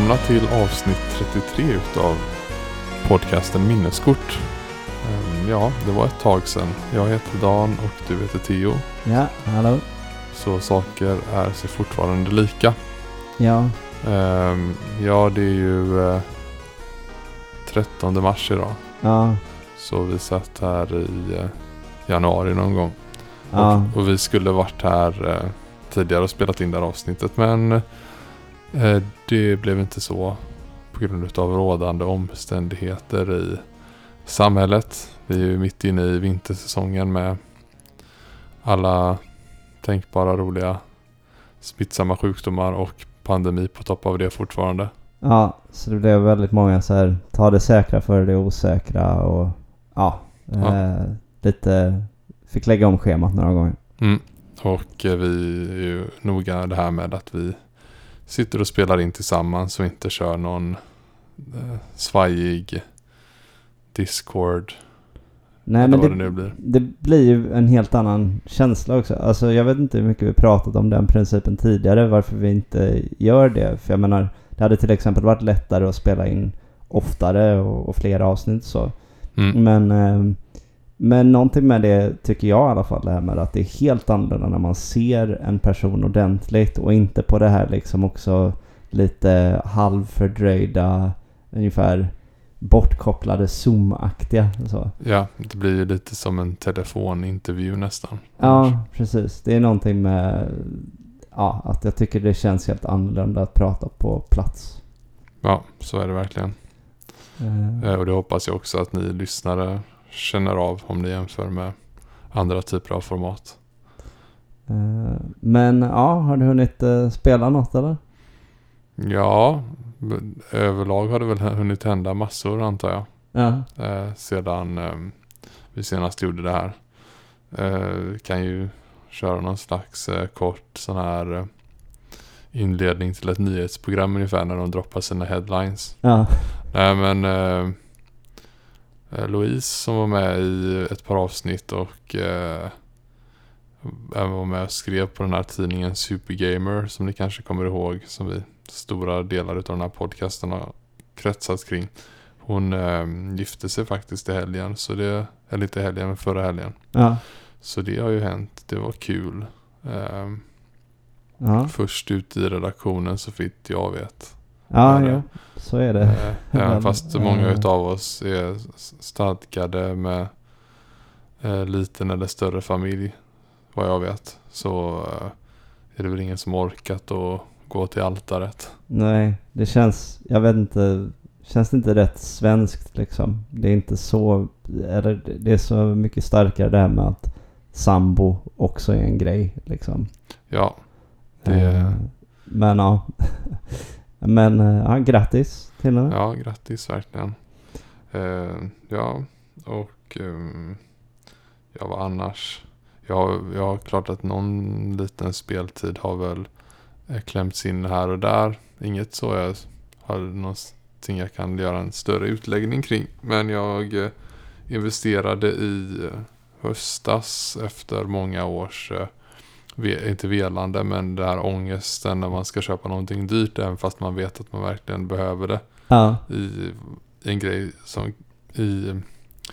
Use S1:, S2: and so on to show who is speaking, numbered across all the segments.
S1: Välkomna till avsnitt 33 utav podcasten Minneskort. Ehm, Ja, det var ett tag sedan. Jag heter Dan och du heter Theo.
S2: Ja, hallå.
S1: Så saker är sig fortfarande lika.
S2: Ja,
S1: Ehm, Ja, det är ju eh, 13 mars idag.
S2: ja,
S1: Så vi satt här i eh, januari någon gång.
S2: ja.
S1: Och, och vi skulle varit här eh, tidigare och spelat in det här avsnittet. Men eh, det blev inte så på grund av rådande omständigheter i samhället. Vi är ju mitt inne i vintersäsongen med alla tänkbara roliga smittsamma sjukdomar och pandemi på topp av det fortfarande.
S2: Ja, så det blev väldigt många så här, ta det säkra för det osäkra och ja,
S1: Ja.
S2: Eh, lite, fick lägga om schemat några gånger.
S1: Mm. Och eh, vi är ju noga det här med att vi sitter och spelar in tillsammans och inte kör någon eh, svajig Discord
S2: Nej men det,
S1: det nu blir.
S2: det blir ju en helt annan känsla också. Alltså jag vet inte hur mycket vi pratat om den principen tidigare, varför vi inte gör det. För jag menar, det hade till exempel varit lättare att spela in oftare och, och fler avsnitt så.
S1: Mm.
S2: Men, eh, men någonting med det tycker jag i alla fall, det här med att det är helt annorlunda när man ser en person ordentligt och inte på det här liksom också lite halvfördröjda, ungefär bortkopplade zoom-aktiga så.
S1: Ja, det blir ju lite som en telefonintervju nästan.
S2: Ja, precis. Det är någonting med ja, att jag tycker det känns helt annorlunda att prata på plats.
S1: Ja, så är det verkligen.
S2: Eh,
S1: Och det hoppas jag också att ni lyssnare känner av om ni jämför med andra typer av format.
S2: eh, Men ja, har du hunnit eh, spela något eller?
S1: Ja, överlag har det väl hunnit hända massor antar jag.
S2: Ja.
S1: eh, sedan eh, vi senast gjorde det här. Eh, kan ju köra någon slags kort sån här inledning till ett nyhetsprogram ungefär när de droppar sina headlines.
S2: Ja.
S1: Nej men Louise som var med i ett par avsnitt och eh, även var med och skrev på den här tidningen Supergamer som ni kanske kommer ihåg som vi stora delar av den här podcasten har kretsat kring. Hon eh, gifte sig faktiskt i helgen, så det, eller inte helgen men förra helgen.
S2: Ja.
S1: Så det har ju hänt, det var kul. Eh,
S2: Ja.
S1: Först ut i redaktionen så fitt jag vet.
S2: Ja,
S1: Ja.
S2: Så är det.
S1: Eh, även fast många
S2: eh,
S1: utav oss är stadgade med eh, liten eller större familj, vad jag vet. Så är det väl ingen som orkat att gå till altaret.
S2: Nej, det känns, jag vet inte, känns det inte rätt svenskt liksom? Det är inte så, eller det är så mycket starkare det här med att sambo också är en grej liksom.
S1: Ja, det,
S2: Men ja. Men eh, ja, grattis till henne.
S1: ja grattis verkligen. Eh, ja, och ehm, ja, vad annars? Jag, jag har klart att någon liten speltid har väl eh, klämts in här och där. Inget så jag har någonting jag kan göra en större utläggning kring. Men jag eh, investerade i höstas efter många års, eh, inte velande, men det här ångesten när man ska köpa någonting dyrt även fast man vet att man verkligen behöver det
S2: Ja,
S1: i, en grej som i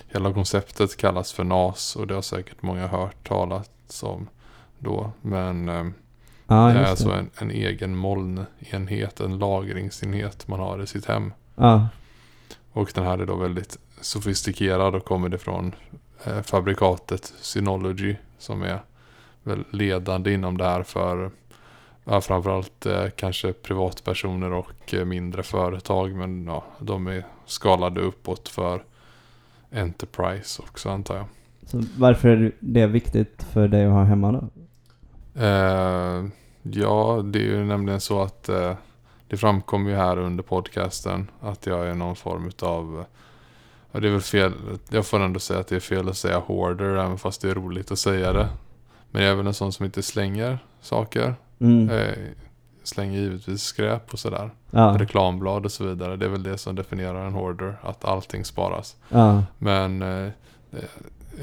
S1: hela konceptet kallas för NAS och det har säkert många hört talas om då. Men eh,
S2: ja
S1: det är alltså en, en egen molnenhet, en lagringsenhet man har i sitt hem.
S2: Ja,
S1: Och den här är då väldigt sofistikerad och kommer det från eh, fabrikatet Synology som är ledande inom det här för ja, framförallt eh, kanske privatpersoner och eh, mindre företag. Men ja, de är skalade uppåt för Enterprise också antar jag.
S2: så varför är det viktigt för dig att ha hemma då?
S1: Eh, ja, det är ju nämligen så att eh, det framkommer ju här under podcasten att jag är någon form av Ja, det är väl fel. Jag får ändå säga att det är fel att säga hoarder även fast det är roligt att säga det. Men jag är väl en sån som inte slänger saker.
S2: Mm.
S1: Eh, slänger givetvis skräp och sådär.
S2: Ja,
S1: Reklamblad och så vidare. Det är väl det som definierar en hoarder. Att allting sparas.
S2: ja,
S1: Men eh,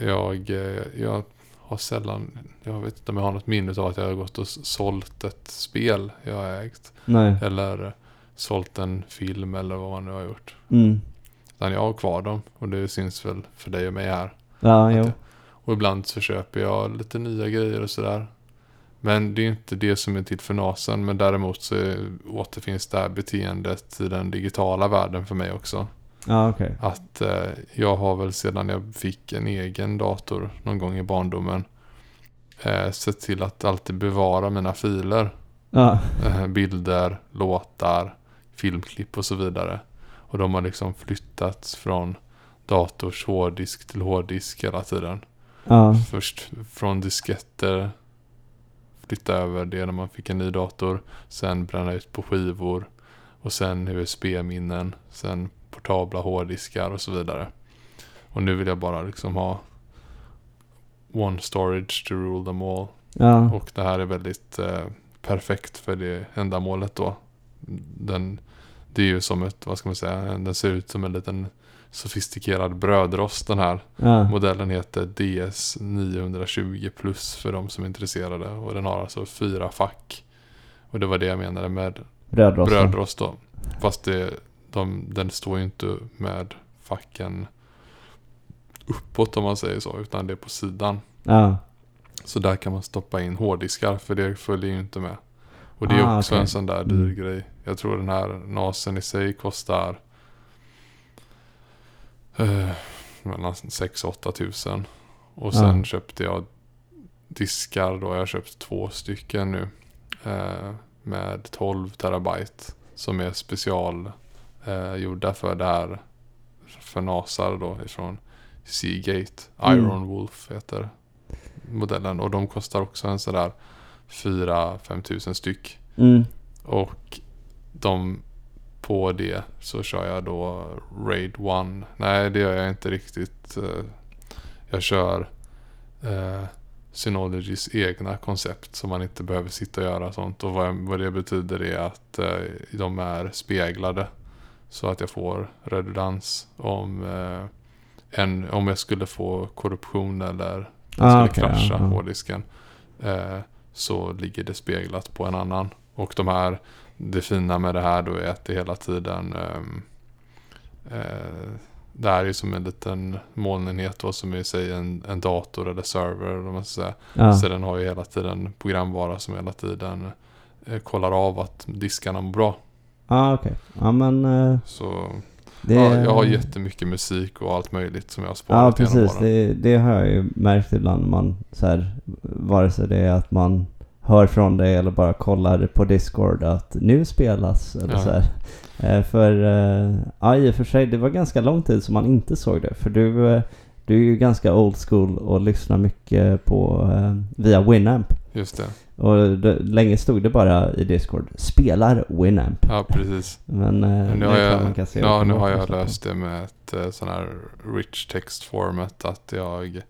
S1: jag, eh, jag har sällan, jag vet inte om jag har något minne av att jag har gått och sålt ett spel jag har ägt.
S2: nej.
S1: Eller sålt en film eller vad man nu har gjort.
S2: Mm.
S1: Utan jag har kvar dem och det syns väl för dig och mig här.
S2: Ja,
S1: Att
S2: jo.
S1: Och ibland så köper jag lite nya grejer och sådär. Men det är inte det som är till för nasen. Men däremot så återfinns det här beteendet i den digitala världen för mig också.
S2: Ja, okej.
S1: Att eh, jag har väl sedan jag fick en egen dator någon gång i barndomen eh, sett till att alltid bevara mina filer.
S2: Ja.
S1: Eh, bilder, låtar, filmklipp och så vidare. Och de har liksom flyttats från dators hårddisk till hårddisk hela tiden.
S2: Ja.
S1: Först från disketter flytta över det när man fick en ny dator. Sen bränna ut på skivor. Och sen USB-minnen. Sen portabla hårddiskar och så vidare. Och nu vill jag bara liksom ha one storage to rule them all.
S2: Ja.
S1: Och det här är väldigt eh, perfekt för det ändamålet då. Den, det är ju som ett, vad ska man säga, den ser ut som en liten sofistikerad brödrost den här.
S2: Ja.
S1: Modellen heter DS 920 plus för de som är intresserade. Och den har alltså fyra fack. Och det var det jag menade med
S2: Brödrost.
S1: brödrost då. Fast det, de, den står ju inte med facken uppåt om man säger så. Utan det är på sidan.
S2: Ja.
S1: Så där kan man stoppa in hårddiskar för det följer ju inte med. Och det är
S2: Ah,
S1: också
S2: okej.
S1: en sån där dyr
S2: Mm.
S1: grej. Jag tror den här NASen i sig kostar eh, mellan 6 och 8 tusen. Och sen
S2: Ja.
S1: köpte jag diskar då. Jag har köpt två stycken nu. Eh, med 12 terabyte. Som är special eh, för det här. För NASar då ifrån Seagate.
S2: Mm.
S1: Iron Wolf heter modellen. Och de kostar också en sådär 4-5 tusen styck.
S2: Mm.
S1: Och de på det så kör jag då Raid 1. Nej det gör jag inte riktigt. Eh, Jag kör eh, Synologys egna koncept. Så man inte behöver sitta och göra sånt. Och vad, vad det betyder är att eh, de är speglade. Så att jag får redundans om, eh, en, om jag skulle få korruption eller
S2: Ah,
S1: skulle
S2: okej,
S1: krascha
S2: ja.
S1: hårddisken. Eh, så ligger det speglat på en annan. Och de här, det fina med det här då är att det hela tiden ehm, eh, det här är ju som en liten molnenhet då som är i sig en, en dator eller server. Eller vad man ska säga.
S2: Ja.
S1: Så den har ju hela tiden programvara som hela tiden eh, kollar av att diskarna mår bra.
S2: Ja, okej. Ja, men eh,
S1: Så
S2: det...
S1: ja, jag har jättemycket musik och allt möjligt som jag har
S2: Ja,
S1: sparat genom
S2: precis. Det, det har jag ju märkt ibland. Man, så här, vare sig det är att man hör från dig eller bara kollar på Discord att nu spelas. Eller
S1: Ja.
S2: så här. Eh, för, eh, ja i och för sig, det var ganska lång tid som man inte såg det. För du, eh, du är ju ganska old school och lyssnar mycket på via Winamp.
S1: Just det.
S2: Och det, länge stod det bara i Discord, spelar Winamp.
S1: Ja, precis.
S2: Men,
S1: Men nu har jag,
S2: man kan se
S1: ja, nu har jag löst det med ett sån här rich text format. Att jag,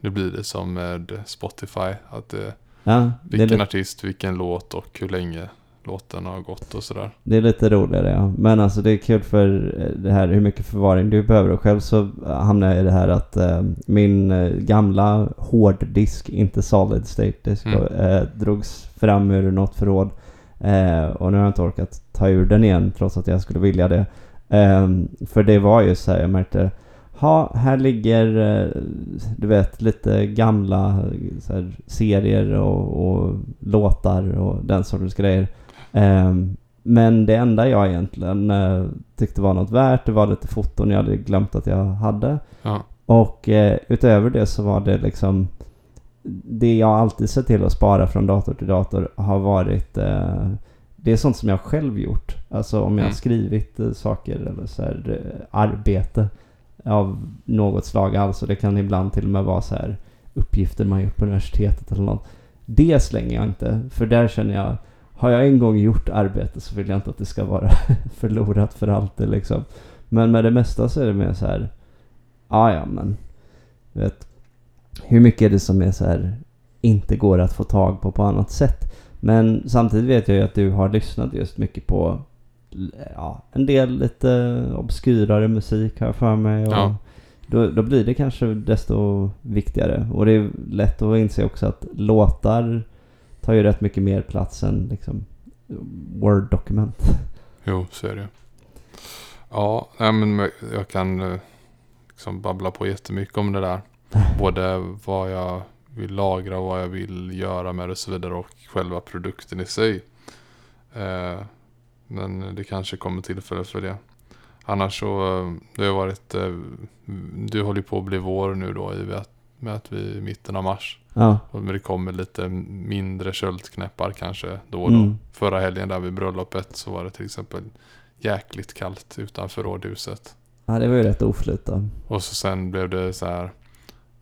S1: nu blir det som med Spotify. Att det,
S2: Ja,
S1: vilken
S2: lite,
S1: artist, vilken låt och hur länge låten har gått och sådär.
S2: det är lite roligare ja. Men alltså det är kul för eh, det här hur mycket förvaring du behöver. Och själv så hamnar jag i det här att eh, min eh, gamla hårddisk, inte solid state disk,
S1: Mm.
S2: eh, drogs fram ur något förråd. Eh, och nu har jag inte orkat ta ur den igen trots att jag skulle vilja det. Eh, för det var ju så här, jag märkte Ha, här ligger eh, du vet lite gamla eh, här, serier och, och låtar och den sortens grejer. Ehm, men det enda jag egentligen eh, tyckte var något värt, det var lite foton jag hade glömt att jag hade.
S1: Ja,
S2: Och utöver det så var det liksom det jag alltid sett till att spara från dator till dator har varit det är sånt som jag själv gjort. Alltså om jag har
S1: Mm.
S2: skrivit saker eller så här, arbete av något slag alls. Och det kan ibland till och med vara så här uppgifter man gjort på universitetet eller något. Det slänger jag inte. För där känner jag, har jag en gång gjort arbete så vill jag inte att det ska vara förlorat för alltid liksom. Men med det mesta så är det mer så här, ja ja men, du vet, hur mycket är det som är så här, inte går att få tag på på annat sätt. Men samtidigt vet jag ju att du har lyssnat just mycket på ja, en del lite obskyrare musik jag för mig. Och
S1: Ja.
S2: då, då blir det kanske desto viktigare. Och det är lätt att inse också att låtar tar ju rätt mycket mer plats än liksom Word-dokument.
S1: Jo, så är det. Ja, nej, men jag kan eh, liksom babbla på jättemycket om det där. Både vad jag vill lagra och vad jag vill göra med det och så vidare och själva produkten i sig. Eh, men det kanske kommer tillfälle för det. Annars så, det har varit, eh, du håller på att bli vår nu då i att, med att vi är i mitten av mars.
S2: Ja.
S1: Och det kommer lite mindre köldknäppar kanske då och då.
S2: Mm.
S1: Förra helgen där vid bröllopet så var det till exempel jäkligt kallt utanför rådhuset.
S2: ja, det var ju rätt oflyt då.
S1: Och så sen blev det så här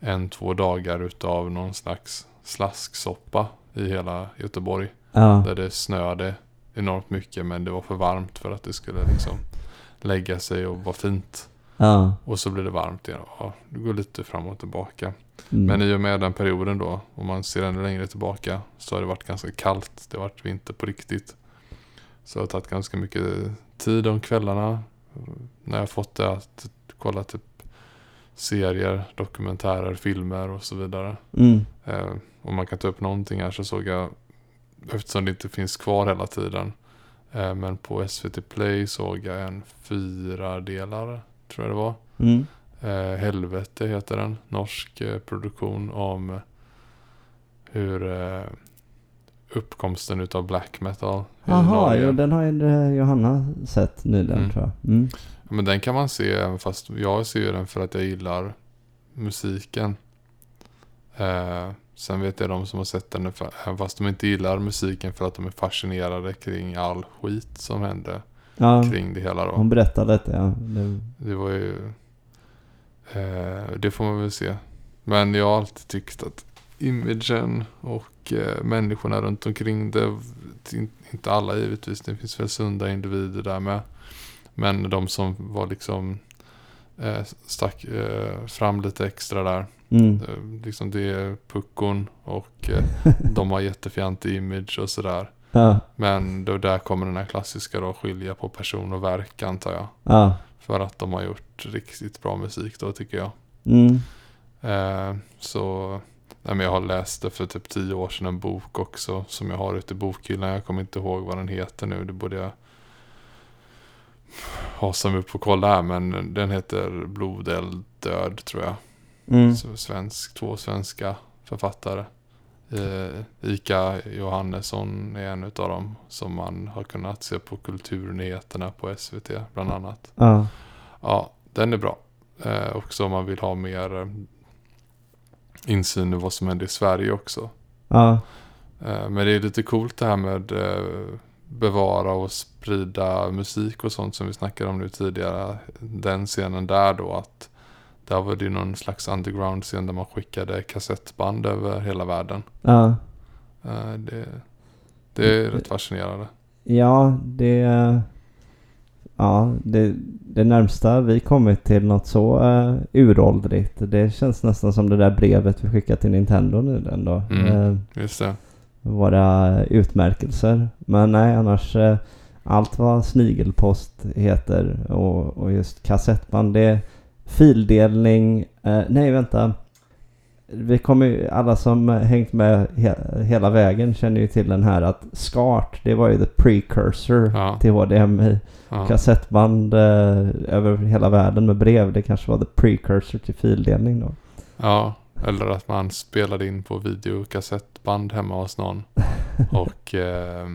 S1: en, två dagar utav någon slags slasksoppa i hela Göteborg.
S2: Ja.
S1: Där det snöade enormt mycket men det var för varmt för att det skulle liksom lägga sig och vara fint.
S2: Ja.
S1: Och så blev det varmt igen. Ja, det går lite fram och tillbaka.
S2: Mm.
S1: Men i och med den perioden då, om man ser ännu längre tillbaka, så har det varit ganska kallt. Det har varit vinter på riktigt. Så det har tagit ganska mycket tid om kvällarna. När jag fått det att kolla typ serier, dokumentärer, filmer och så vidare.
S2: Mm.
S1: Eh, om man kan ta upp någonting här så såg jag, eftersom det inte finns kvar hela tiden, eh, men på SVT Play såg jag en fyra delare tror jag det var.
S2: Mm.
S1: Eh, Helvete heter den. Norsk eh, produktion om hur eh, uppkomsten utav black metal
S2: Jaha, jo, den har ju Johanna sett nyligen
S1: Mm.
S2: tror jag. Mm.
S1: Men den kan man se även fast jag ser den för att jag gillar musiken. Eh, sen vet jag de som har sett den även fast de inte gillar musiken för att de är fascinerade kring all skit som hände
S2: Ja,
S1: kring det hela då.
S2: hon berättade lite ja. Det,
S1: Det var ju... Eh, det får man väl se. Men jag har alltid tyckt att imagen och eh, människorna runt omkring det, in- inte alla givetvis, det finns väl sunda individer där med. Men de som var liksom eh, stack eh, fram lite extra där.
S2: mm.
S1: Eh, liksom det är puckon och eh, de har jättefjantig image och sådär.
S2: Ja,
S1: Men då där kommer den här klassiska då, skilja på person och verk antar jag.
S2: ja.
S1: För att de har gjort riktigt bra musik då tycker jag.
S2: Mm.
S1: Eh, så nej, men jag har läst det för typ tio år sedan en bok också. Som jag har ute i bokhyllan. Jag kommer inte ihåg vad den heter nu. Det borde jag hasa mig upp och kolla här. Men den heter Blodeld död tror jag.
S2: Mm.
S1: Så svensk, två svenska författare. Eh, Ika Johannesson är en av dem som man har kunnat se på Kulturnyheterna på SVT bland annat.
S2: Ja.
S1: Ja, den är bra. Eh, också om man vill ha mer eh, insyn i vad som händer i Sverige också.
S2: Ja.
S1: Eh, men det är lite coolt det här med eh, bevara och sprida musik och sånt som vi snackade om nu tidigare. Den scenen där då att där var det ju någon slags underground-scen där man skickade kassettband över hela världen.
S2: Ja.
S1: Eh, det, det är rätt fascinerande.
S2: Ja, det... Ja, det, det närmsta vi kommit till något så uh, uråldrigt. Det känns nästan som det där brevet vi skickade till Nintendo nyligen då.
S1: Mm.
S2: Eh,
S1: Just det.
S2: Våra utmärkelser. Men nej, annars eh, allt vad snigelpost heter och, och just kassettband. Det är fildelning. Eh, nej, vänta. Vi kommer ju, alla som hängt med he, hela vägen känner ju till den här att SCART, det var ju the precursor
S1: Ja.
S2: till HDMI.
S1: Ja.
S2: Kassettband eh, över hela världen med brev, det kanske var the precursor till fildelning då.
S1: Ja, eller att man spelade in på videokassettband hemma hos någon. Och eh,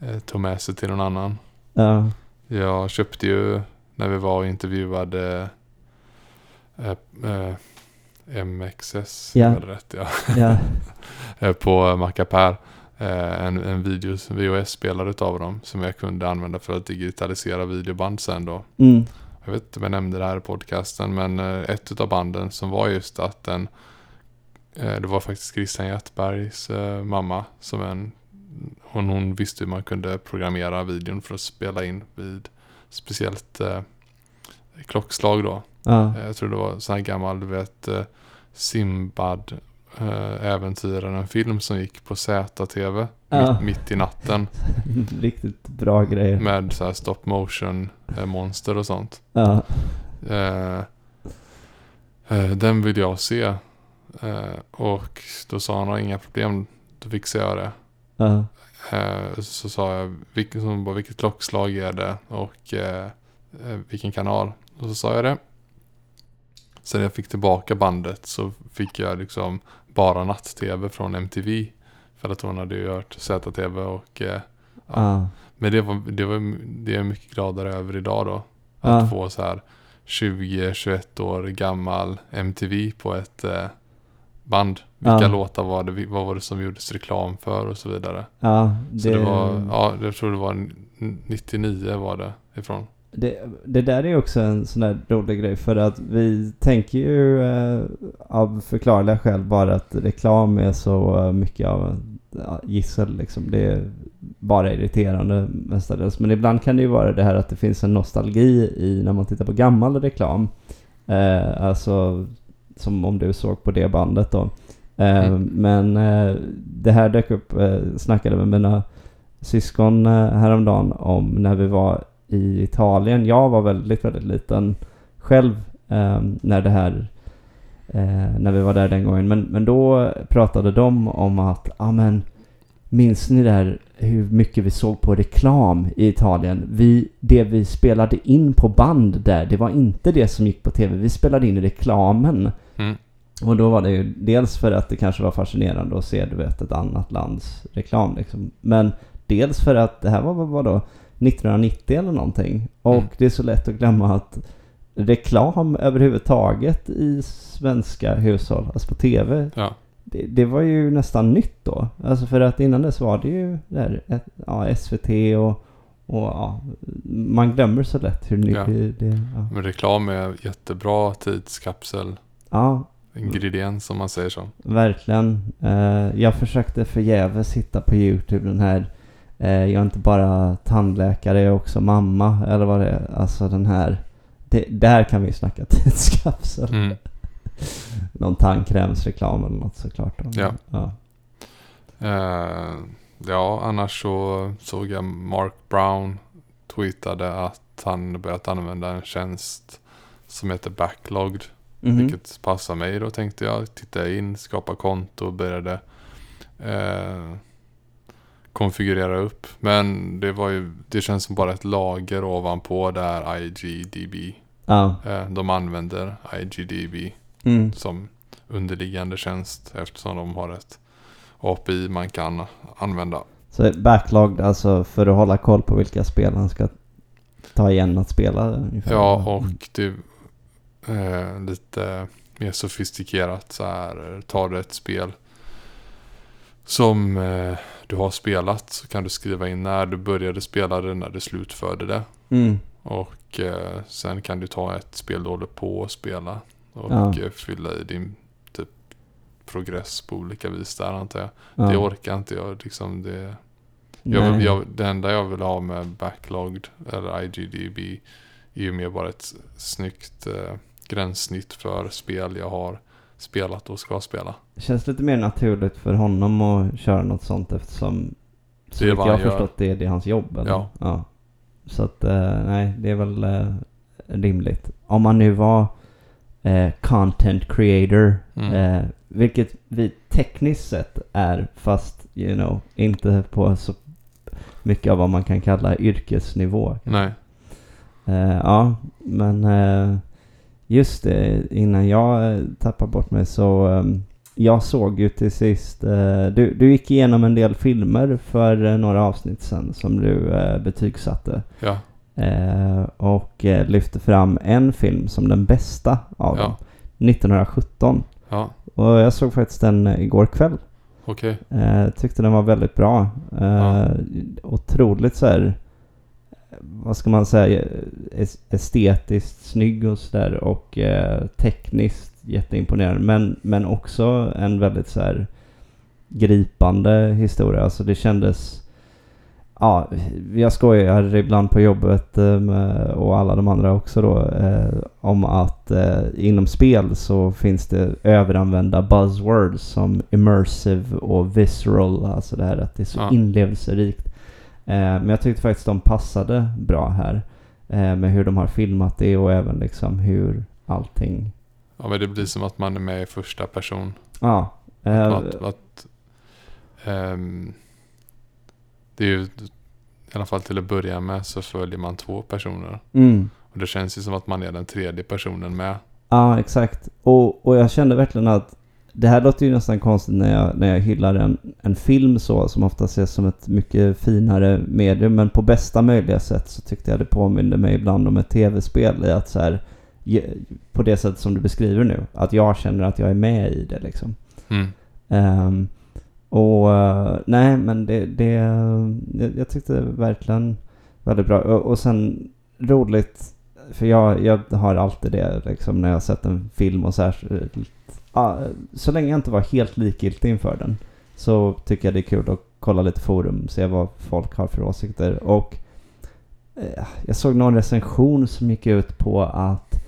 S1: eh, tog med sig till någon annan.
S2: Ja,
S1: Jag köpte ju när vi var och intervjuade eh, eh, MXS,
S2: Ja.
S1: var det rätt ja.
S2: ja,
S1: Eh, på Macapär. Eh, en, en videos, VHS-spelare utav dem som jag kunde använda för att digitalisera videoband sen då.
S2: mm,
S1: Jag vet inte om jag nämnde det här i podcasten men eh, ett utav banden som var just att den eh, det var faktiskt Christian Hjertbergs eh, mamma som en hon, hon visste hur man kunde programmera videon för att spela in vid speciellt eh, klockslag då. Eh, Jag tror det var sån här gammal, du vet, Simbad eh, äventyren, en film som gick på ZTV
S2: Ja.
S1: mitt, mitt i natten
S2: riktigt bra grejer.
S1: med så här stop motion eh, monster och sånt.
S2: Ja,
S1: eh, den vill jag se. Och då sa han, inga problem, då fixar jag det.
S2: ja,
S1: så sa jag, vilket, som bara, vilket klockslag är det och vilken kanal? Och så sa jag det. Sen jag fick tillbaka bandet så fick jag liksom bara natt-tv från MTV. För att hon hade ju hört ZTV och eh, ja.
S2: Ja.
S1: Men det var, det var det är jag mycket gladare över idag då. Att
S2: Ja.
S1: få så här 20-21 år gammal MTV på ett eh, band. Vilka
S2: Ja.
S1: låtar var det? Vad var det som gjordes reklam för och så vidare.
S2: Ja,
S1: Så det var, ja, jag tror det var n- 99 var det ifrån.
S2: Det, det där är också en sån där rolig grej för att vi tänker ju eh, av förklarliga skäl bara att reklam är så mycket av ja, gissel liksom. Det är bara irriterande mestadels. Men ibland kan det ju vara det här att det finns en nostalgi i när man tittar på gammal reklam. Eh, alltså som om du såg på det bandet då. Eh,
S1: Mm.
S2: Men eh, det här dök upp, eh, snackade med mina syskon eh, häromdagen om när vi var i Italien. Jag var väldigt, väldigt liten själv eh, när det här eh, när vi var där den gången. Men, men då pratade de om att, ja men minns ni där hur mycket vi såg på reklam i Italien? Vi, det vi spelade in på band där, det var inte det som gick på tv. Vi spelade in reklamen.
S1: Mm.
S2: Och då var det ju dels för att det kanske var fascinerande att se du vet ett annat lands reklam liksom. Men dels för att det här var vad- vadå 1990 eller någonting. Och
S1: Mm.
S2: det är så lätt att glömma att reklam överhuvudtaget i svenska hushåll, alltså på tv,
S1: Ja,
S2: det, det var ju nästan nytt då. Alltså för att innan dess var det ju där, ja, SVT och, och ja, man glömmer så lätt hur nytt det, ja.
S1: men reklam är jättebra tidskapsel
S2: ja,
S1: ingrediens om man säger så.
S2: Verkligen. Eh, jag försökte förgäves hitta på YouTube den här Jag är inte bara tandläkare, jag är också mamma. Eller vad det är. Alltså den här. Det, där kan vi snacka tidskapsel.
S1: Mm.
S2: Någon tandkrämsreklam eller något såklart.
S1: Ja.
S2: ja.
S1: Eh, ja, annars så såg jag Mark Brown tweetade att han börjat använda en tjänst som heter Backlogged.
S2: Mhm.
S1: Vilket passar mig då tänkte jag. Tittade in, skapa konto och började eh, konfigurera upp. Men det var ju, det känns som bara ett lager ovanpå där IGDB.
S2: Ja.
S1: Eh, de använder IGDB
S2: Mm.
S1: som underliggande tjänst eftersom de har ett API man kan använda.
S2: Så backlogged alltså för att hålla koll på vilka spel han ska ta igen att spela ungefär.
S1: Ja, och det är lite mer sofistikerat så här. Tar du ett spel som eh, du har spelat så kan du skriva in när du började spela det, när du slutförde det.
S2: Mm.
S1: Och eh, sen kan du ta ett spel du håller på att spela och
S2: Ja.
S1: eh, fylla i din typ progress på olika vis där antar jag.
S2: Ja.
S1: Det orkar inte jag liksom. Det, jag, vill- jag, det enda jag vill ha med backlogged eller IGDB är ju mer bara ett snyggt eh, gränssnitt för spel jag har spelat och ska spela.
S2: Det känns lite mer naturligt för honom att köra något sånt eftersom så
S1: Det är vad
S2: jag har förstått det är det hans jobb. Eller?
S1: Ja.
S2: ja. Så att eh, nej, det är väl eh, rimligt. Om man nu var eh, content creator,
S1: Mm.
S2: eh, vilket vi tekniskt sett är, fast you know, inte på så mycket av vad man kan kalla yrkesnivå.
S1: Nej.
S2: Eh, ja, men eh, just det, innan jag uh, tappar bort mig så ehm, jag såg ju till sist, eh, du, du gick igenom en del filmer för eh, några avsnitt sedan som du uh, betygsatte.
S1: Ja.
S2: Eh, och eh, lyfte fram en film som den bästa av dem.
S1: Ja.
S2: 1917.
S1: Ja.
S2: Och jag såg faktiskt den eh, igår kväll.
S1: Okej.
S2: Eh, tyckte den var väldigt bra. Eh,
S1: Ja.
S2: Otroligt så här, vad ska man säga, es- estetiskt snygg och sådär och eh, tekniskt jätteimponerande. Men, men också en väldigt så här gripande historia. Alltså det kändes, ja, jag skojar ibland på jobbet eh, och alla de andra också då eh, om att inom spel så finns det överanvända buzzwords som immersive och visceral, alltså det här att det är så
S1: Ja.
S2: inlevelserikt. Eh, men jag tyckte faktiskt de passade bra här eh, med hur de har filmat det och även liksom hur allting,
S1: Ja men det blir som att man är med i första person.
S2: ja.
S1: Att, att, ehm, det är ju, i alla fall till att börja med så följer man två personer.
S2: Mm.
S1: Och det känns ju som att man är den tredje personen med.
S2: Ja, exakt. Och, och jag kände verkligen att det här låter ju nästan konstigt när jag, när jag hyllar en, en film så, som ofta ses som ett mycket finare medium. Men på bästa möjliga sätt så tyckte jag det påminde mig ibland om ett tv-spel i att så här, på det sätt som du beskriver nu, att jag känner att jag är med i det liksom.
S1: Mm.
S2: Ehm, och eh, nej, men det, det jag, jag tyckte verkligen väldigt bra. Och, och sen roligt, för jag, jag har alltid det liksom när jag har sett en film och ja, så länge jag inte var helt likgiltig inför den så tycker jag det är kul att kolla lite forum, se vad folk har för åsikter. Och eh, jag såg någon recension som gick ut på att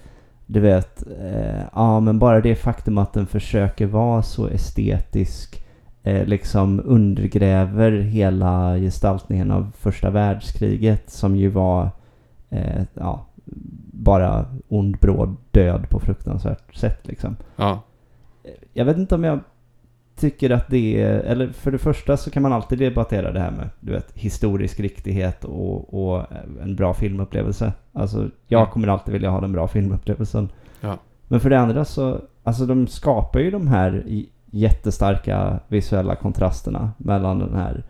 S2: du vet, eh, ja men bara det faktum att den försöker vara så estetisk eh, liksom undergräver hela gestaltningen av första världskriget som ju var eh, ja, bara ond bråd död på fruktansvärt sätt liksom.
S1: Ja.
S2: Jag vet inte om jag tycker att det är, eller för det första så kan man alltid debattera det här med, du vet, historisk riktighet och, och en bra filmupplevelse. Alltså, jag
S1: Mm.
S2: kommer alltid vilja ha den bra filmupplevelsen.
S1: Ja.
S2: Men för det andra så, alltså de skapar ju de här jättestarka visuella kontrasterna mellan den här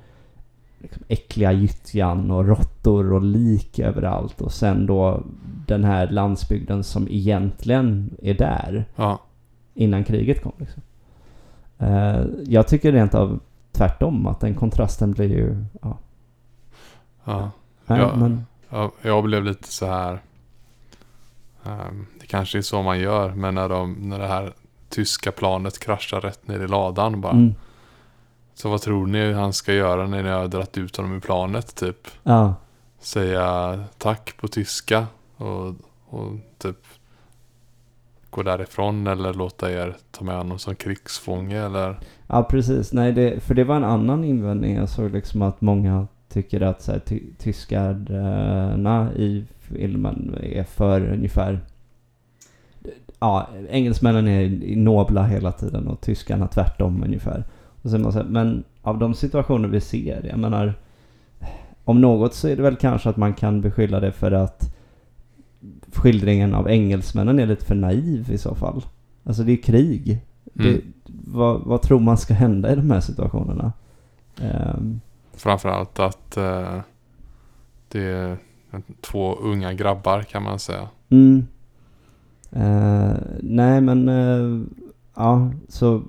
S2: liksom, äckliga gyttjan och råttor och lik överallt och sen då den här landsbygden som egentligen är där
S1: Ja.
S2: Innan kriget kom. Liksom. Eh, jag tycker rent av tvärtom att den kontrasten blir ju... Ja,
S1: Ja.
S2: nej,
S1: Ja.
S2: men,
S1: Ja, jag blev lite så här. ehm, det kanske är så man gör. Men när, de, när det här tyska planet kraschar rätt ner i ladan bara.
S2: mm,
S1: Så vad tror ni han ska göra när ni har dragit ut honom ur planet typ?
S2: ja,
S1: Säga tack på tyska och, och typ gå därifrån eller låta er ta med honom som krigsfånge eller?
S2: ja, precis. Nej, det, för det var en annan invändning. Jag såg liksom att många tycker att så här, ty, tyskarna i filmen är för ungefär... Ja, engelsmännen är nobla hela tiden och tyskarna tvärtom ungefär. Och så man så här, men av de situationer vi ser, jag menar... Om något så är det väl kanske att man kan beskylla det för att skildringen av engelsmännen är lite för naiv i så fall. Alltså det är krig. Det,
S1: Mm.
S2: vad, vad tror man ska hända i de här situationerna? Ehm,
S1: Framförallt att eh, det är två unga grabbar kan man säga.
S2: mm. Eh, nej men ja, Ja, så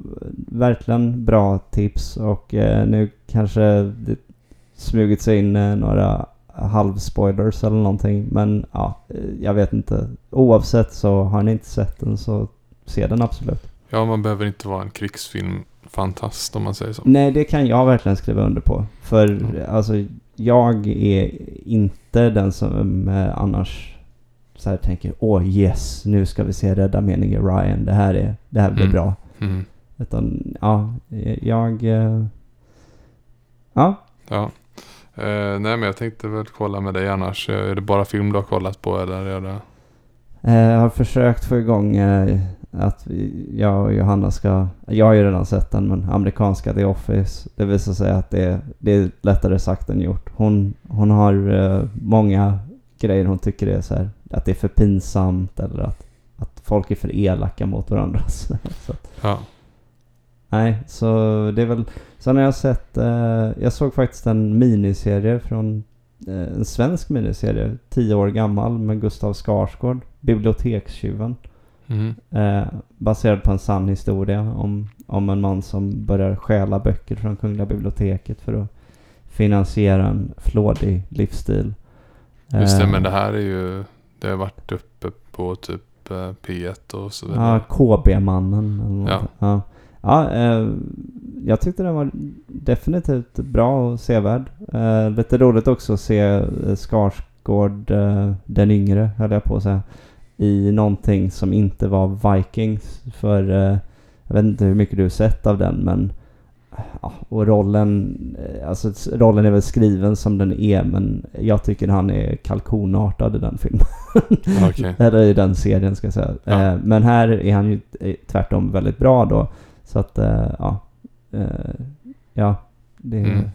S2: verkligen bra tips och nu kanske det smugit sig in några halvspoilers eller någonting. Men ja, jag vet inte. Oavsett så har ni inte sett den så se den absolut.
S1: Ja, man behöver inte vara en krigsfilm-fantast om man säger så.
S2: Nej, det kan jag verkligen skriva under på. För
S1: Mm.
S2: alltså, jag är inte den som eh, annars så här tänker åh yes, nu ska vi se Rädda meningen Ryan. Det här, är, det här blir
S1: Mm.
S2: bra.
S1: Mm.
S2: Utan ja, jag... eh, Ja,
S1: Ja. Eh, nej, men jag tänkte väl kolla med dig annars. Är det bara film du har kollat på eller är det...
S2: eh, jag har försökt få igång eh, att vi, jag och Johanna ska... Jag har ju redan sett den, men amerikanska The Office. Det visar sig att det, det är lättare sagt än gjort. Hon, hon har eh, många grejer hon tycker är så här, att det är för pinsamt eller att, att folk är för elaka mot varandra. så
S1: Ja.
S2: Nej, så det är väl... Sen har jag sett... Eh, jag såg faktiskt en miniserie från... Eh, en svensk miniserie, tio år gammal, med Gustav Skarsgård. Bibliotekstjuven.
S1: Mm.
S2: Eh, baserad på en sann historia om, om en man som börjar stjäla böcker från Kungliga biblioteket för att finansiera en flådig livsstil.
S1: Just det,
S2: Eh,
S1: men det här är ju... Det har varit uppe på typ eh, P1 och så
S2: Ja,
S1: vidare.
S2: KB-mannen. eller något.
S1: Ja.
S2: Ja, ja eh, jag tyckte den var definitivt bra och sevärd. Eh, lite roligt också att se eh, Skarsgård, eh, den yngre, höll jag på att säga, i någonting som inte var Vikings. För eh, jag vet inte hur mycket du har sett av den, men Ja, och rollen, eh, alltså rollen är väl skriven som den är men jag tycker han är kalkonartad i den filmen.
S1: Okej.
S2: Eller i den serien ska jag säga.
S1: Ja.
S2: Men här är han ju tvärtom väldigt bra då. Så att, eh, ja. Eh, ja, det...
S1: Mm.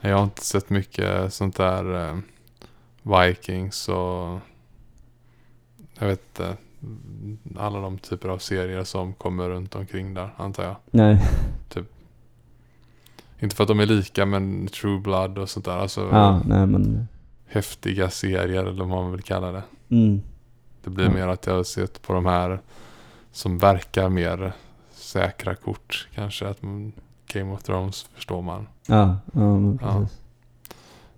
S1: Jag har inte sett mycket sånt där eh, Vikings och jag vet inte. Alla de typer av serier som kommer runt omkring där antar jag.
S2: Nej.
S1: Inte för att de är lika men True Blood och sånt där. Alltså
S2: Ja, nej men.
S1: häftiga serier eller vad man vill kalla det.
S2: Mm.
S1: Det blir
S2: Ja.
S1: mer att jag har sett på de här som verkar mer säkra kort kanske. Att Game of Thrones förstår man.
S2: Ja, ja precis.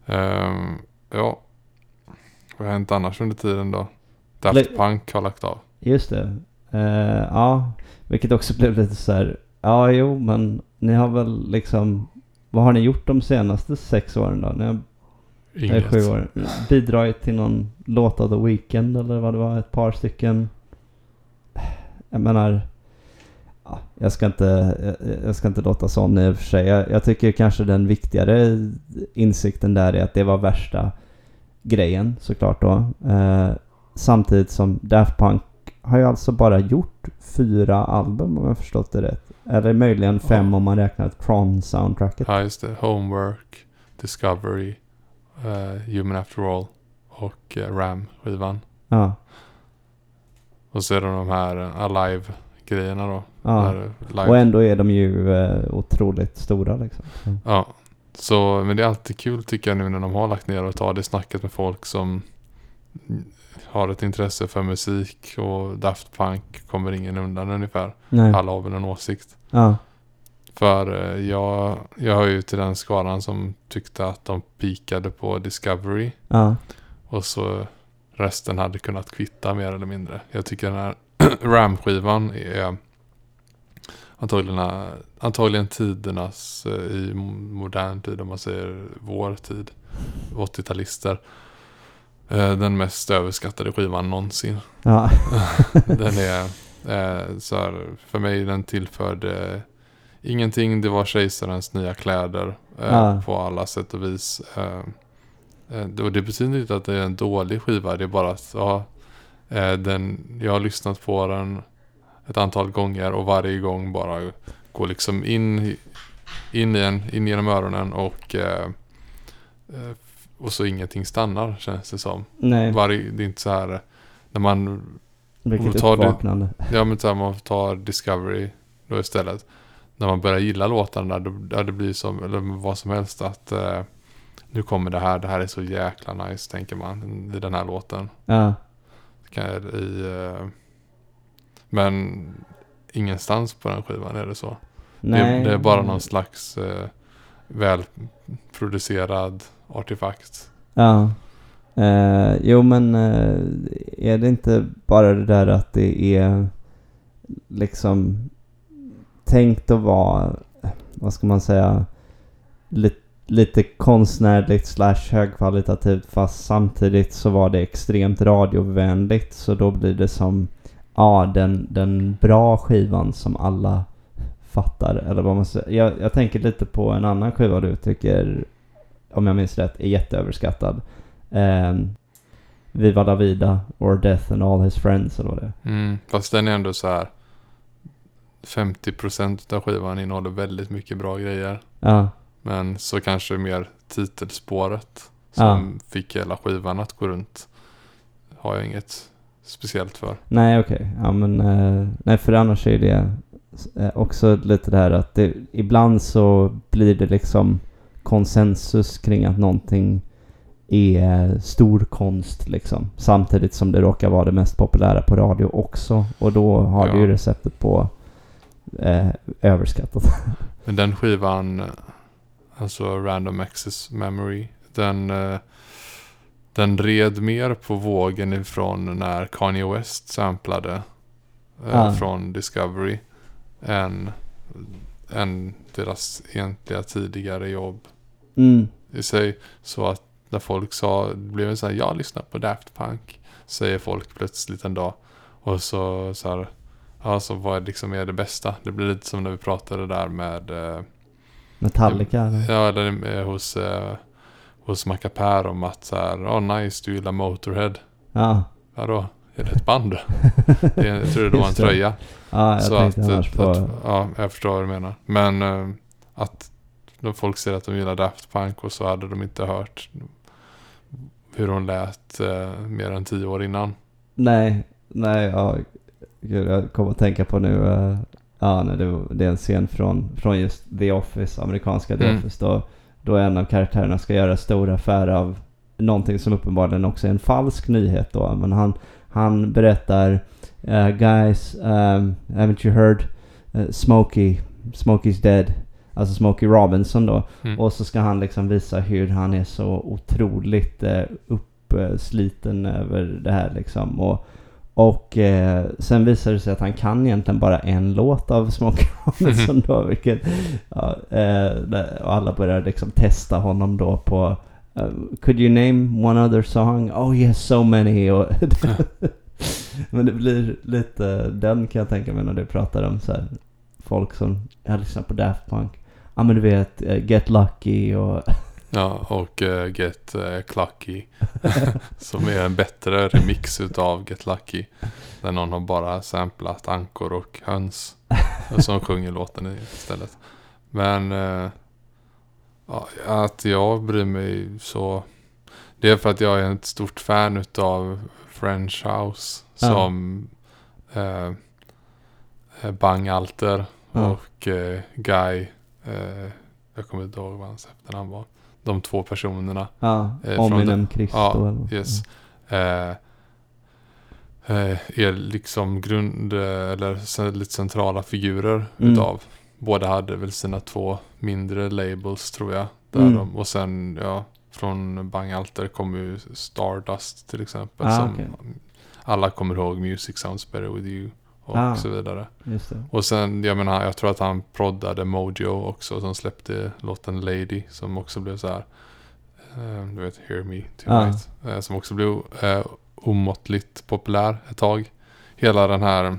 S1: Ehm, ja. Vad har hänt annars under tiden då? Daft Punk har lagt av.
S2: Just det. Eh, ja, vilket också blev lite så här. Ja, jo, men ni har väl liksom. Vad har ni gjort de senaste sex åren då? Ni har,
S1: Inget.
S2: sju år. Bidragit till någon låt av The Weeknd eller vad det var. Ett par stycken. Jag menar. Ja, jag, ska inte, jag, ska inte låta sån i och för sig. Jag, jag tycker kanske den viktigare insikten där är att det var värsta grejen såklart då. Eh, samtidigt som Daft Punk har ju alltså bara gjort fyra album om jag förstått det rätt. Eller möjligen fem
S1: Ja.
S2: om man räknar Tron-soundtracket.
S1: Ja, just det. Homework, Discovery, eh, Human After All och uh, Ram-skivan.
S2: Ja.
S1: Och så är det de här eh, Alive-grejerna då.
S2: ja. Och ändå är de ju eh, otroligt stora liksom. Så.
S1: Ja, så, men det är alltid kul tycker jag nu när de har lagt ner och tar det snacket med folk som har ett intresse för musik och Daft Punk kommer ingen undan ungefär.
S2: Nej.
S1: Alla har väl en åsikt.
S2: Ja.
S1: För eh, jag, jag hör ju till den skaran som tyckte att de pikade på Discovery
S2: Ja.
S1: och så resten hade kunnat kvitta mer eller mindre. Jag tycker den här Ram-skivan är antagligen, antagligen tidernas eh, i modern tid om man säger vår tid. 80-talister. Eh, Den mest överskattade skivan någonsin.
S2: Ja.
S1: Den är eh, så här, för mig den tillförde ingenting. Det var kejsarens nya kläder
S2: Ja.
S1: på alla sätt och vis. Och det betyder inte att det är en dålig skiva. Det är bara att ja, den, jag har lyssnat på den ett antal gånger och varje gång bara går liksom in, in, i en, in genom öronen och eh, eh, och så ingenting stannar känns det som.
S2: Nej.
S1: Varje, det är inte så här när man
S2: Vilket
S1: tar
S2: uppvaknande.
S1: Ja men så här, man tar Discovery då istället. När man börjar gilla låtarna där, där det blir som, eller vad som helst att eh, nu kommer det här, det här är så jäkla nice tänker man i den här låten.
S2: Ja.
S1: I, eh, men ingenstans på den skivan är det så. Det,
S2: Nej.
S1: det är bara någon slags eh, välproducerad artefakt.
S2: Ja. Eh, jo men eh, är det inte bara det där att det är liksom tänkt att vara, vad ska man säga, lite, lite konstnärligt slash högkvalitativt fast samtidigt så var det extremt radiovänligt så då blir det som, ja den, den bra skivan som alla fattar eller vad man säger. Jag, jag tänker lite på en annan skiva du tycker, om jag minns rätt, är jätteöverskattad. Um, Viva la vida or Death and all his friends eller vad det är.
S1: Mm, fast den är ändå så här 50% av skivan innehåller väldigt mycket bra grejer.
S2: Ja,
S1: Men så kanske mer titelspåret som fick hela skivan att gå runt. Har jag inget speciellt för.
S2: nej okej. Ja men, eh, nej för annars är det eh, också lite det här att det, ibland så blir det liksom konsensus kring att någonting är stor konst liksom. Samtidigt som det råkar vara det mest populära på radio också. Och då har
S1: Ja.
S2: du ju receptet på eh, överskattat.
S1: Men den skivan, alltså Random Access Memory, den, eh, den red mer på vågen ifrån när Kanye West samplade
S2: Ah.
S1: från Discovery än, än deras egentliga tidigare jobb
S2: Mm.
S1: i sig. Så att när folk sa, det blev en sån här, jag lyssnar på Daft Punk, säger folk plötsligt en dag. Och så, så här, ja så vad liksom är det bästa? Det blir lite som när vi pratade där med, eh,
S2: Metallica eller?
S1: ja eller eh, hos, eh, hos Macapär om att så här, oh nice du gillar Motorhead.
S2: Ja.
S1: Vadå? Är det ett band? det, är- jag tror det var en tröja.
S2: Ja, jag
S1: så
S2: tänkte
S1: att,
S2: annars på...
S1: att, ja, jag förstår vad du menar. Men eh, att när folk säger att de gillar Daft Punk och så hade de inte hört hur hon lät eh, mer än tio år innan.
S2: Nej, nej, ja. Gud, jag kommer att tänka på nu. eh, ja, nej, det, det är en scen från, från just The Office, amerikanska The
S1: Mm.
S2: Office. Då, då en av karaktärerna ska göra stor affär av någonting som uppenbarligen också är en falsk nyhet då. Men han, han berättar eh, Guys, um, haven't you heard uh, Smokey, Smokey's dead. Alltså Smokey Robinson då.
S1: Mm.
S2: Och så ska han liksom visa hur han är så otroligt eh, uppsliten över det här liksom. Och, och eh, sen visar det sig att han kan egentligen bara en låt av Smokey Robinson då. Vilket, ja, eh, och alla börjar liksom testa honom då på eh, Could you name one other song? Oh yes, so many. Och Men det blir lite den kan jag tänka mig när du pratar om så här, folk som, jag lyssnar på Daft Punk. Ja men du vet, eh, Get Lucky och
S1: Ja, och eh, Get eh, Clucky. som är en bättre remix utav Get Lucky. Där någon har bara samplat ankor och höns. Som sjunger låten istället. Men ja, att jag bryr mig så. Det är för att jag är ett stort fan utav French House. Som eh, Bang Alter
S2: Ja.
S1: och Guy. Jag kommer inte ihåg vad hans efternamn var. De två personerna.
S2: ja,
S1: Eh,
S2: Ominem Christo
S1: Ja, yes. Eh, eh, är liksom grund eh, eller lite centrala figurer
S2: Mm.
S1: utav. Båda hade väl sina två mindre labels tror jag. Där
S2: Mm.
S1: de, och sen ja, från Bang Alter kommer ju Stardust till exempel.
S2: Ah,
S1: som
S2: okej.
S1: alla kommer ihåg Music Sounds Better With You och
S2: Ah.
S1: så vidare. Och sen, jag menar, jag tror att han proddade Mojo också som släppte låten Lady som också blev så här. eh, du vet, Hear Me Tonight. eh, som också blev eh, omåttligt populär ett tag. Hela den här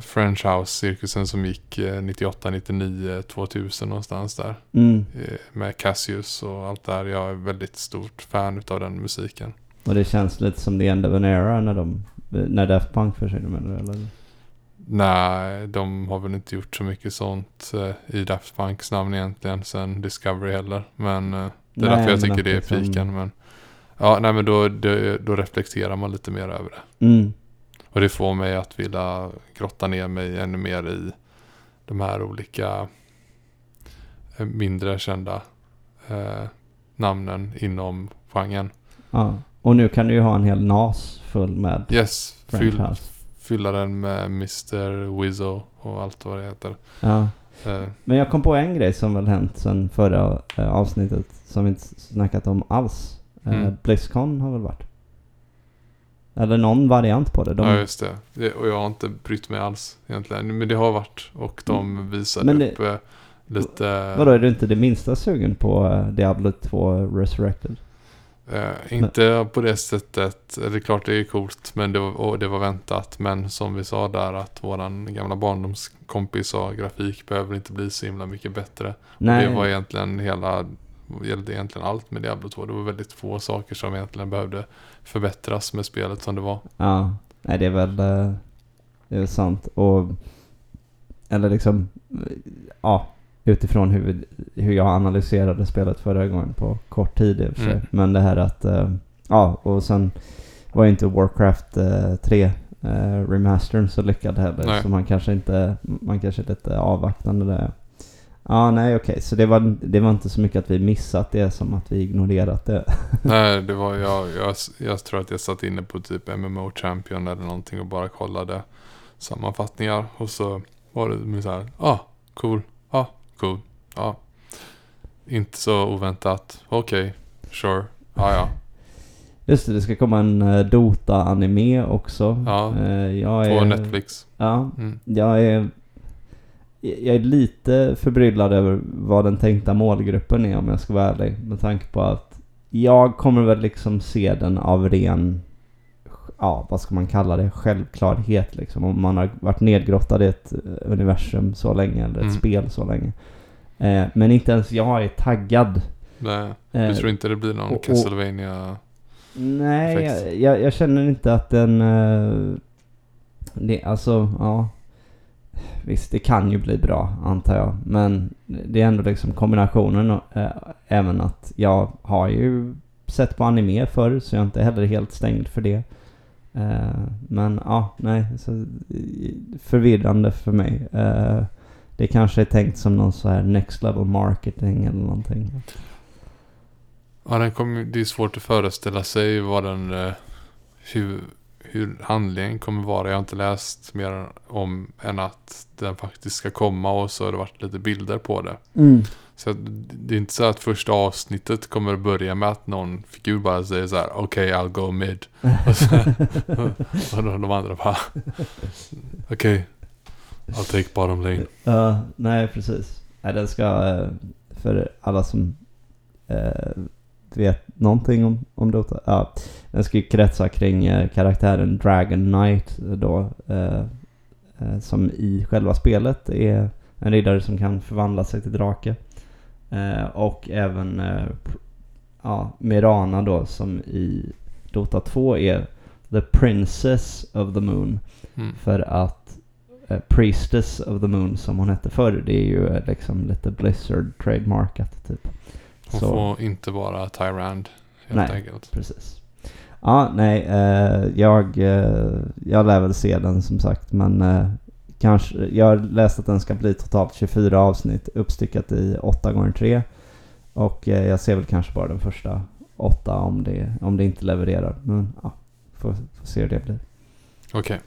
S1: French House-cirkusen som gick eh, 98, 99, 2000 någonstans där.
S2: Mm.
S1: Med Cassius och allt där. Jag är väldigt stort fan utav den musiken.
S2: Och det känns lite som the end of an era när de, när Daft Punk försvinner med det eller?
S1: Nej, de har väl inte gjort så mycket sånt eh, i Daft Punks namn egentligen sen Discovery heller. Men eh, det är
S2: Nej,
S1: därför jag tycker det är
S2: liksom-
S1: piken. Men ja, nej men då, då, då reflekterar man lite mer över det.
S2: Mm.
S1: Och det får mig att vilja grotta ner mig ännu mer i de här olika eh, mindre kända eh, namnen inom genren.
S2: Ja. Och nu kan du ju ha en hel NAS full med
S1: Yes, fyll, fylla den med Mr. Wizzo och allt vad det heter.
S2: Ja.
S1: Eh,
S2: Men jag kom på en grej som väl hänt sen förra eh, avsnittet som vi inte snackat om alls. Eh,
S1: Mm.
S2: Blizzcon har väl varit? Eller någon variant på det. De,
S1: Ja, just det. det. Och jag har inte brytt mig alls egentligen. Men det har varit. Och de visade
S2: Men det-
S1: upp lite...
S2: Vadå, är du inte det minsta sugen på Diablo 2 Resurrected?
S1: Eh, inte på det sättet. Det är klart det är coolt. Men det var, och det var väntat. Men som vi sa där att våran gamla barndomskompis sa grafik behöver inte bli så himla mycket bättre.
S2: Nej.
S1: Det var egentligen hela gällde egentligen allt med Diablo 2. Det var väldigt få saker som egentligen behövde förbättras med spelet som det var.
S2: Ja, nej det är väl, eh, det är väl sant. Och, eller liksom, ja, utifrån hur, hur jag analyserade spelet förra gången på kort tid i och för sig.
S1: Mm.
S2: Men det här att, eh, ja, och sen var ju inte Warcraft eh, 3 eh, remastern så lyckad heller.
S1: Nej.
S2: Så man kanske inte, man kanske är lite avvaktande där. Ja, nej okej. Så det var, det var inte så mycket att vi missat det som att vi ignorerat det.
S1: Nej, det var jag, jag. Jag tror att jag satt inne på typ MMO Champion eller någonting och bara kollade sammanfattningar. Och så var det så här, ah, cool, ah, cool, ah. Inte så oväntat, okej, sure, ah, ja.
S2: Just det, det ska komma en uh, Dota-anime också.
S1: Ja,
S2: Eh, jag
S1: På
S2: är,
S1: Netflix.
S2: Ja,
S1: Mm.
S2: jag är... Jag är lite förbryllad över vad den tänkta målgruppen är om jag ska vara ärlig. Med tanke på att jag kommer väl liksom se den av ren, ja vad ska man kalla det, självklarhet liksom. Om man har varit nedgrottad i ett eh, universum så länge eller ett
S1: Mm.
S2: spel så länge. Eh, men inte ens jag är taggad.
S1: Nej,
S2: Eh,
S1: du tror inte det blir någon
S2: och- och-
S1: Castlevania?
S2: Nej, jag, jag, jag känner inte att den... eh, det, alltså, ja. Visst, det kan ju bli bra antar jag. Men det är ändå liksom kombinationen. Eh, även att jag har ju sett på anime förr så jag är inte heller helt stängd för det. Eh, men ja, nej. Förvirrande för mig. Eh, det kanske är tänkt som någon så här next level marketing eller någonting.
S1: Ja, den kommer, det är svårt att föreställa sig vad den... eh, Hur, hur handlingen kommer vara. Jag har inte läst mer om än att den faktiskt ska komma och så har det varit lite bilder på det.
S2: Mm.
S1: Så det är inte så att första avsnittet kommer att börja med att någon figur bara säger så här: okej I'll go mid. Och, så, och de, andra bara okej I'll take bottom lane.
S2: Ja, nej precis. Nej, den ska, eh, för alla som eh, vet någonting om, om Dota, ja, den ska ju kretsa kring eh, karaktären Dragon Knight då, som i själva spelet är en riddare som kan förvandla sig till drake. Eh, och även eh, ja, Mirana då som i Dota 2 är The Princess of the Moon.
S1: Mm.
S2: För att eh, Priestess of the Moon som hon hette förr, det är ju eh, liksom lite Blizzard trademarkat typ.
S1: Hon
S2: Så,
S1: får inte vara Tyrand helt
S2: Nej.
S1: enkelt.
S2: precis. Ja, nej, eh, jag, jag lär väl se den som sagt, men kanske, jag har läst att den ska bli totalt 24 avsnitt uppstyckat i 8 gånger 3 Och eh, jag ser väl kanske bara den första 8 om det, om det inte levererar. Men ja, får, får se hur det blir.
S1: Okej.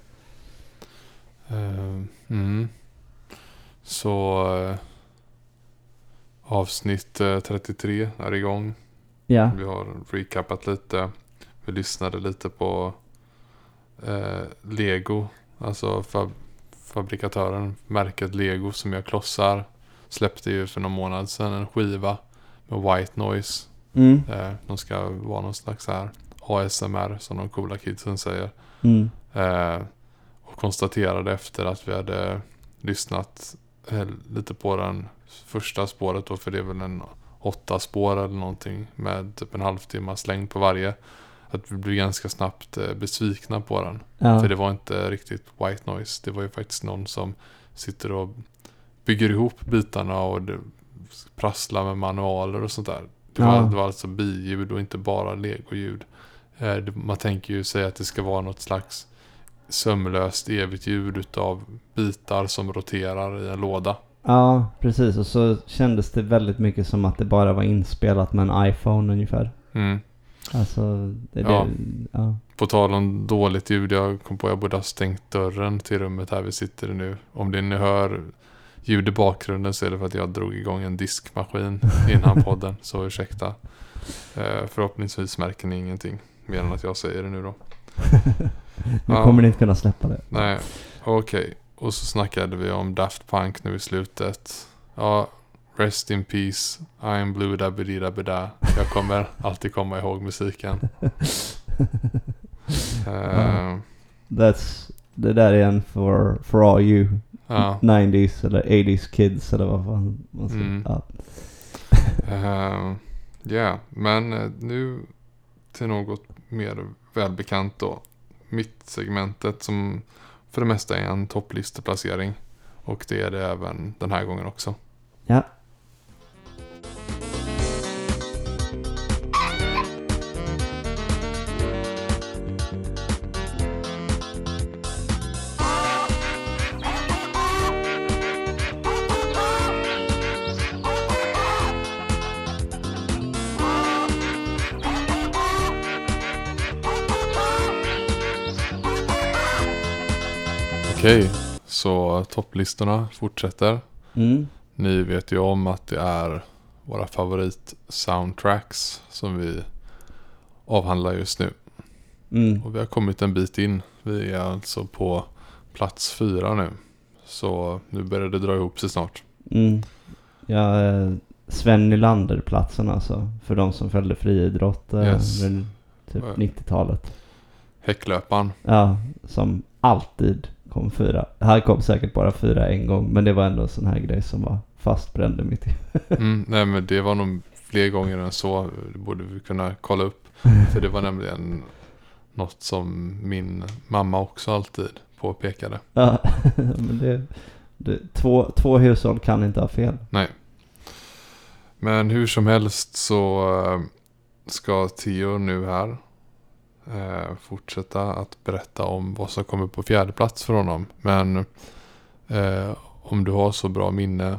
S1: Eh, mm. Så eh, avsnitt eh, 33 är igång.
S2: Ja,
S1: Vi har recapat lite. Vi lyssnade lite på Lego. Alltså fab fabrikatören, märket Lego som gör klossar. Släppte ju för någon månad sedan en skiva med White Noise.
S2: mm,
S1: Eh, de ska vara någon slags här ASMR som de coola kidsen säger.
S2: mm,
S1: Eh, och konstaterade efter att vi hade lyssnat eh, lite på den första spåret då, för det är väl en åtta spår eller någonting med typ en halvtimmas längd på varje. Att vi blev ganska snabbt eh, besvikna på den.
S2: ja,
S1: För det var inte riktigt white noise. Det var ju faktiskt någon som sitter och bygger ihop bitarna och prasslar med manualer och sånt där. Det var,
S2: Ja.
S1: det var alltså biljud och inte bara legoljud. Eh, Man tänker ju sig att det ska vara något slags sömlöst evigt ljud utav bitar som roterar i en låda.
S2: Ja, precis. Och så kändes det väldigt mycket som att det bara var inspelat med en iPhone ungefär.
S1: Mm.
S2: Alltså, det, det,
S1: Ja.
S2: ja.
S1: På tal om dåligt ljud, jag kom på att jag borde ha stängt dörren till rummet här vi sitter nu. Om det ni hör ljud i bakgrunden så är det för att jag drog igång en diskmaskin innan podden. Så ursäkta. Eh, förhoppningsvis märker ni ingenting mer än att jag säger det nu då.
S2: Nu
S1: Ja.
S2: kommer ni inte kunna släppa det.
S1: Nej, okej. Och så snackade vi om Daft Punk nu i slutet. Ja, rest in peace. I'm blue da bidi da bida. Jag kommer alltid komma ihåg musiken. Eh,
S2: That's, det där är en for, for all you
S1: ja.
S2: 90s eller 80s kids eller vad fan man ska
S1: Mm.
S2: ja.
S1: Eh, Ja, men eh, nu till något mer välbekant då. Mitt-segmentet som för det mesta är en topplisteplacering. Och det är det även den här gången också.
S2: ja.
S1: Okej, så topplistorna fortsätter.
S2: Mm.
S1: Ni vet ju om att det är våra favorit-soundtracks som vi avhandlar just nu.
S2: Mm.
S1: Och vi har kommit en bit in. Vi är alltså på plats fyra nu. Så nu börjar det dra ihop sig snart.
S2: Mm. Ja, eh, Sven Nylander-platsen alltså. För de som följde friidrott eh,
S1: Yes.
S2: under typ
S1: Ja.
S2: 90-talet.
S1: Häcklöparen.
S2: Ja, som alltid kom fyra. Han kom säkert bara fyra en gång, men det var ändå en sån här grej som var fastbränd i mitt.
S1: Mm, nej men det var nog fler gånger än så. Det borde vi kunna kolla upp. För det var nämligen något som min mamma också alltid påpekade.
S2: Ja, men det, Det, två, två hushåll kan inte ha fel.
S1: Men hur som helst så eh, ska Theo nu här eh, fortsätta att berätta om vad som kommer på fjärde plats för honom. Men eh, om du har så bra minne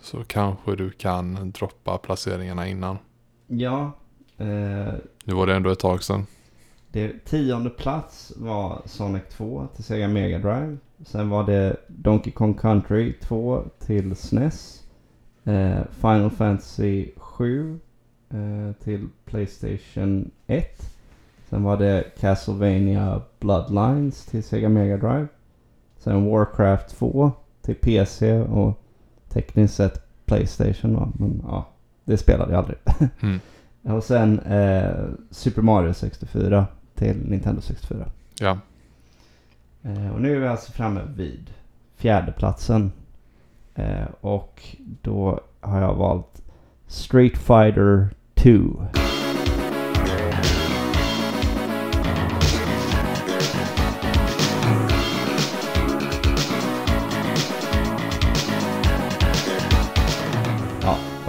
S1: så kanske du kan droppa placeringarna innan.
S2: Ja. Eh,
S1: Nu var det ändå ett tag sedan.
S2: det, tionde plats var Sonic 2 till Sega Mega Drive. Sen var det Donkey Kong Country 2 till SNES. Eh, Final Fantasy 7 eh, till Playstation 1. Sen var det Castlevania Bloodlines till Sega Mega Drive. Sen Warcraft 2 till PC och tekniskt sett Playstation då, men ja, det spelade jag aldrig.
S1: Mm.
S2: och sen eh, Super Mario 64 till Nintendo 64.
S1: Ja,
S2: Eh, och nu är vi alltså framme vid fjärdeplatsen. Eh, och då har jag valt Street Fighter 2.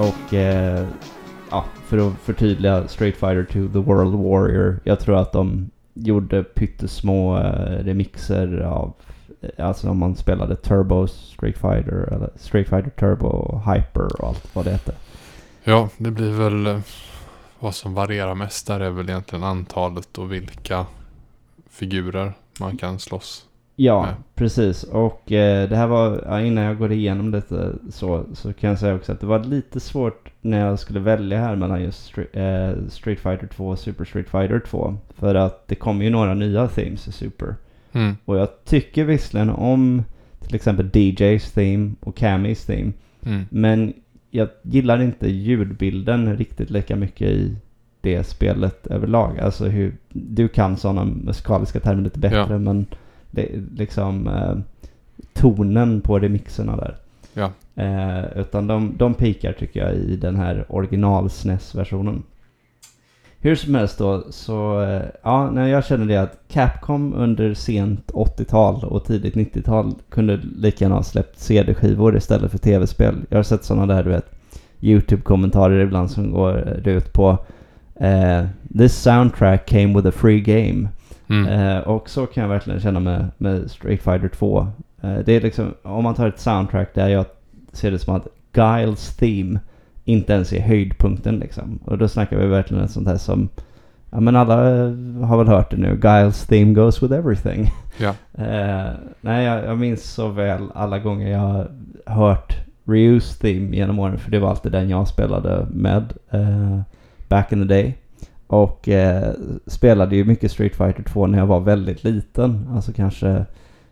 S2: Och eh, ja, för att förtydliga Street Fighter 2 The World Warrior. Jag tror att de gjorde pyttesmå eh, remixer av eh, Alltså om man spelade Turbo Street Fighter eller Street Fighter Turbo Hyper och allt vad det hette.
S1: ja det blir väl eh, vad som varierar mest där är väl egentligen antalet och vilka figurer man kan slåss.
S2: Ja,
S1: Nej.
S2: precis. Och eh, det här var, ja, innan jag går igenom lite så, så kan jag säga också att det var lite svårt när jag skulle välja här mellan just Street, eh, Street Fighter 2 och Super Street Fighter 2. För att det kommer ju några nya themes i Super.
S1: Mm.
S2: Och jag tycker visserligen om till exempel DJs theme och Camis theme.
S1: Mm.
S2: Men jag gillar inte ljudbilden riktigt lika mycket i det spelet överlag. Alltså hur, du kan sådana musikaliska termer lite bättre
S1: Ja.
S2: men liksom eh, tonen på remixerna där.
S1: Ja.
S2: Eh, utan de, de pikar tycker jag i den här original SNES-versionen. Hur som helst då, så eh, ja, när jag kände det att Capcom under sent 80-tal och tidigt 90-tal kunde lika gärna ha släppt CD-skivor istället för tv-spel. Jag har sett sådana där, du vet, YouTube-kommentarer ibland som går ut på eh, This soundtrack came with a free game.
S1: Mm.
S2: Eh, och så kan jag verkligen känna med, med Street Fighter 2. Eh, det är liksom, om man tar ett soundtrack där jag ser det som att Giles theme inte ens är höjdpunkten liksom. Och då snackar vi verkligen ett sånt här som, ja men alla eh, har väl hört det nu, Giles theme goes with everything.
S1: Ja.
S2: Eh, nej, jag, jag minns så väl alla gånger jag har hört Ryus theme genom åren, för det var alltid den jag spelade med eh, back in the day. Och eh, spelade ju mycket Street Fighter 2 när jag var väldigt liten, alltså kanske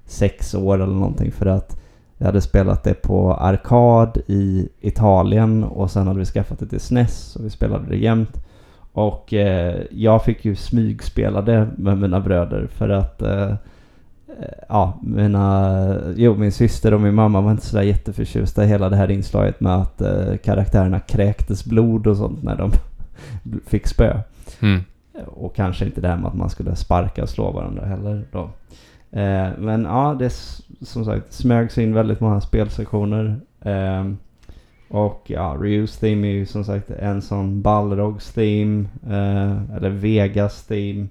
S2: sex år eller någonting för att jag hade spelat det på arkad i Italien och sen hade vi skaffat det till SNES och vi spelade det jämt. Och eh, jag fick ju smygspela det med mina bröder för att eh, eh ja, mina, jo min syster och min mamma var inte sådär jätteförtjusta i hela det här inslaget med att eh, karaktärerna kräktes blod och sånt när de fick spö.
S1: Mm.
S2: Och kanske inte det här med att man skulle sparka och slå varandra heller då. Eh, men ja, det är som sagt smögs in väldigt många spelsektioner. Eh, och ja, Reuse theme är ju som sagt en sån Balrogs theme. Eh, eller Vegas theme.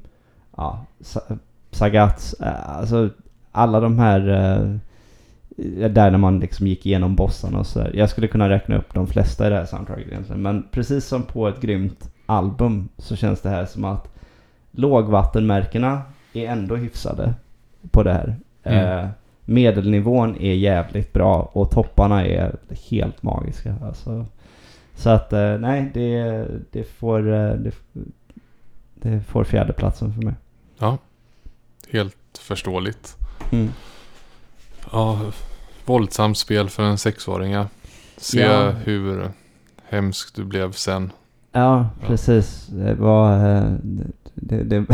S2: Ja, Sa- Sagats. Eh, alltså alla de här eh, där när man liksom gick igenom bossarna och sådär. Jag skulle kunna räkna upp de flesta i det här soundtracket egentligen. Men precis som på ett grymt album så känns det här som att lågvattenmärkena är ändå hyfsade på det här.
S1: Mm.
S2: Eh, medelnivån är jävligt bra och topparna är helt magiska. Alltså. Så att eh, nej, det, det, får, eh, det, det får fjärdeplatsen för mig.
S1: Ja. Helt förståeligt.
S2: Mm.
S1: Ja, våldsamt spel för en sexåring. Se
S2: Ja.
S1: hur hemskt du blev sen.
S2: Ja, precis. Det var... eh, Det, det,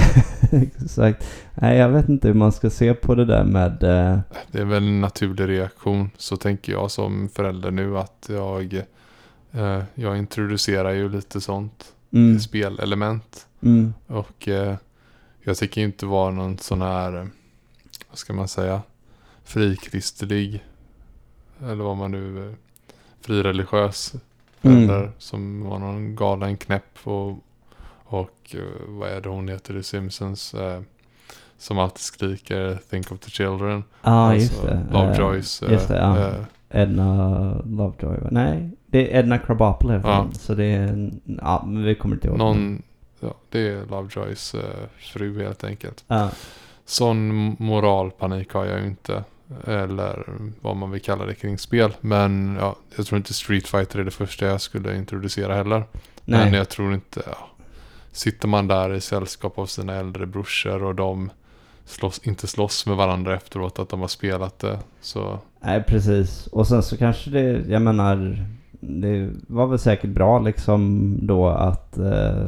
S2: exakt. Nej, jag vet inte hur man ska se på det där med... eh,
S1: Det är väl en naturlig reaktion. Så tänker jag som förälder nu att jag, eh, jag introducerar ju lite sånt
S2: mm,
S1: spelelement.
S2: mm,
S1: Och jag tycker inte vara någon sån här, vad ska man säga, frikristlig eller vad man nu, eh, frireligiös.
S2: Mm.
S1: Som var någon galen knäpp och, och eh, vad är det hon heter i Simpsons? Eh, som alltid skriker Think of the children.
S2: Ja,
S1: Alltså,
S2: just det.
S1: Lovejoys.
S2: Eh, just det, ja.
S1: eh,
S2: Edna Lovejoy? Nej, det är Edna Krabappel i alla fall.
S1: Ja.
S2: Så det är, ja, men vi kommer inte ihåg.
S1: någon, ja, det är Lovejoys eh, fru helt enkelt.
S2: Ja,
S1: Sån moralpanik har jag ju inte. Eller vad man vill kalla det kring spel. Men ja, jag tror inte Street Fighter är det första jag skulle introducera heller.
S2: nej.
S1: Men jag tror inte... Ja. Sitter man där i sällskap av sina äldre brorsor och de slåss, inte slåss med varandra efteråt att de har spelat det. Så
S2: Nej, precis. Och sen så kanske det, jag menar, det var väl säkert bra liksom då att eh,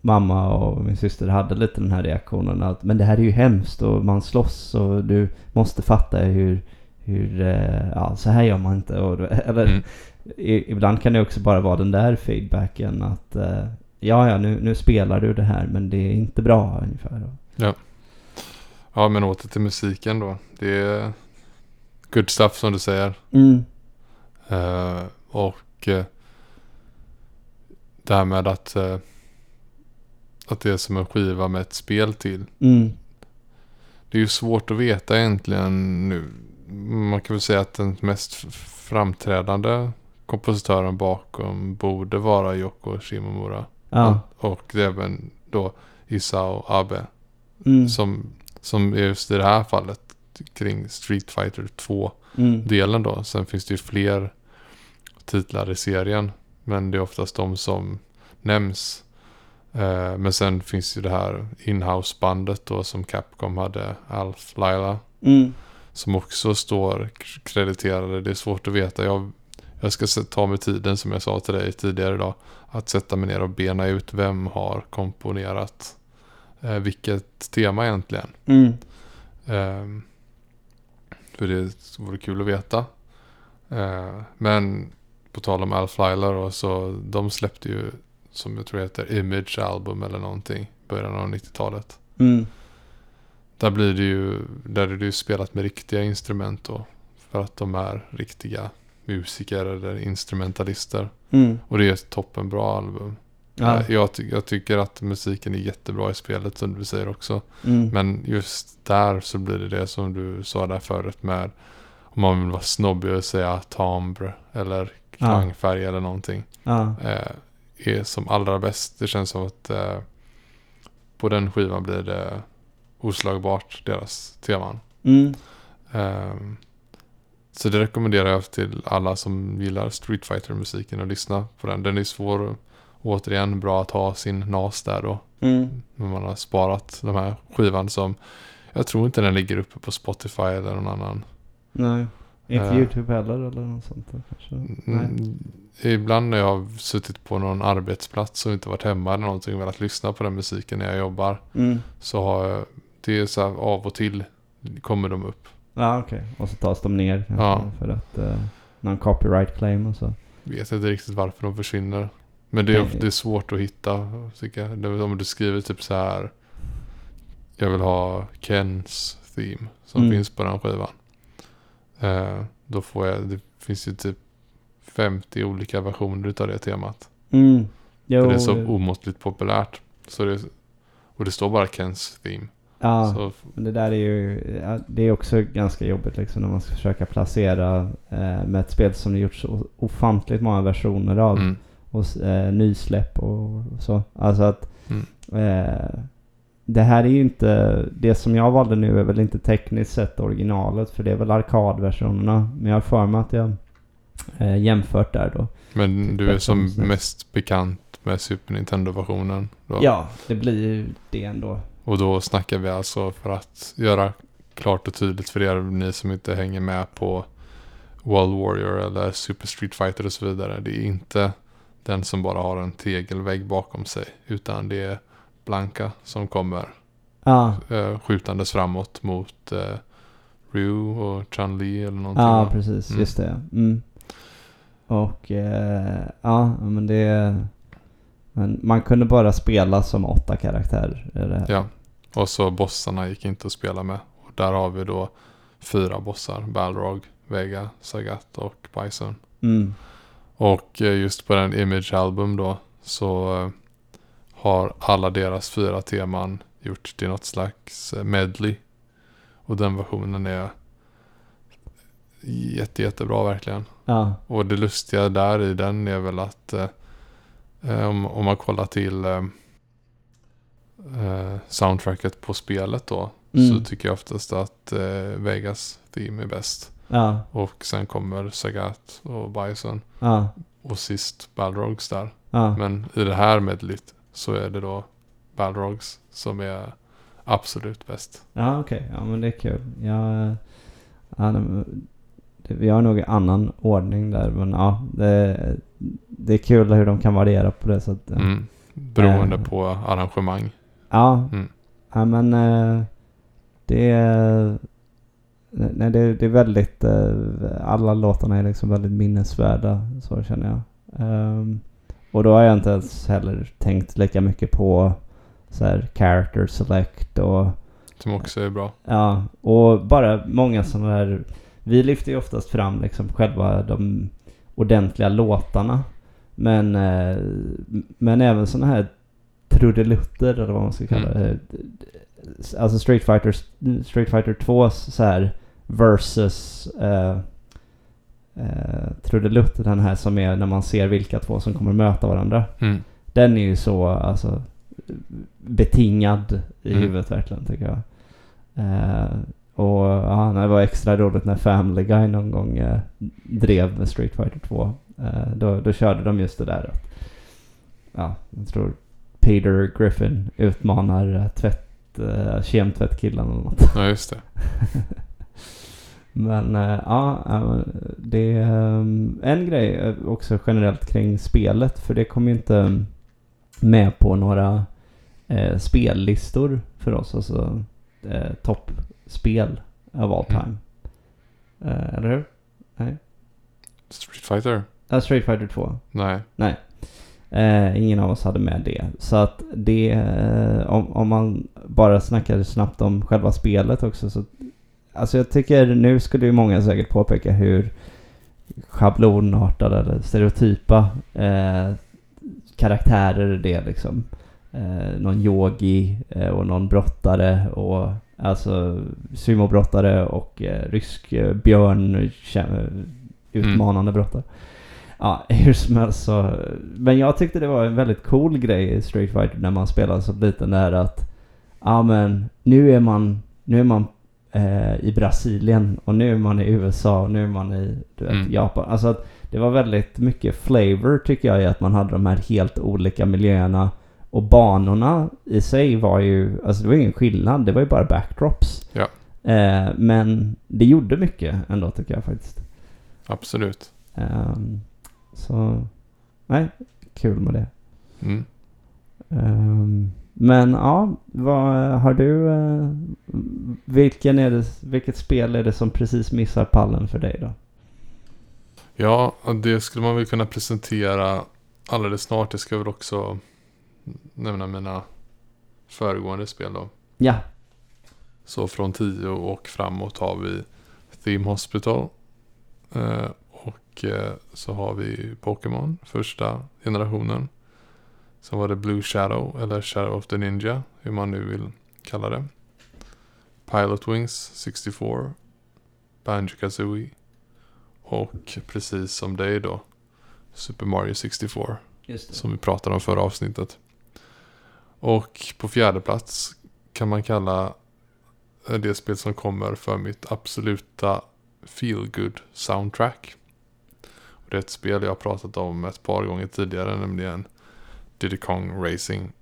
S2: mamma och min syster hade lite den här reaktionen att men det här är ju hemskt och man slåss och du måste fatta hur, hur eh, ja så här gör man inte. Och, eller
S1: mm.
S2: i, ibland kan det också bara vara den där feedbacken att eh, ja, ja, nu, nu spelar du det här men det är inte bra ungefär.
S1: Ja men åter till musiken då. Det är good stuff som du säger.
S2: Mm.
S1: Eh, och eh, det här med att, eh, att det är som en skiva med ett spel till.
S2: Mm.
S1: Det är ju svårt att veta egentligen nu. Man kan väl säga att den mest framträdande kompositören bakom borde vara Yoko Shimomura.
S2: Ja.
S1: Och även då Isao Abe.
S2: Mm.
S1: Som, som är just i det här fallet kring Street Fighter 2-delen
S2: Mm.
S1: då. Sen finns det ju fler titlar i serien. Men det är oftast de som nämns. Eh, men sen finns ju det här inhouse-bandet då som Capcom hade, Alf Laila.
S2: Mm.
S1: Som också står krediterade. Det är svårt att veta. Jag, jag ska ta mig tiden som jag sa till dig tidigare idag. Att sätta mig ner och bena ut vem har komponerat eh, vilket tema egentligen.
S2: Mm.
S1: Ehm, för det vore kul att veta. Eh, men på tal om Alf Lyla då, så de släppte ju som jag tror heter Image Album eller någonting. Början av 90-talet.
S2: Mm.
S1: Där blir det ju, där är det ju spelat med riktiga instrument då. För att de är riktiga musiker eller instrumentalister.
S2: Mm.
S1: Och det är ett toppenbra album.
S2: Ja.
S1: Eh, Jag, ty- jag tycker att musiken är jättebra i spelet som du säger också.
S2: Mm.
S1: Men just där så blir det det som du sa där förut med om man vill vara snobbig och säga timbre eller klangfärg eller någonting.
S2: ja.
S1: Eh, är som allra bäst. Det känns som att eh, på den skivan blir det oslagbart deras teman.
S2: Mm.
S1: Ehm, så det rekommenderar jag till alla som gillar Street fighter musiken att lyssna på den. Den är svår och återigen bra att ha sin nas där då.
S2: Mm.
S1: När man har sparat de här skivan som jag tror inte den ligger uppe på Spotify eller någon annan.
S2: Nej. Inte
S1: Eh.
S2: YouTube heller eller något sånt där kanske? Nej.
S1: Ibland när jag har suttit på någon arbetsplats och inte varit hemma eller någonting och velat lyssna på den musiken när jag jobbar.
S2: Mm.
S1: Så har jag, det är så här av och till kommer de upp.
S2: Ja okej. Och så tas de ner
S1: Ja.
S2: för att eh, någon copyright claim och så.
S1: Vet inte riktigt varför de försvinner. Men det är, det är svårt att hitta tycker jag. Om du skriver typ så här. Jag vill ha Kens theme som
S2: Mm.
S1: finns på den skivan. Eh, då får jag, det finns ju typ 50 olika versioner utav det temat.
S2: Mm. Jo,
S1: För det är så omåttligt populärt. Så det, och det står bara Kens theme.
S2: Ja.
S1: Så,
S2: Men det där är ju, det är också ganska jobbigt liksom när man ska försöka placera eh, med ett spel som det gjorts ofantligt många versioner av.
S1: mm,
S2: Och eh, nysläpp och så. Alltså att
S1: Mm.
S2: eh, det här är ju inte, det som jag valde nu är väl inte tekniskt sett originalet för det är väl arkadversionerna. Men jag har för mig att jag eh, jämfört där då.
S1: men du är som mest bekant med Super Nintendo-versionen.
S2: Ja, det blir ju det ändå.
S1: Och då snackar vi alltså för att göra klart och tydligt för er ni som inte hänger med på World Warrior eller Super Street Fighter och så vidare. Det är inte den som bara har en tegelvägg bakom sig. Utan det är Blanka som kommer
S2: Ja,
S1: eh, skjutandes framåt mot eh, Ryu och Chun-Li eller någonting.
S2: ja precis.
S1: Mm.
S2: Just det. Mm. Och eh, ja, men det... Men man kunde bara spela som åtta karaktärer.
S1: Ja. Och så bossarna gick inte att spela med. Och där har vi då fyra bossar. Balrog, Vega, Sagat och Bison.
S2: Mm.
S1: Och eh, just på den Image Album då så eh, har alla deras fyra teman gjort till något slags eh, medley. Och den versionen är jätte, jättebra verkligen.
S2: Ja.
S1: Och det lustiga där i den är väl att eh, eh, om, om man kollar till eh, eh, soundtracket på spelet då.
S2: Mm.
S1: Så tycker jag oftast att eh, Vegas theme är bäst.
S2: Ja.
S1: Och sen kommer Sagat och Bison.
S2: Ja.
S1: Och sist Balrogs där.
S2: Ja.
S1: Men i det här medlet så är det då Balrogs som är absolut bäst.
S2: Ja, okej. Ja, men det är kul. Jag, ja, det, det, vi har nog en annan ordning där, men ja, det, det är kul hur de kan variera på det sättet.
S1: Mm. Beroende
S2: Eh.
S1: på arrangemang.
S2: Ja,
S1: Mm.
S2: ja men eh, det är... Nej, det, det är väldigt... eh, Alla låtarna är liksom väldigt minnesvärda, så känner jag. Ehm, och då har jag inte ens heller tänkt lika mycket på så här character select och
S1: Som också är bra.
S2: Ja, och bara många sådana där... Vi lyfter ju oftast fram liksom själva de ordentliga låtarna. Men, eh, men även sådana här trudelutter eller vad man ska kalla det. Alltså Street Fighter, Street Fighter 2 så här versus eh, eh, trudelutt, den här som är när man ser vilka två som kommer möta varandra.
S1: Mm.
S2: Den är ju så alltså betingad i
S1: Mm.
S2: huvudet verkligen tycker jag. Eh, och ja, det var extra roligt när Family Guy någon gång eh, drev med Street Fighter 2. Eh, då, då körde de just det där att, ja, jag tror Peter Griffin utmanar eh, tvätt, eh, kemtvättkillen eller något.
S1: Ja, just det.
S2: Men eh, ja, det är um, en grej eh, också generellt kring spelet. För det kom ju inte med på några eh, spellistor för oss. Alltså eh, toppspel of all
S1: Mm.
S2: time. Eh, eller hur?
S1: Street Fighter?
S2: Uh, Street Fighter 2.
S1: Nej.
S2: Eh, ingen av oss hade med det. Så att det, eh, om, om man bara snackar snabbt om själva spelet också så Alltså jag tycker nu skulle ju många säkert påpeka hur schablonartade eller stereotypa eh, karaktärer det är liksom. Eh, någon yogi eh, och någon brottare och alltså sumobrottare och eh, rysk eh, björn kä- utmanande brottare. Ja, hur som helst så. Men jag tyckte det var en väldigt cool grej i Street Fighter när man spelade som liten där att ja men nu är man, nu är man eh, i Brasilien och nu är man i USA och nu är man i du vet,
S1: Mm.
S2: Japan. Alltså att det var väldigt mycket flavor tycker jag i att man hade de här helt olika miljöerna. Och banorna i sig var ju, alltså det var ingen skillnad, det var ju bara backdrops.
S1: Ja.
S2: Eh, men det gjorde mycket ändå tycker jag faktiskt.
S1: Absolut.
S2: Ehm, så, nej, kul med det.
S1: Mm.
S2: Ehm, men ja, vad har du... eh, vilken är det, vilket spel är det som precis missar pallen för dig då?
S1: Ja, det skulle man väl kunna presentera alldeles snart. Jag ska väl också nämna mina föregående spel då.
S2: Ja.
S1: Så från 10 och framåt har vi Theme Hospital. Eh, och eh, så har vi Pokémon, första generationen. Sen var det Blue Shadow, eller Shadow of the Ninja, hur man nu vill kalla det. Pilot Wings 64. Banjo-Kazooie. Och precis som dig då, Super Mario 64.
S2: Just
S1: Som vi pratade om förra avsnittet. Och på fjärde plats kan man kalla eh, det spel som kommer för mitt absoluta feelgood soundtrack. Och det är ett spel jag har pratat om ett par gånger tidigare, nämligen Diddy Kong Racing.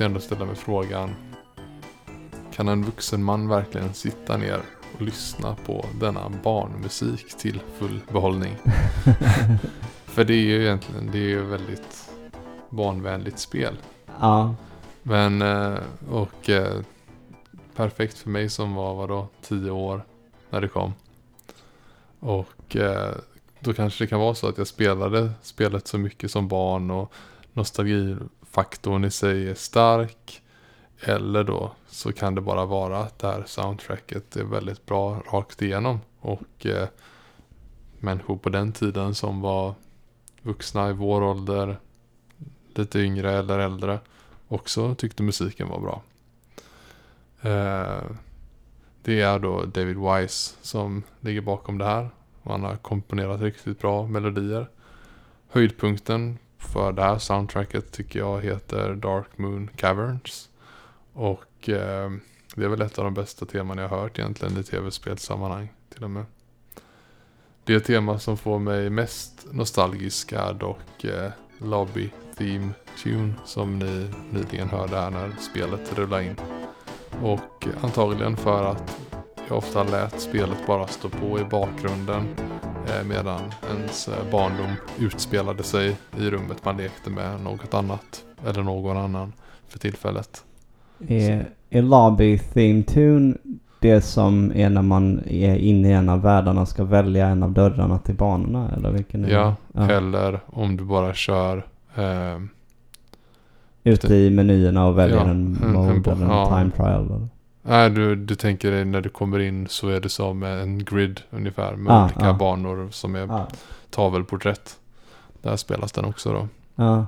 S1: Måste jag ändå ställa mig frågan. Kan en vuxen man verkligen sitta ner och lyssna på denna barnmusik till full behållning? För det är ju egentligen det är ju väldigt barnvänligt spel.
S2: Ja.
S1: Men, eh, och eh, perfekt för mig som var vadå, 10 år när det kom. Och eh, då kanske det kan vara så att jag spelade spelet så mycket som barn och faktorn i sig är stark. Eller då så kan det bara vara att det här soundtracket är väldigt bra rakt igenom. Och eh, människor på den tiden som var vuxna i vår ålder, lite yngre eller äldre, också tyckte musiken var bra. Eh, det är då David Wise som ligger bakom det här. Och han har komponerat riktigt bra melodier. Höjdpunkten för det här soundtracket tycker jag heter Dark Moon Caverns. Och eh, det är väl ett av de bästa teman jag har hört egentligen i tv-spelsammanhang till och med. Det tema som får mig mest nostalgisk är dock eh, Lobby Theme Tune som ni nyligen hörde här när spelet rullade in. Och antagligen för att jag ofta lät spelet bara stå på i bakgrunden medan ens eh, barndom utspelade sig i rummet man lekte med något annat eller någon annan för tillfället.
S2: Är, är Lobby Theme Tune det som är när man är inne i en av världarna och ska välja en av dörrarna till banorna? Eller vilken det?
S1: Ja, eller om du bara kör eh,
S2: Ute i menyerna och väljer
S1: Ja,
S2: en mode
S1: en
S2: eller en
S1: ja.
S2: time trial? Eller?
S1: Nej, du, du tänker dig när du kommer in så är det som en grid ungefär med
S2: Ah,
S1: olika
S2: ah.
S1: banor som är
S2: Ja.
S1: tavelporträtt. Där spelas den också då.
S2: Ja.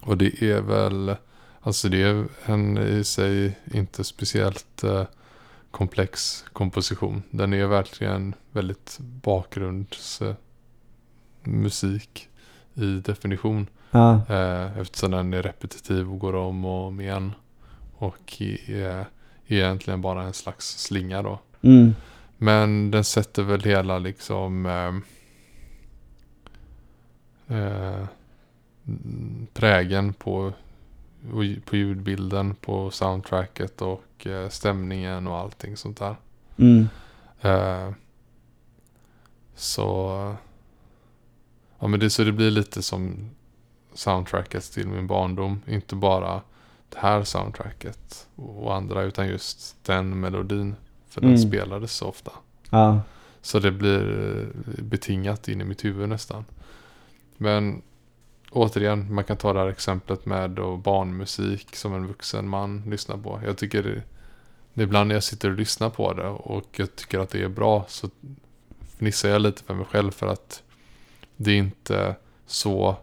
S1: Och det är väl, alltså det är en i sig inte speciellt eh, komplex komposition. Den är verkligen väldigt bakgrundsmusik musik i definition. Eh, eftersom den är repetitiv och går om och om igen. Och är egentligen bara en slags slinga då.
S2: Mm.
S1: Men den sätter väl hela liksom eh, mm, prägen på, på ljudbilden, på soundtracket och eh, stämningen och allting sånt där.
S2: Mm.
S1: Eh, så, ja men det, så det blir lite som soundtracket till min barndom. Inte bara det här soundtracket och andra utan just den melodin. För den
S2: Mm.
S1: spelades så ofta.
S2: Ja.
S1: Så det blir eh, betingat in i mitt huvud nästan. Men återigen, man kan ta det här exemplet med då barnmusik som en vuxen man lyssnar på. Jag tycker det, det ibland när jag sitter och lyssnar på det och jag tycker att det är bra så fnissar jag lite för mig själv för att det är inte så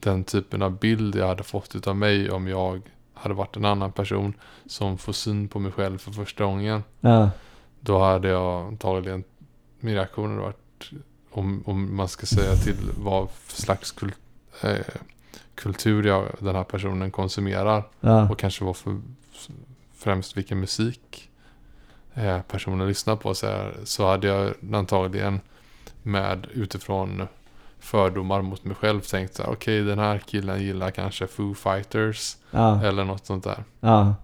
S1: den typen av bild jag hade fått utav mig om jag hade varit en annan person som får syn på mig själv för första gången.
S2: Ja.
S1: Då hade jag antagligen, min reaktion hade varit, om, om man ska säga till vad för slags kul, eh, kultur jag, den här personen konsumerar.
S2: Ja.
S1: Och kanske vad för, främst vilken musik eh, personen lyssnar på. Så, här, så hade jag antagligen med utifrån fördomar mot mig själv tänkt så okej den här killen gillar kanske Foo Fighters
S2: Ja.
S1: eller något sånt där.
S2: Ja.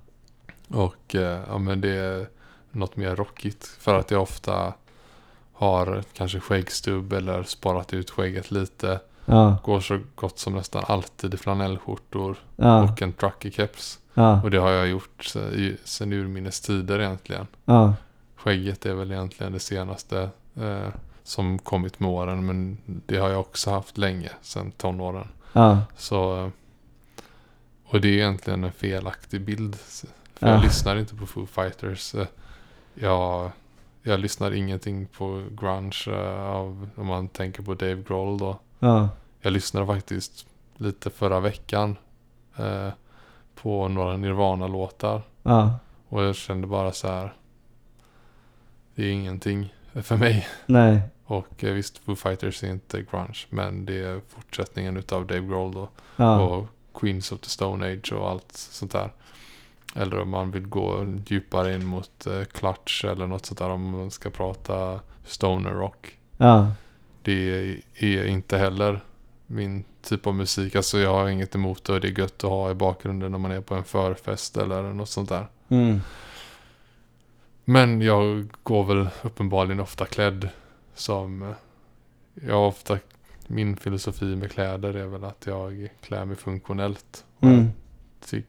S1: Och eh, ja, men det är något mer rockigt. För att jag ofta har kanske skäggstubb eller sparat ut skägget lite.
S2: Ja.
S1: Går så gott som nästan alltid i flanellskjortor
S2: Ja.
S1: och en trucker-keps.
S2: Ja.
S1: Och det har jag gjort sen urminnes tider egentligen.
S2: Ja.
S1: Skägget är väl egentligen det senaste eh, som kommit med åren. Men det har jag också haft länge, sen tonåren.
S2: Ja.
S1: Så, och det är egentligen en felaktig bild. För
S2: Ja.
S1: jag lyssnar inte på Foo Fighters. Eh, Jag, jag lyssnar ingenting på grunge eh, av, om man tänker på Dave Grohl då.
S2: Ja.
S1: Jag lyssnade faktiskt lite förra veckan eh, på några Nirvana-låtar.
S2: Ja.
S1: Och jag kände bara så här. Det är ingenting för mig.
S2: Nej.
S1: Och eh, visst, Foo Fighters är inte grunge. Men det är fortsättningen utav Dave Grohl då.
S2: Ja.
S1: och Queens of the Stone Age och allt sånt där. Eller om man vill gå djupare in mot eh, Clutch eller något sånt där om man ska prata stoner rock.
S2: Ja.
S1: Det är inte heller min typ av musik. Alltså jag har inget emot det och det är gött att ha i bakgrunden när man är på en förfest eller något sånt där.
S2: Mm.
S1: Men jag går väl uppenbarligen ofta klädd som... eh, Jag ofta... Min filosofi med kläder är väl att jag klär mig funktionellt.
S2: Mm.
S1: ty-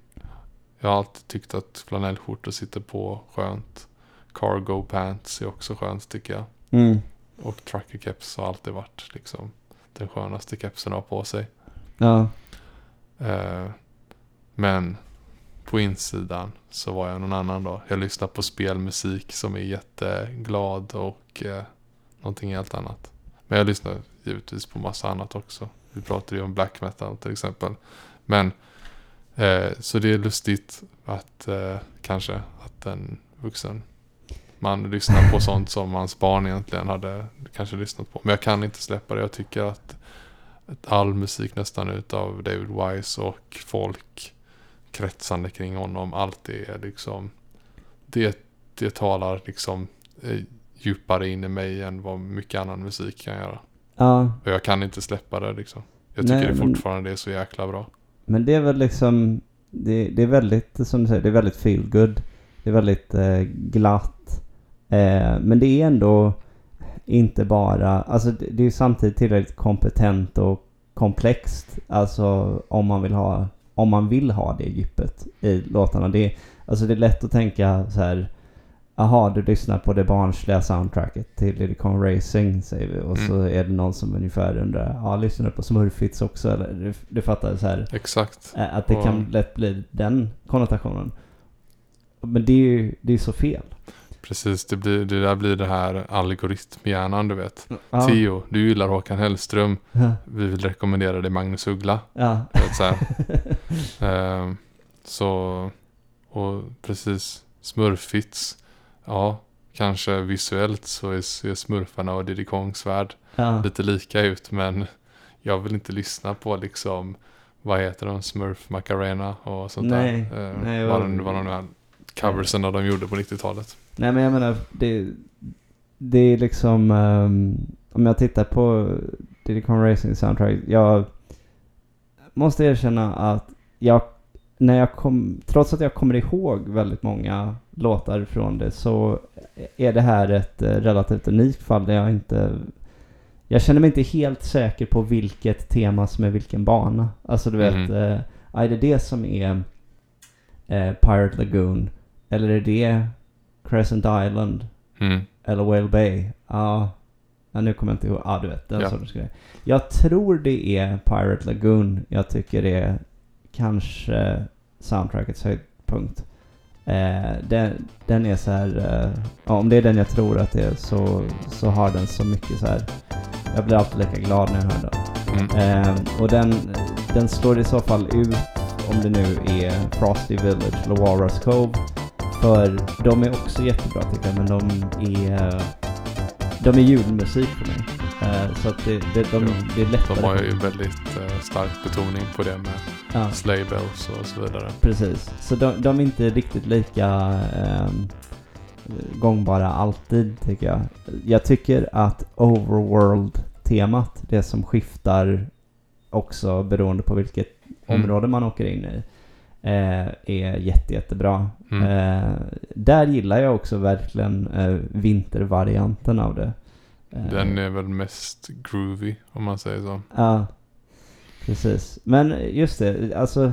S1: Jag har alltid tyckt att flanellskjortor sitter på skönt. Cargo pants är också skönt tycker jag.
S2: Mm.
S1: Och trucker keps har alltid varit liksom den skönaste kepsen att ha på sig.
S2: Ja.
S1: Eh, men på insidan så var jag någon annan då. Jag lyssnar på spelmusik som är jätteglad och eh, någonting helt annat. Men jag lyssnar givetvis på massa annat också. Vi pratade ju om black metal till exempel. Men eh, så det är lustigt att eh, kanske att en vuxen man lyssnar på sånt som hans barn egentligen hade kanske lyssnat på. Men jag kan inte släppa det. Jag tycker att att all musik nästan utav David Wise och folk kretsande kring honom. Allt det är liksom det, det talar liksom eh, djupare in i mig än vad mycket annan musik kan göra.
S2: Ja.
S1: Och jag kan inte släppa det liksom. Jag tycker
S2: Nej,
S1: det
S2: men-
S1: fortfarande är så jäkla bra.
S2: Men det är väl liksom, det, det är väldigt, som du säger, det är väldigt feel good. Det är väldigt eh, glatt. Eh, men det är ändå inte bara, alltså det, det är samtidigt tillräckligt kompetent och komplext. Alltså om man vill ha, om man vill ha det djupet i låtarna. Det, alltså det är lätt att tänka så här. Jaha, du lyssnar på det barnsliga soundtracket till Lily Con Racing säger vi. Och så är det någon som ungefär undrar, ja lyssnar du på Smurfits också? Eller du, du fattar så här.
S1: Exakt.
S2: Eh, Att det
S1: Och-
S2: kan lätt bli den konnotationen. Men det är ju det är så fel.
S1: Precis, det, blir, det där blir det här algoritmhjärnan du vet.
S2: Ja.
S1: Theo, du gillar Håkan Hellström.
S2: Ja.
S1: Vi vill rekommendera dig Magnus Uggla.
S2: Ja.
S1: Vet, så. Ehm, så, och precis, Smurfits. Ja, kanske visuellt så är, ser smurfarna och Diddy Kongs värld
S2: ja.
S1: lite lika ut. Men jag vill inte lyssna på liksom, vad heter de, Smurf Macarena och sånt
S2: Nej,
S1: där. Ehm,
S2: nej,
S1: vad,
S2: jag-
S1: de, vad de här coversen de gjorde på 90-talet.
S2: Nej men jag menar, det, det är liksom, ehm, om jag tittar på Diddy Kong Racing soundtrack, jag måste erkänna att jag, när jag kom, trots att jag kommer ihåg väldigt många låtar från det så är det här ett eh, relativt unikt fall där jag inte jag känner mig inte helt säker på vilket tema som är vilken bana. Alltså du vet,
S1: Mhm.
S2: eh, är det det som är eh, Pirate Lagoon? Eller är det Crescent Island?
S1: Mm.
S2: Eller Whale Bay? Ja, ja nu kommer jag inte ihåg. Ja, du vet, den
S1: Ja.
S2: sortens grej. Jag tror det är Pirate Lagoon. Jag tycker det är kanske soundtrackets höjdpunkt. Eh, den, den är så här, eh, ja, om det är den jag tror att det är så, så har den så mycket så här. Jag blir alltid lika glad när jag hör den.
S1: Mm.
S2: Eh, och den, den slår i så fall ut om det nu är Frosty Village eller Walrus Cove. För de är också jättebra tycker jag, men de är, de är julmusik för mig. Eh, så att det, det, de, det är lättare.
S1: De har ju väldigt eh, stark betoning på det med
S2: ja,
S1: sleigh bells och så vidare.
S2: precis. Så de, de är inte riktigt lika ehm, gångbara alltid tycker jag. Jag tycker att Overworld-temat, det som skiftar också beroende på vilket
S1: Mm.
S2: område man åker in i, eh, är jätte, jättebra.
S1: Mm.
S2: Eh, där gillar jag också verkligen eh, vintervarianten av det. Eh,
S1: Den är väl mest groovy om man säger så.
S2: Ja, precis. Men just det, alltså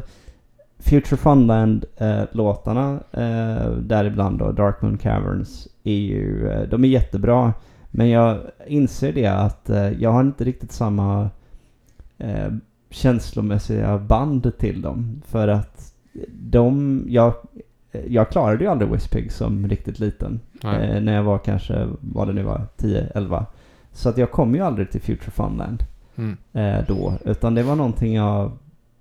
S2: Future Funland-låtarna, eh, däribland då Dark Moon Caverns, är ju, eh, de är jättebra. Men jag inser det att jag har inte riktigt samma eh, känslomässiga band till dem. För att de, jag, jag klarade ju aldrig Wispig som riktigt liten. Eh, när jag var kanske, vad det nu var, 10-11. Så att jag kom ju aldrig till Future Funland
S1: Mm.
S2: eh, då. Utan det var någonting jag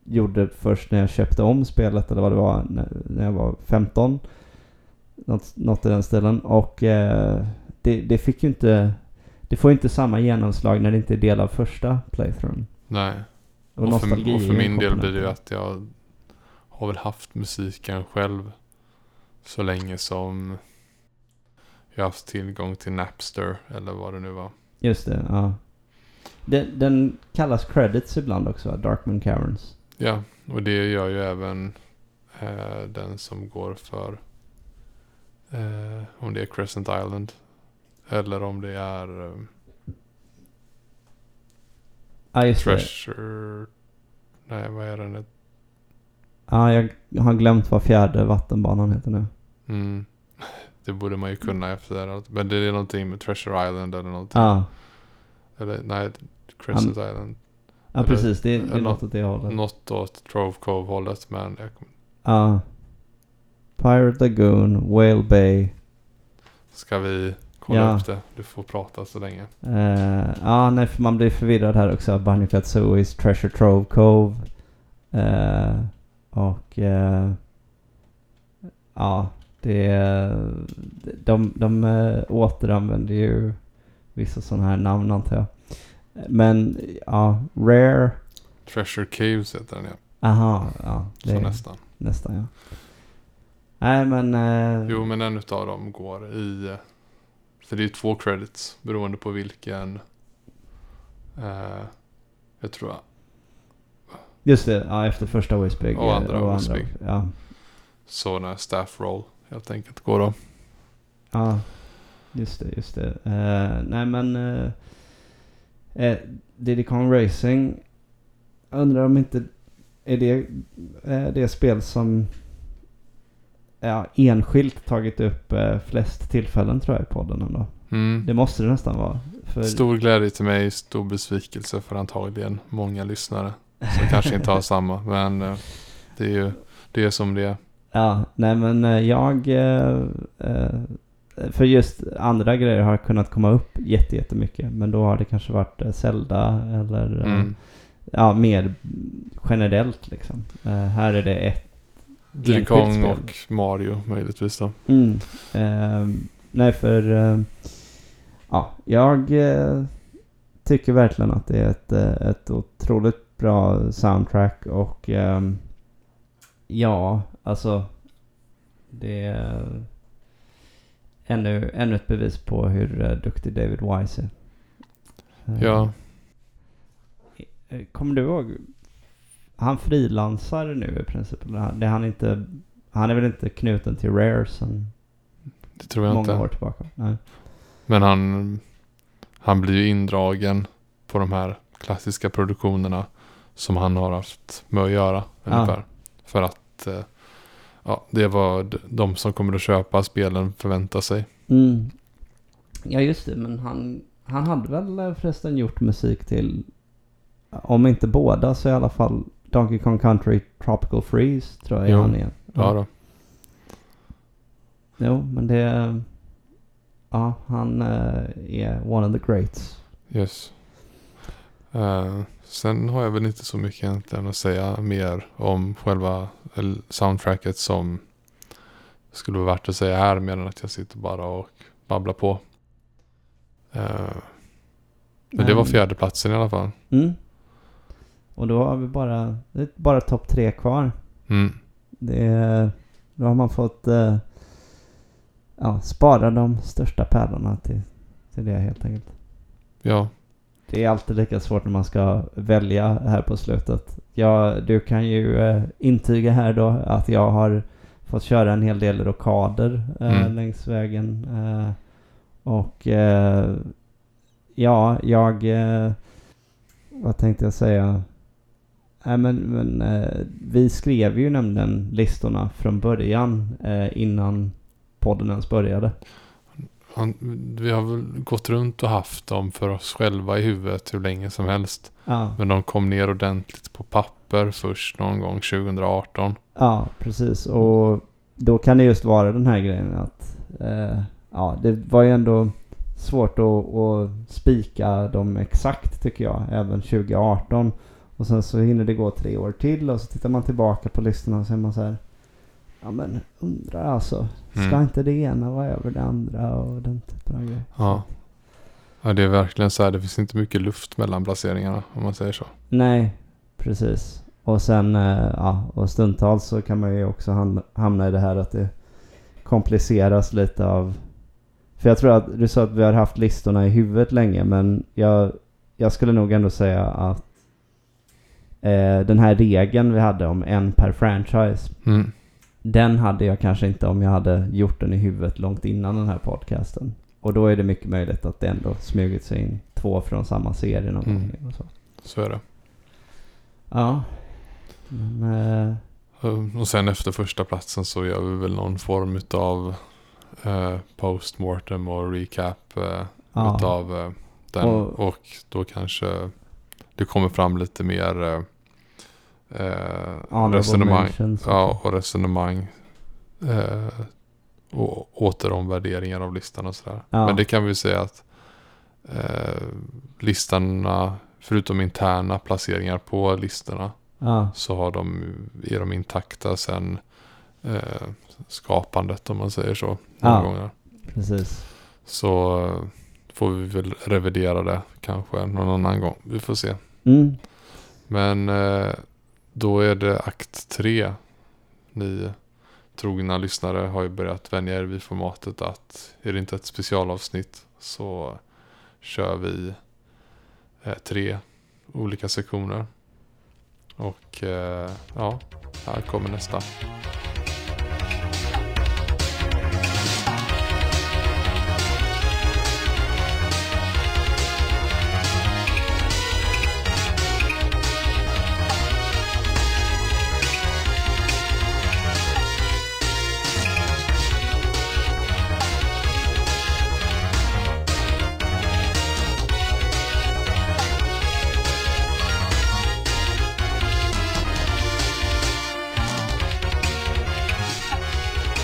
S2: gjorde först när jag köpte om spelet eller vad det var när, jag var 15. Något, något i den stilen. Och eh, det, det fick ju inte, det får ju inte samma genomslag när det inte är del av första playthroughen.
S1: Nej.
S2: Och,
S1: Och för, och för min del blir det ju att jag har väl haft musiken själv så länge som jag har haft tillgång till Napster eller vad det nu var.
S2: Just det, ja. Den, den kallas credits ibland också, Dark Moon Caverns.
S1: Ja, och det gör ju även eh, den som går för eh, om det är Crescent Island eller om det är eh,
S2: Ja, just det.
S1: Treasure. Nej, vad är den?
S2: Ja, jag har glömt vad fjärde vattenbanan heter nu.
S1: Mm. Det borde man ju kunna efter. Men det är någonting med Treasure Island eller någonting.
S2: Ja,
S1: Eller nej, Crescent Island.
S2: ja
S1: Eller-
S2: precis. Det, det är något åt det hållet.
S1: Något åt Trove Cove hållet. Men jag,
S2: Ja. Pirate Lagoon, Whale Bay.
S1: ska vi kolla
S2: Ja.
S1: upp det? Du får prata så länge.
S2: Eh, ja, nej, för man blir förvirrad här också. Bunny Katsuis, Treasure Trove Cove. Eh, och eh, ja, det de, de eh, återanvänder ju vissa sådana här namn antar jag. Men ja, Rare.
S1: Treasure Caves heter den ja.
S2: Aha, ja.
S1: Så nästan.
S2: nästan ja. Nej men. Eh,
S1: Jo men en utav dem går i... eh, För det är ju två credits beroende på vilken... Eh, jag tror
S2: Just det, ja, efter första Wisbig.
S1: Och andra
S2: och
S1: Wisbig.
S2: Ja,
S1: sådana staff roll helt enkelt går då.
S2: ja, just det, just det. Eh, nej men. Uh, uh, Diddy Kong Racing. Undrar om inte. Är det eh, det spel som. Ja, enskilt tagit upp eh, flest tillfällen tror jag i podden ändå.
S1: Mm.
S2: Det måste det nästan vara. För,
S1: Stor glädje till mig, stor besvikelse för antagligen många lyssnare. Som kanske inte har samma, men eh, det är ju det är som det är.
S2: Ja, nej men eh, jag... eh, eh, För just andra grejer har kunnat komma upp jätte, jättemycket. Men då har det kanske varit Zelda eller
S1: Mm.
S2: ja, mer generellt liksom. Här är det ett
S1: Diddy
S2: enskilt
S1: Kong
S2: spel.
S1: och Mario möjligtvis då.
S2: Mm. Eh, nej, för ja, jag tycker verkligen att det är ett, ett otroligt bra soundtrack och ehm, ja, alltså det är ännu, ännu ett bevis på hur eh, duktig David Wise är. Eh,
S1: Ja,
S2: eh, Kommer du ihåg? Han frilansar nu i princip. Det är han inte... Han är väl inte knuten till Rare sen
S1: det tror jag
S2: många
S1: inte.
S2: år tillbaka. Nej.
S1: Men han, han blir ju indragen på de här klassiska produktionerna som han har haft med att göra
S2: Ja.
S1: ungefär. För att eh, ja, det var d- de som kommer att köpa spelen förväntar sig.
S2: Mm. Ja just det, men han, han hade väl eh, förresten gjort musik till, om inte båda så i alla fall Donkey Kong Country Tropical Freeze tror jag är
S1: Jo.
S2: han igen.
S1: Ja, då.
S2: Jo, men det, ja han eh, är one of the greats.
S1: Yes. Eh, sen har jag väl inte så mycket egentligen att säga mer om själva eller soundtracket som skulle vara värt att säga här mer än att jag sitter bara och babblar på. Eh, men det var fjärde platsen i alla fall.
S2: Mm. Och då har vi bara, det är bara topp tre kvar.
S1: Mm.
S2: Det då har man fått eh, ja, spara de största pärlorna till, till det helt enkelt.
S1: Ja,
S2: Det är alltid lika svårt när man ska välja här på slutet. Ja, du kan ju eh, intyga här då att jag har fått köra en hel del rockader eh,
S1: Mm.
S2: längs vägen. Eh, och eh, ja, jag... Eh, vad tänkte jag säga? Nej men, men vi skrev ju nämligen listorna från början innan podden ens började.
S1: Han, vi har väl gått runt och haft dem för oss själva i huvudet hur länge som helst.
S2: Ja.
S1: Men de kom ner ordentligt på papper först någon gång 2018.
S2: Ja, precis. Och då kan det just vara den här grejen att eh, ja, det var ju ändå svårt att, att spika dem exakt tycker jag, även 2018. Och sen så hinner det gå tre år till och så tittar man tillbaka på listorna och så är man så här. Ja men undrar alltså. Ska
S1: Mm.
S2: inte det ena vara över det andra och den typen av grejer.
S1: Ja. ja, det är verkligen så här. Det finns inte mycket luft mellan placeringarna om man säger så.
S2: Nej, precis. Och sen, eh, ja, och stundtals så kan man ju också ham- hamna i det här att det kompliceras lite av... För jag tror att du sa att vi har haft listorna i huvudet länge, men jag, jag skulle nog ändå säga att eh, den här regeln vi hade om en per franchise,
S1: Mm.
S2: Den hade jag kanske inte om jag hade gjort den i huvudet långt innan den här podcasten. Och då är det mycket möjligt att det ändå smugit sig in två från samma serie någon
S1: Mm.
S2: gång. Och så.
S1: Så är det.
S2: Ja. Men, eh,
S1: Um, Och sen efter första platsen så gör vi väl någon form utav eh, postmortem och recap eh,
S2: Ja.
S1: utav eh, den.
S2: Och-
S1: Och, då kanske det kommer fram lite mer eh, resonemang. Ja, och resonemang. Eh, och återomvärderingar av listan och sådär.
S2: Ja.
S1: Men det kan vi säga att eh, listorna, förutom interna placeringar på listorna,
S2: Ja,
S1: så har de, är de intakta sen eh, skapandet om man säger så.
S2: Ja.
S1: gånger.
S2: precis.
S1: Så eh, får vi väl revidera det kanske någon annan gång. Vi får se.
S2: Mm.
S1: Men eh, då är det akt tre. Ni trogna lyssnare har ju börjat vänja er vid formatet att är det inte ett specialavsnitt så kör vi eh, tre olika sektioner. Och eh, ja, här kommer nästa.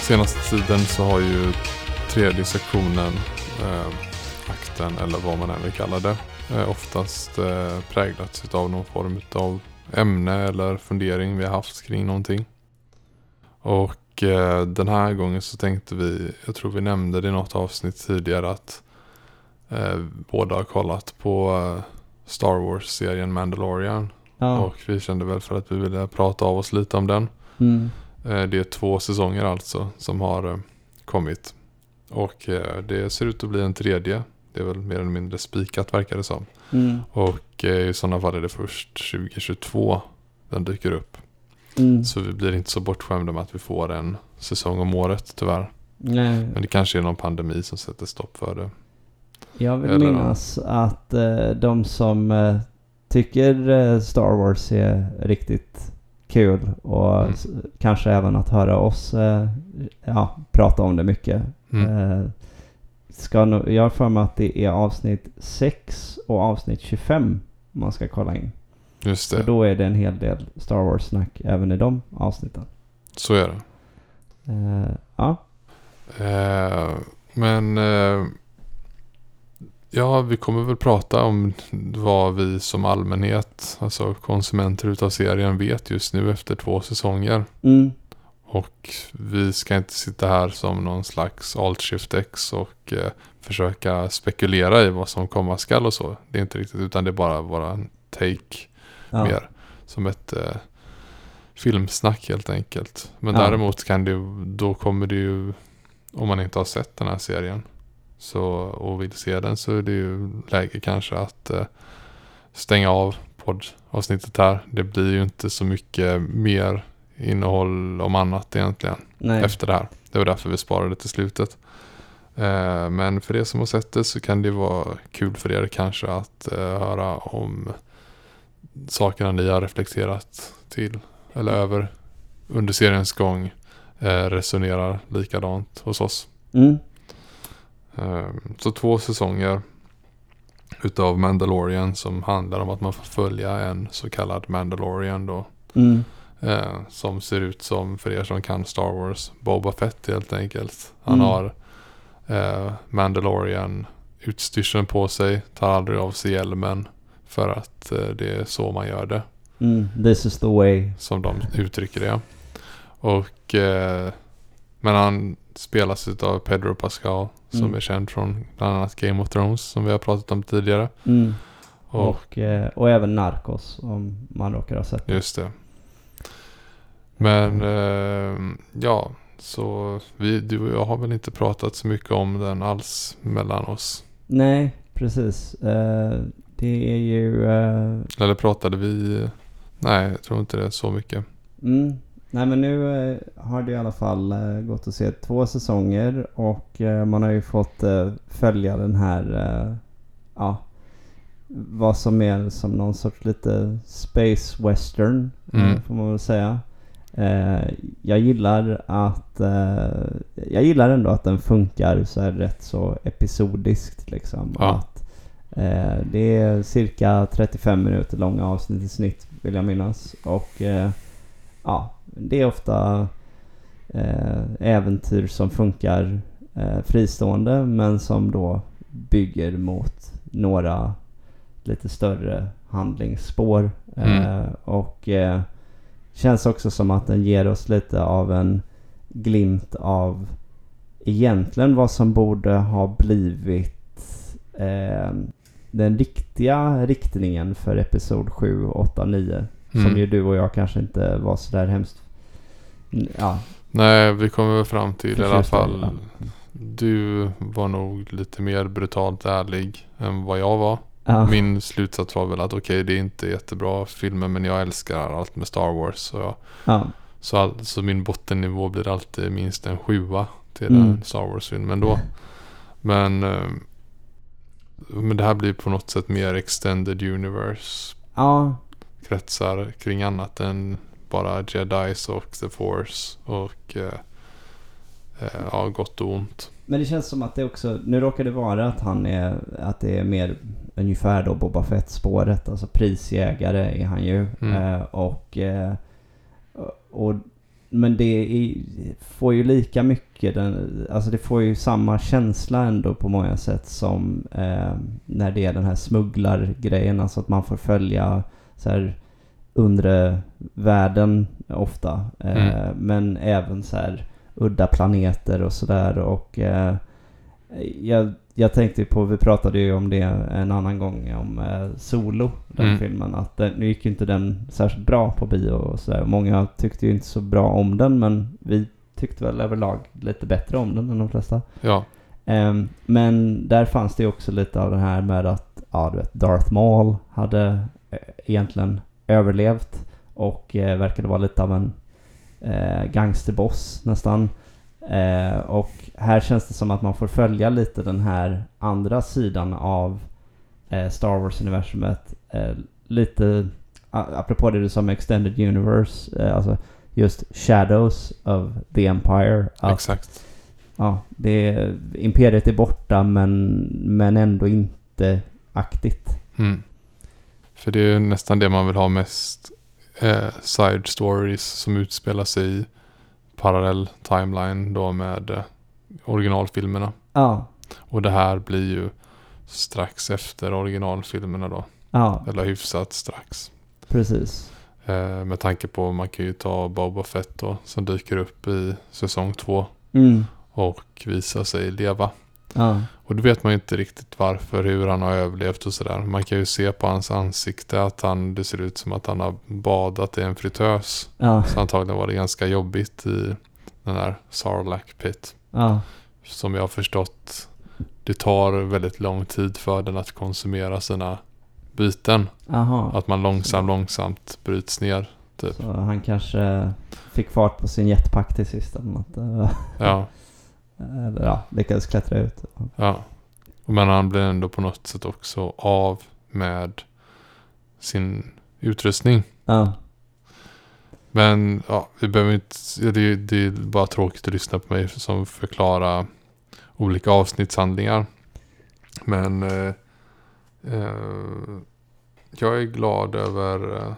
S1: Senaste tiden så har ju tredje sektionen, eh, akten eller vad man än vill kalla det, eh, oftast eh, präglats av någon form av ämne eller fundering vi har haft kring någonting. Och eh, den här gången så tänkte vi, jag tror vi nämnde det i något avsnitt tidigare att eh, båda har kollat på eh, Star Wars-serien Mandalorian.
S2: Ja.
S1: Och vi kände väl för att vi ville prata av oss lite om den.
S2: Mm.
S1: Eh, Det är två säsonger alltså som har eh, kommit. Och eh, det ser ut att bli en tredje. Det är väl mer eller mindre spikat verkar det som.
S2: Mm.
S1: Och i sådana fall är det först 2022 den dyker upp.
S2: Mm.
S1: Så vi blir inte så bortskämda med att vi får en säsong om året tyvärr.
S2: Nej,
S1: Men det kanske är någon pandemi som sätter stopp för det.
S2: jag vill
S1: Eller-
S2: minnas att eh, de som tycker Star Wars är riktigt kul och
S1: Mm.
S2: kanske även att höra oss eh, ja, prata om det mycket.
S1: Mm.
S2: Eh, ska nog, jag har för mig att det är avsnitt 6 och avsnitt 25 man ska kolla in.
S1: Just det,
S2: då är det en hel del Star Wars-snack även i de avsnitten.
S1: så är det.
S2: Eh, ja.
S1: Men ja, vi kommer väl prata om vad vi som allmänhet, alltså konsumenter utav serien vet just nu efter två säsonger.
S2: Mm.
S1: Och vi ska inte sitta här som någon slags alt shift X och eh, försöka spekulera i vad som komma skall och så. Det är inte riktigt, utan det är bara våra take
S2: Ja.
S1: mer. Som ett eh, filmsnack helt enkelt. Men
S2: Ja.
S1: däremot kan det då kommer det ju, om man inte har sett den här serien så, och vill se den så är det ju läge kanske att eh, stänga av poddavsnittet här. Det blir ju inte så mycket mer innehåll om annat egentligen
S2: Nej.
S1: efter det här. Det var därför vi sparade till slutet. Eh, men för er som har sett det så kan det vara kul för er kanske att eh, höra om sakerna ni har reflekterat till eller över under seriens gång. Eh, resonerar likadant hos oss.
S2: Mm.
S1: Eh, så två säsonger utav Mandalorian som handlar om att man får följa en så kallad Mandalorian då.
S2: Mm.
S1: Eh, som ser ut som, för er som kan Star Wars, Boba Fett helt enkelt. Han
S2: Mm.
S1: har eh, Mandalorian utstyrseln på sig, tar aldrig av sig hjälmen. För att eh, det är så man gör det,
S2: Mm. This is the way.
S1: som de uttrycker det. Och, eh, men han spelas av Pedro Pascal, som
S2: Mm.
S1: är känd från bland annat Game of Thrones, som vi har pratat om tidigare.
S2: Mm.
S1: Och,
S2: Och, eh, och även Narcos om man råkar ha sett det.
S1: Just det. Men eh, ja, så vi, du och jag har väl inte pratat så mycket om den alls mellan oss.
S2: Nej, precis. Eh, det är ju... eh,
S1: Eller pratade vi? Nej, jag tror inte det så mycket.
S2: mm. Nej men nu eh, har det i alla fall eh, gått att se två säsonger och eh, man har ju fått följa den här... Ja. Vad som är som någon sorts lite space western.
S1: Mm.
S2: Får man väl säga. Jag gillar att... Jag gillar ändå att den funkar så här rätt så episodiskt liksom.
S1: Ja.
S2: Att, det är cirka 35 minuter långa avsnitt i snitt vill jag minnas. Och ja, det är ofta eh, äventyr som funkar eh, fristående men som då bygger mot några lite större handlingsspår.
S1: Mm.
S2: Eh, och eh, känns också som att den ger oss lite av en glimt av egentligen vad som borde ha blivit eh, den riktiga riktningen för Episod 7, 8, 9. Som
S1: Mm.
S2: ju du och jag kanske inte var så där hemskt... Ja,
S1: Nej, vi kommer väl fram till i alla fall.
S2: ja.
S1: Du var nog lite mer brutalt ärlig än vad jag var.
S2: ja,
S1: Min slutsats var väl att okej, det är inte jättebra filmer men jag älskar allt med Star Wars. Så, jag,
S2: ja,
S1: så, all, så min bottennivå blir alltid minst en sjua till
S2: Mm.
S1: en Star Wars-filmen då. Men, eh, men det här blir på något sätt mer extended universe.
S2: ja,
S1: Kretsar kring annat än bara Jedis och The Force. Och eh, eh, ja, gott och ont.
S2: Men det känns som att det också, nu råkar det vara att han är, att det är mer ungefär då Boba Fett-spåret. Alltså prisjägare är han ju.
S1: Mm.
S2: Eh, och, eh, och, men det är, får ju lika mycket, den, alltså det får ju samma känsla ändå på många sätt som eh, när det är den här smugglargrejen. Alltså att man får följa så här undre världen ofta. Eh,
S1: Mm.
S2: Men även så här udda planeter och sådär. Och eh, jag, jag tänkte på, vi pratade ju om det en annan gång, om eh, Solo, den
S1: Mm.
S2: filmen. Att den, nu gick ju inte den särskilt bra på bio och sådär. Många tyckte ju inte så bra om den, men vi tyckte väl överlag lite bättre om den än de flesta.
S1: Ja,
S2: Ehm, men där fanns det ju också lite av det här med att, ja du vet, Darth Maul hade egentligen överlevt och eh, verkade vara lite av en eh, gangsterboss nästan. Eh, och här känns det som att man får följa lite den här andra sidan av eh, Star Wars-universumet. Eh, lite, apropå det du sa med Extended Universe, eh, alltså just Shadows of the Empire. Att,
S1: exakt.
S2: Ja, det är, Imperiet är borta men, men ändå inte aktigt.
S1: Mm. För det är ju nästan det man vill ha mest eh, side stories som utspelar sig i parallell timeline då med eh, originalfilmerna.
S2: Ja,
S1: Och det här blir ju strax efter originalfilmerna då.
S2: ja,
S1: Eller hyfsat strax.
S2: precis.
S1: Eh, med tanke på man kan ju ta Boba Fett då som dyker upp i säsong två
S2: Mm,
S1: och visar sig leva.
S2: ja,
S1: Och då vet man ju inte riktigt varför, hur han har överlevt och sådär. Man kan ju se på hans ansikte att han, det ser ut som att han har badat i en fritös.
S2: ja,
S1: Så antagligen var det ganska jobbigt i den där Sarlacc pit.
S2: ja,
S1: Som jag har förstått, det tar väldigt lång tid för den att konsumera sina byten.
S2: aha.
S1: Att man långsamt, långsamt bryts ner. Typ.
S2: Så han kanske fick fart på sin jetpack till sist eller något.
S1: Ja,
S2: Eller ja, lyckades klättra ut.
S1: ja. Men han blir ändå på något sätt också av med sin utrustning.
S2: Ja,
S1: Men ja, vi behöver inte, det, är- det är bara tråkigt att lyssna på mig som förklarar olika avsnittshandlingar. Men eh, eh, jag är glad över eh,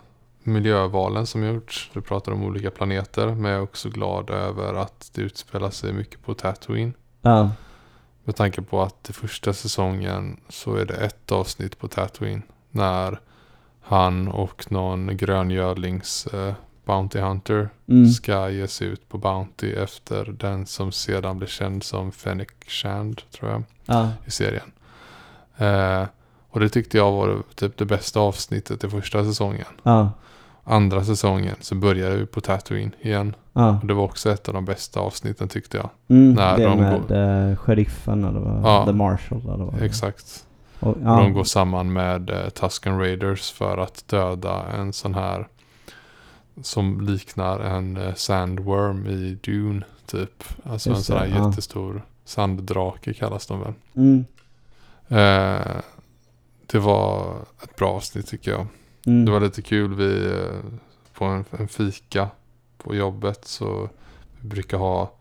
S1: miljövalen som gjorts. Du pratar om olika planeter. Men jag är också glad över att det utspelar sig mycket på Tatooine.
S2: ja,
S1: Med tanke på att i första säsongen så är det ett avsnitt på Tatooine. När han och någon gröngölings eh, Bounty Hunter
S2: mm,
S1: ska ge sig ut på Bounty efter den som sedan blir känd som Fennec Shand tror jag
S2: ja,
S1: i serien. Eh, och det tyckte jag var typ det bästa avsnittet i första säsongen.
S2: ja,
S1: Andra säsongen så började vi på Tatooine igen.
S2: ja.
S1: Och det var också ett av de bästa avsnitten tyckte jag.
S2: Mm,
S1: När
S2: det
S1: de
S2: med eh, sheriffen eller vad?
S1: Ja.
S2: The Marshal eller vad?
S1: Exakt.
S2: Och,
S1: Och
S2: ja,
S1: de går samman med eh, Tusken Raiders för att döda en sån här som liknar en eh, sandworm i Dune typ. Alltså en
S2: Just
S1: sån här
S2: ja.
S1: jättestor sanddrake kallas de väl.
S2: mm,
S1: Eh, det var ett bra avsnitt tycker jag.
S2: Mm,
S1: Det var lite kul vi eh, på en, en fika på jobbet så vi brukar ha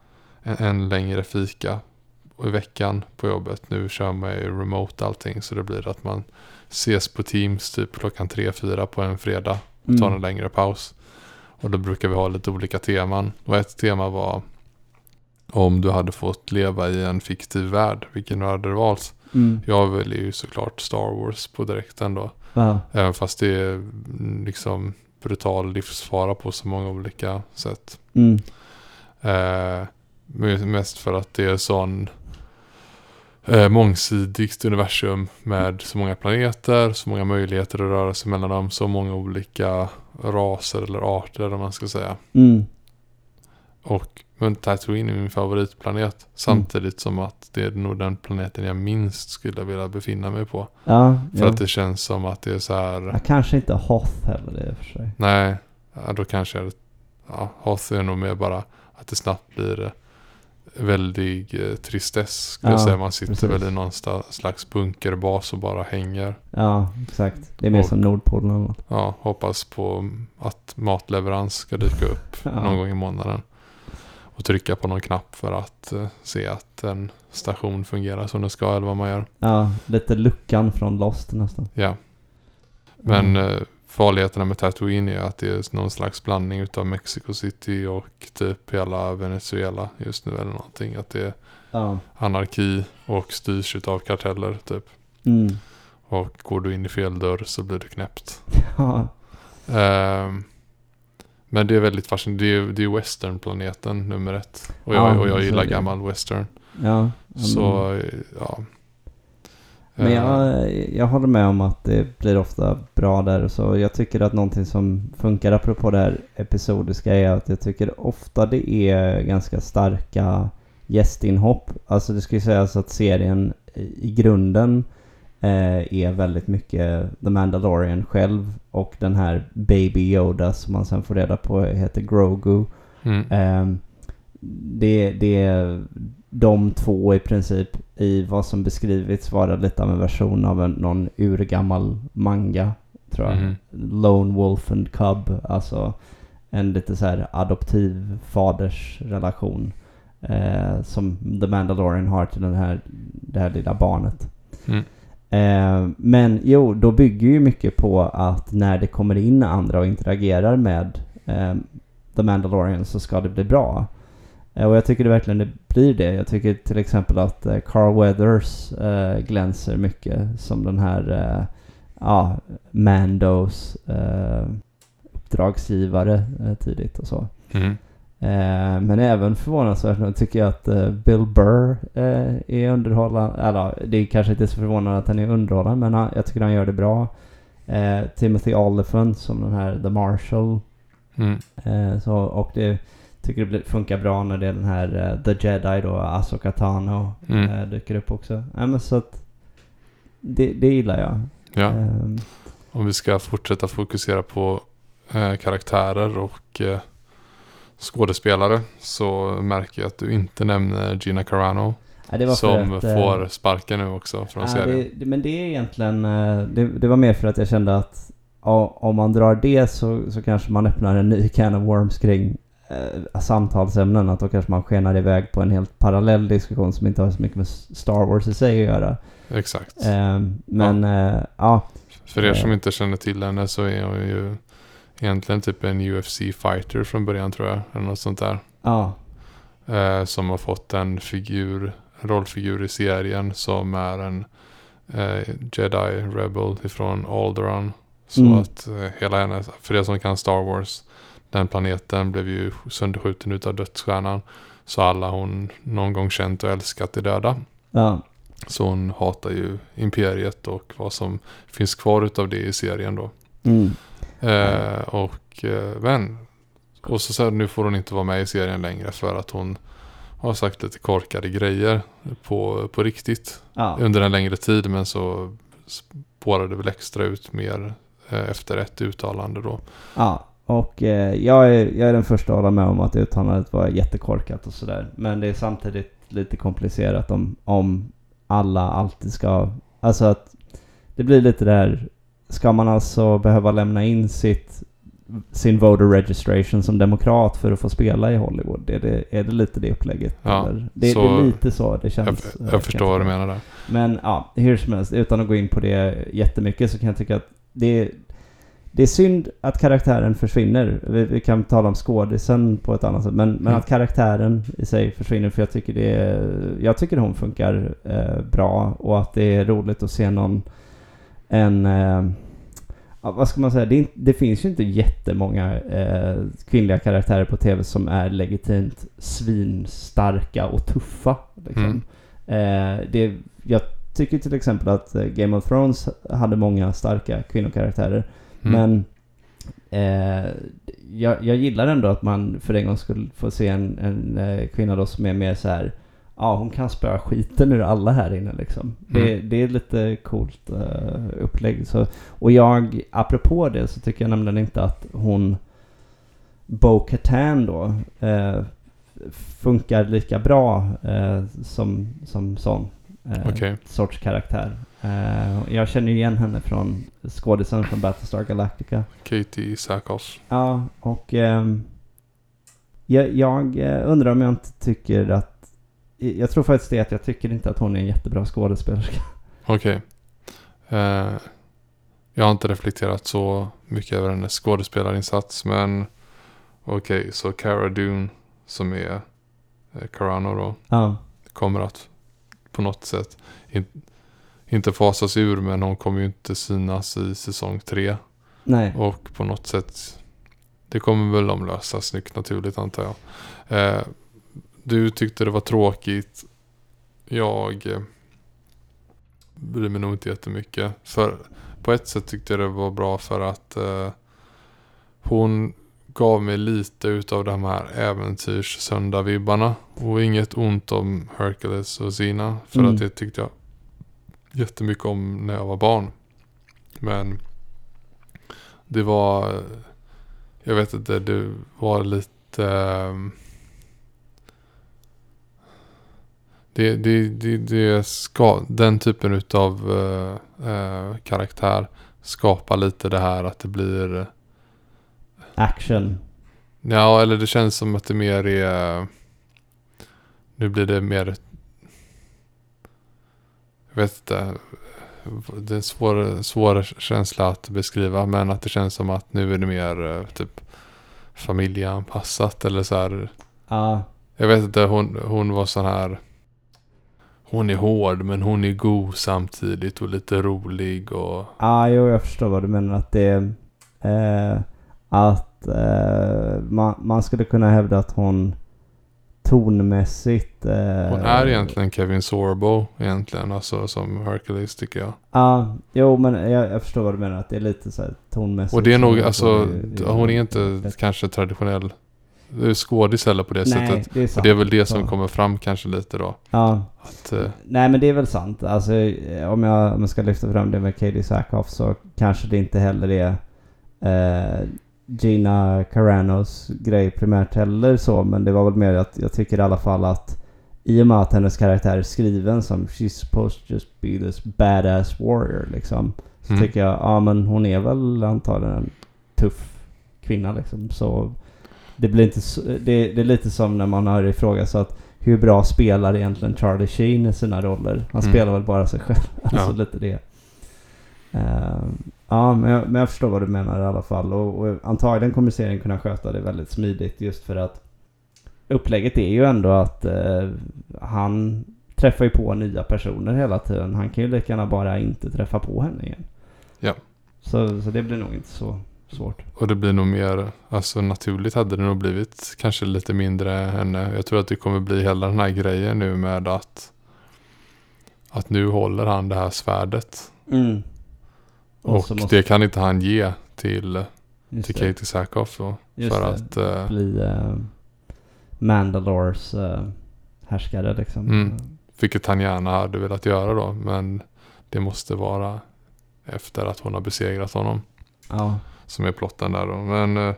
S1: en, en längre fika i veckan på jobbet. Nu kör man ju remote allting så det blir att man ses på Teams typ klockan tre fyra på en fredag och tar
S2: Mm.
S1: en längre paus. Och då brukar vi ha lite olika teman. Och ett tema var om du hade fått leva i en fiktiv värld, vilken hade du valt?
S2: Mm.
S1: Jag väljer ju såklart Star Wars på direkten då.
S2: Ja.
S1: Även fast det är mm, liksom brutal livsfara på så många olika sätt.
S2: Mm.
S1: Eh, mest för att det är sån eh, mångsidigt universum med så många planeter, så många möjligheter att röra sig mellan dem, så många olika raser eller arter om man ska säga.
S2: Mm.
S1: Och men Tatooine är min favoritplanet. Samtidigt som att det är nog den planeten jag minst skulle vilja befinna mig på.
S2: Ja,
S1: För
S2: jo.
S1: att det känns som att det är så här.
S2: ja, kanske inte Hoth heller i och för sig.
S1: Nej, ja, då kanske jag... Ja, Hoth är nog mer bara att det snabbt blir eh, väldig eh, tristess. Skulle jag
S2: Ja,
S1: säga. Man sitter
S2: precis.
S1: väl i någon slags bunkerbas och bara hänger.
S2: Ja, exakt. Det är mer
S1: Och-
S2: som Nordpolen.
S1: Ja, hoppas på att matleverans ska dyka upp
S2: Ja.
S1: någon gång i månaden. Och trycka på någon knapp för att eh, se att en station fungerar som den ska eller vad man gör.
S2: Ja, lite luckan från Lost nästan.
S1: Ja. Men
S2: Mm.
S1: eh, farligheterna med Tatooine är att det är någon slags blandning utav Mexico City och typ hela Venezuela just nu eller någonting. Att det är
S2: Ja.
S1: anarki och styrs utav karteller typ.
S2: Mm.
S1: Och går du in i fel dörr så blir du knäppt.
S2: Ja.
S1: Ehm, men det är väldigt fascinerande. Det är, det är westernplaneten nummer ett. Och
S2: Ja,
S1: jag, och jag gillar
S2: det.
S1: gammal western.
S2: Ja.
S1: Så ja.
S2: Men
S1: Eh,
S2: jag, jag håller med om att det blir ofta bra där och så. Jag tycker att någonting som funkar apropå det här episodiska är att jag tycker ofta det är ganska starka gästinhopp. Alltså det ska ju sägas att serien i grunden är väldigt mycket The Mandalorian själv och den här Baby Yoda som man sen får reda på heter Grogu.
S1: mm,
S2: Ehm, det, det är de två i princip i vad som beskrivits vara lite av en version av en, någon urgammal manga, tror jag.
S1: Mhm.
S2: Lone Wolf and Cub, alltså en lite så här adoptiv fadersrelation eh, som The Mandalorian har till den här, det här lilla barnet.
S1: mm,
S2: Eh, men jo, då bygger ju mycket på att när det kommer in andra och interagerar med eh, The Mandalorian så ska det bli bra. Eh, och jag tycker det verkligen det blir det. Jag tycker till exempel att eh, Carl Weathers eh, glänser mycket som den här eh, ja, Mandos eh, uppdragsgivare eh, tidigt och så.
S1: mm.
S2: Eh, men även förvånansvärt nog tycker jag att eh, Bill Burr eh, är underhållande. Eller det är kanske inte så förvånande att han är underhållande men han, jag tycker han gör det bra. Timothy Olyphant som den här The Marshall.
S1: Mm.
S2: Så, och det tycker det funkar bra när det är den här The Jedi då, Asoka Tano
S1: Mm.
S2: dyker upp också. Ja, men så att det, det gillar jag.
S1: Ja.
S2: Ehm,
S1: Om vi ska fortsätta fokusera på karaktärer och skådespelare så märker jag att du inte nämner Gina Carano.
S2: ja,
S1: som
S2: att, eh,
S1: får sparken nu också från
S2: Ja,
S1: serien.
S2: det, men det är egentligen, eh, det, det var mer för att jag kände att om man drar det så, så kanske man öppnar en ny can of worms kring eh, samtalsämnen. Att då kanske man skenar iväg på en helt parallell diskussion som inte har så mycket med Star Wars i sig att göra.
S1: Exakt.
S2: Eh, men ja. ja,
S1: För er som
S2: eh.
S1: inte känner till henne så är hon ju egentligen typ en UFC-fighter från början tror jag. Eller något sånt där.
S2: ja,
S1: Eh, som har fått en figur, en rollfigur i serien som är en eh, Jedi Rebel ifrån Alderaan. Så
S2: Mm.
S1: att eh, hela hennes, för er som kan Star Wars, den planeten blev ju sönderskjuten utav dödsstjärnan. Så alla hon någon gång känt och älskat är döda.
S2: ja,
S1: Så hon hatar ju Imperiet och vad som finns kvar utav det i serien då.
S2: mm,
S1: Eh, och eh, men, och så sen nu får hon inte vara med i serien längre för att hon har sagt lite korkade grejer på, på riktigt
S2: ja,
S1: under en längre tid. Men så spårade det väl extra ut mer eh, efter ett uttalande då.
S2: ja. Och eh, jag, är, jag är den första att hålla med om att uttalandet var jättekorkat och sådär. Men det är samtidigt lite komplicerat om, om alla alltid ska... Alltså att det blir lite där... Ska man alltså behöva lämna in sitt sin voter registration som demokrat för att få spela i Hollywood. Är det, är det lite det upplägget?
S1: Ja?
S2: Det, det är lite så det
S1: Jag,
S2: känns. eh,
S1: jag förstår vad du menar där.
S2: Men ja, hur som helst, utan att gå in på det jättemycket så kan jag tycka att det det är synd att karaktären försvinner. Vi, vi kan tala om skådisen på ett annat sätt. Men, men
S1: Mm.
S2: att karaktären i sig försvinner för jag tycker det är, Jag tycker hon funkar eh, bra och att det är roligt att se någon en eh, vad ska man säga? Det, det finns ju inte jättemånga eh, kvinnliga karaktärer på tv som är legitimt svinstarka och tuffa. Liksom.
S1: Mm.
S2: Eh, det, jag tycker till exempel att eh, Game of Thrones hade många starka kvinnokaraktärer.
S1: Mm.
S2: Men eh, jag, jag gillar ändå att man för en gång skulle få se en, en eh, kvinna då som är mer så här. Ja, hon kan spöa skiten ur alla här inne liksom. Det,
S1: Mm.
S2: det är lite coolt eh, upplägg. Så, och jag, apropå det, så tycker jag nämligen inte att hon Bo Katan då eh, funkar lika bra eh, som, som sån eh,
S1: Okej.
S2: sorts karaktär. Jag känner ju igen henne från skådisen från Battlestar Galactica.
S1: Katie Sackhoff.
S2: Ja, och ehm, jag, jag undrar om jag inte tycker att... Jag tror faktiskt det att jag tycker inte att hon är en jättebra skådespelerska.
S1: Okej. Eh, jag har inte reflekterat så mycket över hennes skådespelarinsats. Men okej, så Cara Dune som är eh, Carano då.
S2: Ja,
S1: Kommer att på något sätt in, inte fasas ur. Men hon kommer ju inte synas i säsong tre.
S2: nej.
S1: Och på något sätt. Det kommer väl de lösa snyggt naturligt antar jag. Eh, du tyckte det var tråkigt. Jag eh, bryr mig nog inte jättemycket. För på ett sätt tyckte jag det var bra för att eh, hon gav mig lite utav de här äventyrs vibbarna Och inget ont om Hercules och Zina. För
S2: Mm.
S1: att det tyckte jag jättemycket om när jag var barn. Men det var, jag vet inte, det var lite ehm, det, det, det, det ska, den typen utav eh, eh, karaktär skapar lite det här att det blir
S2: Action.
S1: Ja, eller det känns som att det mer är... Nu blir det mer... Jag vet inte. Det är en svår, svår känsla att beskriva. Men att det känns som att nu är det mer eh, typ familjeanpassat. Eller så här.
S2: Ja,
S1: Jag vet inte, hon, hon var sån här... Hon är hård men hon är god samtidigt och lite rolig och...
S2: ja jo, jag förstår vad du menar. Att det... Eh, att eh, man, man skulle kunna hävda att hon tonmässigt... Eh,
S1: Hon är egentligen Kevin Sorbo egentligen. Alltså som Hercules tycker jag.
S2: Ja, jo men jag, jag förstår vad du menar. Att det är lite så här tonmässigt.
S1: Och det är nog,
S2: så-
S1: alltså,
S2: så-
S1: hon är inte kanske traditionell skådis heller på det
S2: Nej,
S1: sättet.
S2: det är
S1: Och
S2: sant.
S1: det är väl det som kommer fram kanske lite då.
S2: Ja,
S1: Att, eh,
S2: nej men det är väl sant. Alltså eh, om jag, om jag ska lyfta fram det med Katie Sackhoff så kanske det inte heller är eh, Gina Caranos grej primärt heller så. Men det var väl mer att jag tycker i alla fall att i och med att hennes karaktär är skriven som She's supposed to just be this badass warrior liksom. Så
S1: Mm.
S2: tycker jag, ja men hon är väl antagligen en tuff kvinna liksom. Så det blir inte så, det, det är lite som när man har ifrågasatt hur bra spelar egentligen Charlie Sheen i sina roller. Han
S1: Mm.
S2: spelar väl bara sig själv. Alltså
S1: Ja.
S2: lite det. Ehm, ja, men jag, men jag förstår vad du menar i alla fall. Och, och antagligen kommer serien kunna sköta det väldigt smidigt just för att upplägget är ju ändå att eh, han träffar ju på nya personer hela tiden. Han kan ju lika gärna bara inte träffa på henne igen.
S1: Ja.
S2: Så, så det blir nog inte så svårt.
S1: och det blir nog mer, alltså naturligt hade det nog blivit kanske lite mindre henne. Jag tror att det kommer bli hela den här grejen nu med att att nu håller han det här svärdet.
S2: Mm. Och
S1: Och
S2: så måste-
S1: det kan inte han ge till,
S2: Just
S1: till. Katie Sackhoff då.
S2: Just
S1: för
S2: det.
S1: att eh,
S2: Bli eh, Mandalores eh, härskare liksom.
S1: Mm. Vilket han gärna hade velat göra då. Men det måste vara efter att hon har besegrat honom.
S2: Ja.
S1: Som är plotten där då. Men eh,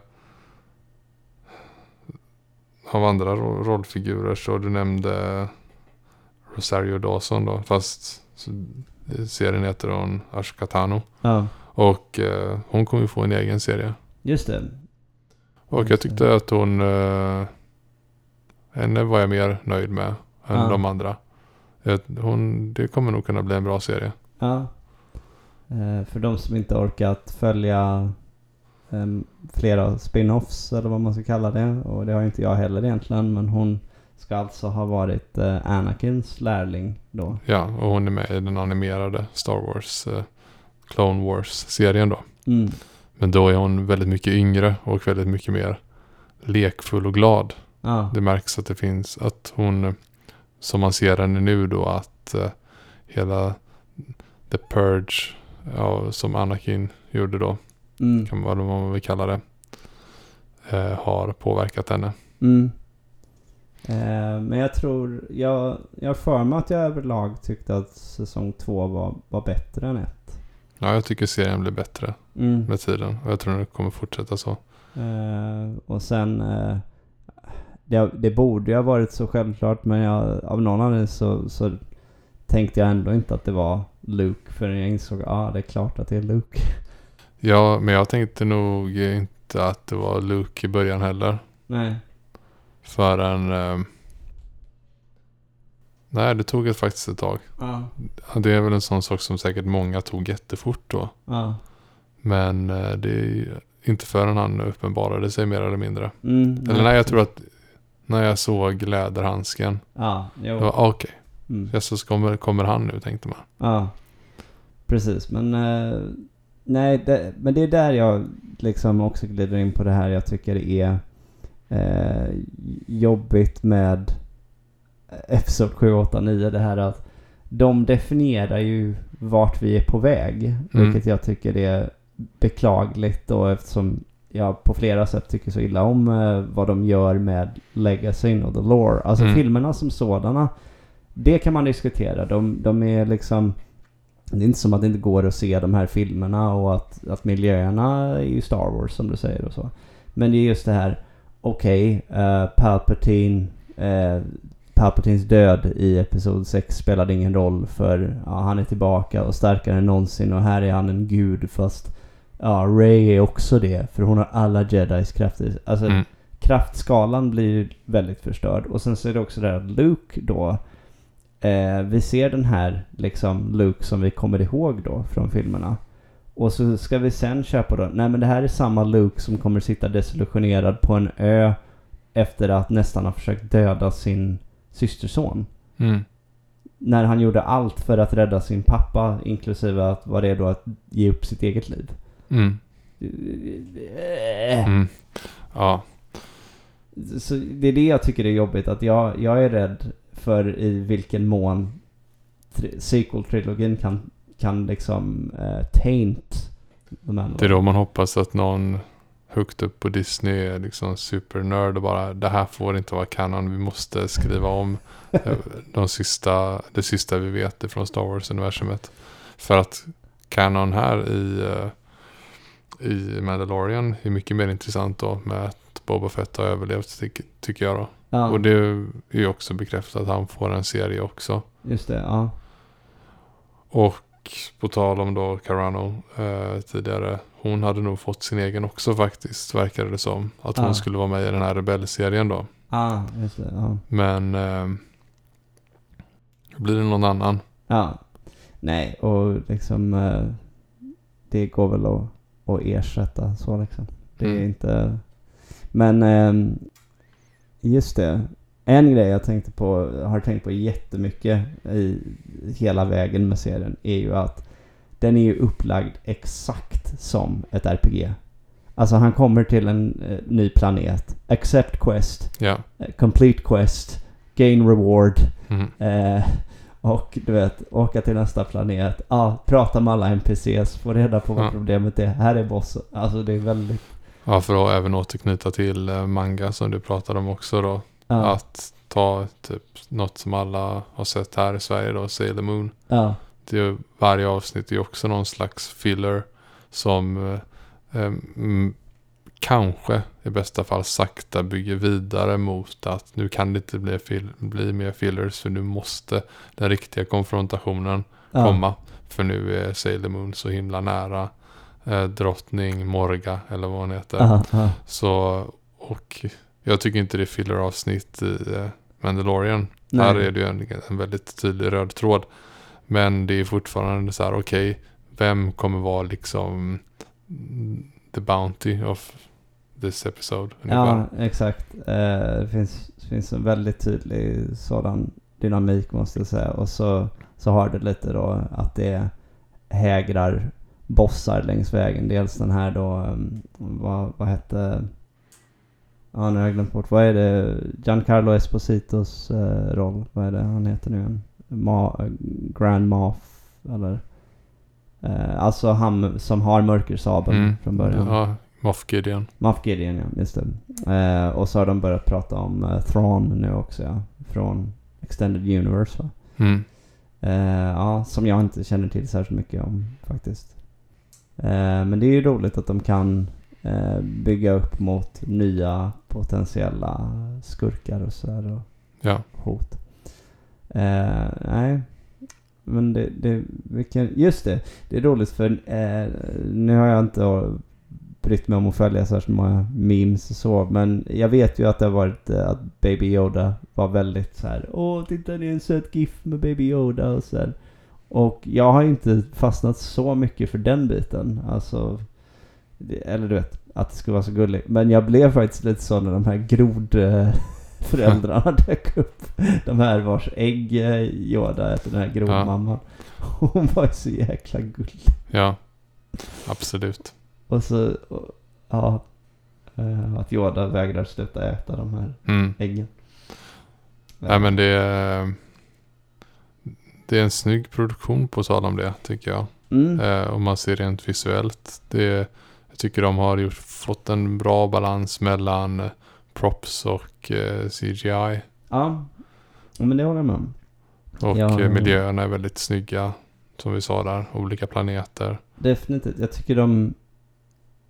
S1: av andra ro- rollfigurer så du nämnde Rosario Dawson då. Fast serien heter hon Ashkatano.
S2: ja.
S1: Och eh, hon kommer ju få en egen serie.
S2: Just det.
S1: Och jag tyckte att hon... Uh, henne var jag mer nöjd med än
S2: Ja.
S1: de andra. Hon, det kommer nog kunna bli en bra serie.
S2: Ja. Eh, för de som inte orkat följa flera spin-offs eller vad man ska kalla det. Och det har inte jag heller egentligen. Men hon ska alltså ha varit eh, Anakins lärling då.
S1: Ja, och hon är med i den animerade Star Wars, eh, Clone Wars-serien då.
S2: Mm.
S1: Men då är hon väldigt mycket yngre och väldigt mycket mer lekfull och glad.
S2: Ja.
S1: Det märks att det finns, att hon, eh, som man ser henne nu då, att hela The Purge, ja, som Anakin gjorde då,
S2: Mm.
S1: kan vad man vill kalla det, eh, har påverkat henne.
S2: Mm. Eh, men jag tror, jag, jag för mig att jag överlag tyckte att säsong två var, var bättre än ett.
S1: Ja, jag tycker serien blir bättre
S2: Mm.
S1: med tiden och jag tror den kommer fortsätta så.
S2: Eh, och sen, eh, det, det borde ju ha varit så självklart men jag, av någon anledning så, så tänkte jag ändå inte att det var Luke förrän jag insåg att ah, det är klart att det är Luke.
S1: Ja, men jag tänkte nog inte att det var Luke i början heller.
S2: Nej.
S1: Förrän... Eh, nej, det tog ett faktiskt ett tag.
S2: Ja.
S1: Det är väl en sån sak som säkert många tog jättefort då.
S2: Ja.
S1: Men eh, det är inte förrän han uppenbarade sig mer eller mindre.
S2: Mm,
S1: Eller nej, jag tror att när jag såg läderhandsken.
S2: Ja, jo.
S1: Det var ah, okej,
S2: Mm.
S1: Jesus kommer, kommer han nu tänkte man.
S2: Ja, precis. Men, eh, nej, det, men det är där jag liksom också glider in på det här jag tycker det är eh, jobbigt med Episod 7, 8, 9. Det här att de definierar ju vart vi är på väg.
S1: Mm.
S2: Vilket jag tycker är beklagligt och eftersom jag på flera sätt tycker så illa om eh, vad de gör med legacyn och the lore. Alltså
S1: Mm.
S2: filmerna som sådana, det kan man diskutera. De, de är liksom... Det är inte som att det inte går att se de här filmerna och att, att miljöerna är ju Star Wars som du säger och så. Men det är just det här, okej, eh, Palpatine, eh, Palpatines död i Episod 6 spelade ingen roll för ja, han är tillbaka och starkare än någonsin och här är han en gud fast ja, Ray är också det för hon har alla Jedis krafter. Alltså
S1: Mm.
S2: kraftskalan blir väldigt förstörd. Och sen så är det också det att Luke då, eh, vi ser den här liksom Luke som vi kommer ihåg då från filmerna. Och så ska vi sen köpa då, nej men det här är samma Luke som kommer sitta desillusionerad på en ö efter att nästan ha försökt döda sin systerson.
S1: Mm.
S2: När han gjorde allt för att rädda sin pappa, inklusive att är då att ge upp sitt eget liv.
S1: Mm. Mm. Ja,
S2: Så det är det jag tycker är jobbigt. Att jag, jag är rädd för i vilken mån tri- sequel-trilogin kan, kan liksom uh, taint de här.
S1: det är då man hoppas att någon högt upp på Disney är liksom supernörd och bara det här får inte vara kanon. Vi måste skriva om eh, de sista, det sista vi vet från Star Wars-universumet. För att kanon här i, eh, i Mandalorian är mycket mer intressant då med Boba Fett har överlevt tyck, tycker jag då.
S2: Ja,
S1: Och det är ju också bekräftat att han får en serie också.
S2: just det. Ja.
S1: Och på tal om då Carano eh, tidigare. Hon hade nog fått sin egen också faktiskt, verkade det som. Att hon skulle vara med i den här rebellserien då.
S2: Ah, just det. Ja.
S1: Men eh, blir det någon annan?
S2: ja. Nej, och liksom eh, det går väl att, att ersätta så liksom. Det är
S1: Mm.
S2: inte... Men ehm, just det. En grej jag tänkte på, har tänkt på jättemycket i hela vägen med serien är ju att den är ju upplagd exakt som ett RPG. Alltså han kommer till en eh, ny planet, accept quest, eh, complete quest, gain reward,
S1: Mm.
S2: eh, och du vet, åka till nästa planet, ah, prata med alla NPCs, få reda på vad
S1: Ja.
S2: problemet är. Här är bossen. Alltså det är väldigt...
S1: Ja, för att även återknyta till eh, manga som du pratade om också då.
S2: Ja,
S1: Att ta typ något som alla har sett här i Sverige då, Sailor Moon.
S2: ja,
S1: Det är, varje avsnitt är ju också någon slags filler som eh, eh, kanske i bästa fall sakta bygger vidare mot att nu kan det inte bli, bli mer fillers för nu måste den riktiga konfrontationen
S2: ja.
S1: komma. För nu är Sailor Moon så himla nära eh, drottning Morga eller vad hon heter.
S2: Ja, ja.
S1: Så, och jag tycker inte det fyller avsnitt i eh, Mandalorian.
S2: Nej.
S1: Här är det ju en, en väldigt tydlig röd tråd. Men det är fortfarande så här, okej, vem kommer vara liksom the bounty of this episode? ungefär?
S2: Ja, exakt. Eh, det finns, finns en väldigt tydlig sådan dynamik måste jag säga. Och så, så har det lite då att det hägrar bossar längs vägen. Dels den här då, um, vad, vad hette... Ja, nu har jag glömt bort. Vad är det? Giancarlo Espositos eh, roll. Vad är det han heter nu? Ma, Grand Moff, eller? Eh, alltså han som har mörkersabeln
S1: Mm.
S2: från början.
S1: Ja, Moff Gideon.
S2: Moff Gideon ja, just det. Eh, och så har de börjat prata om uh, Thrawn nu också ja. Från Extended Universe va?
S1: Mm.
S2: Eh, ja, som jag inte känner till särskilt mycket om faktiskt. Eh, men det är ju roligt att de kan eh, bygga upp mot nya potentiella skurkar och sådär och
S1: Ja.
S2: hot. Eh, nej. Men det, det, vilken, just det. Det är roligt för nu har jag inte brytt mig om att följa särskilt många memes och så. Men jag vet ju att det har varit att Baby Yoda var väldigt så här. Åh, titta det är en söt GIF med Baby Yoda och så här. Och jag har inte fastnat så mycket för den biten. Alltså, eller du vet, att det skulle vara så gulligt. Men jag blev faktiskt lite så när de här grod... eh, Föräldrarna dök upp. De här vars ägg eh, Yoda äter, den här grodmamman. Hon var ju så jäkla gullig.
S1: Ja, absolut.
S2: Och så, och, ja. eh, Att Yoda vägrar sluta äta de här
S1: Mm.
S2: äggen.
S1: Nej men det är, det är en snygg produktion på tal om det tycker jag.
S2: Mm.
S1: Eh, om man ser rent visuellt. Det, jag tycker de har gjort, fått en bra balans mellan eh, props och eh, CGI.
S2: Ja. Ja, men det håller jag med om.
S1: Och
S2: Ja.
S1: eh, miljöerna är väldigt snygga. Som vi sa där, olika planeter.
S2: Definitivt. Jag tycker de...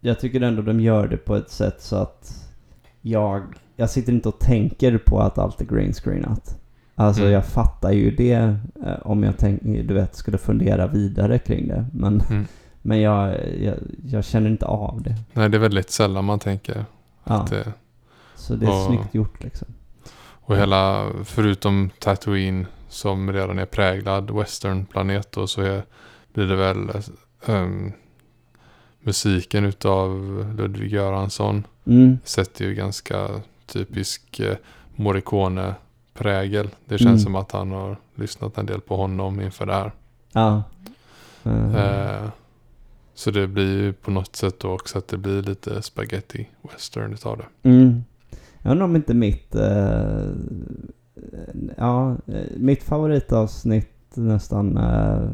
S2: Jag tycker ändå de gör det på ett sätt så att jag... Jag sitter inte och tänker på att allt är green screenat. Alltså
S1: Mm.
S2: jag fattar ju det eh, om jag tänk, du vet, skulle fundera vidare kring det. Men,
S1: Mm.
S2: men jag, jag, jag känner inte av det.
S1: Nej, det är väldigt sällan man tänker
S2: Ja,
S1: att det...
S2: så det är
S1: och-
S2: snyggt gjort liksom.
S1: Och hela, förutom Tatooine som redan är präglad westernplanet då, så är, blir det väl ehm, musiken utav Ludvig Göransson
S2: Mm.
S1: sätter ju ganska typisk eh, Morricone-prägel. Det känns
S2: Mm.
S1: som att han har lyssnat en del på honom inför det här.
S2: Ja. Eh,
S1: Eh, så det blir ju på något sätt då också att det blir lite spaghetti western utav det.
S2: Mm. Jag undrar om inte mitt... Eh, ja, eh, mitt favoritavsnitt nästan... Eh,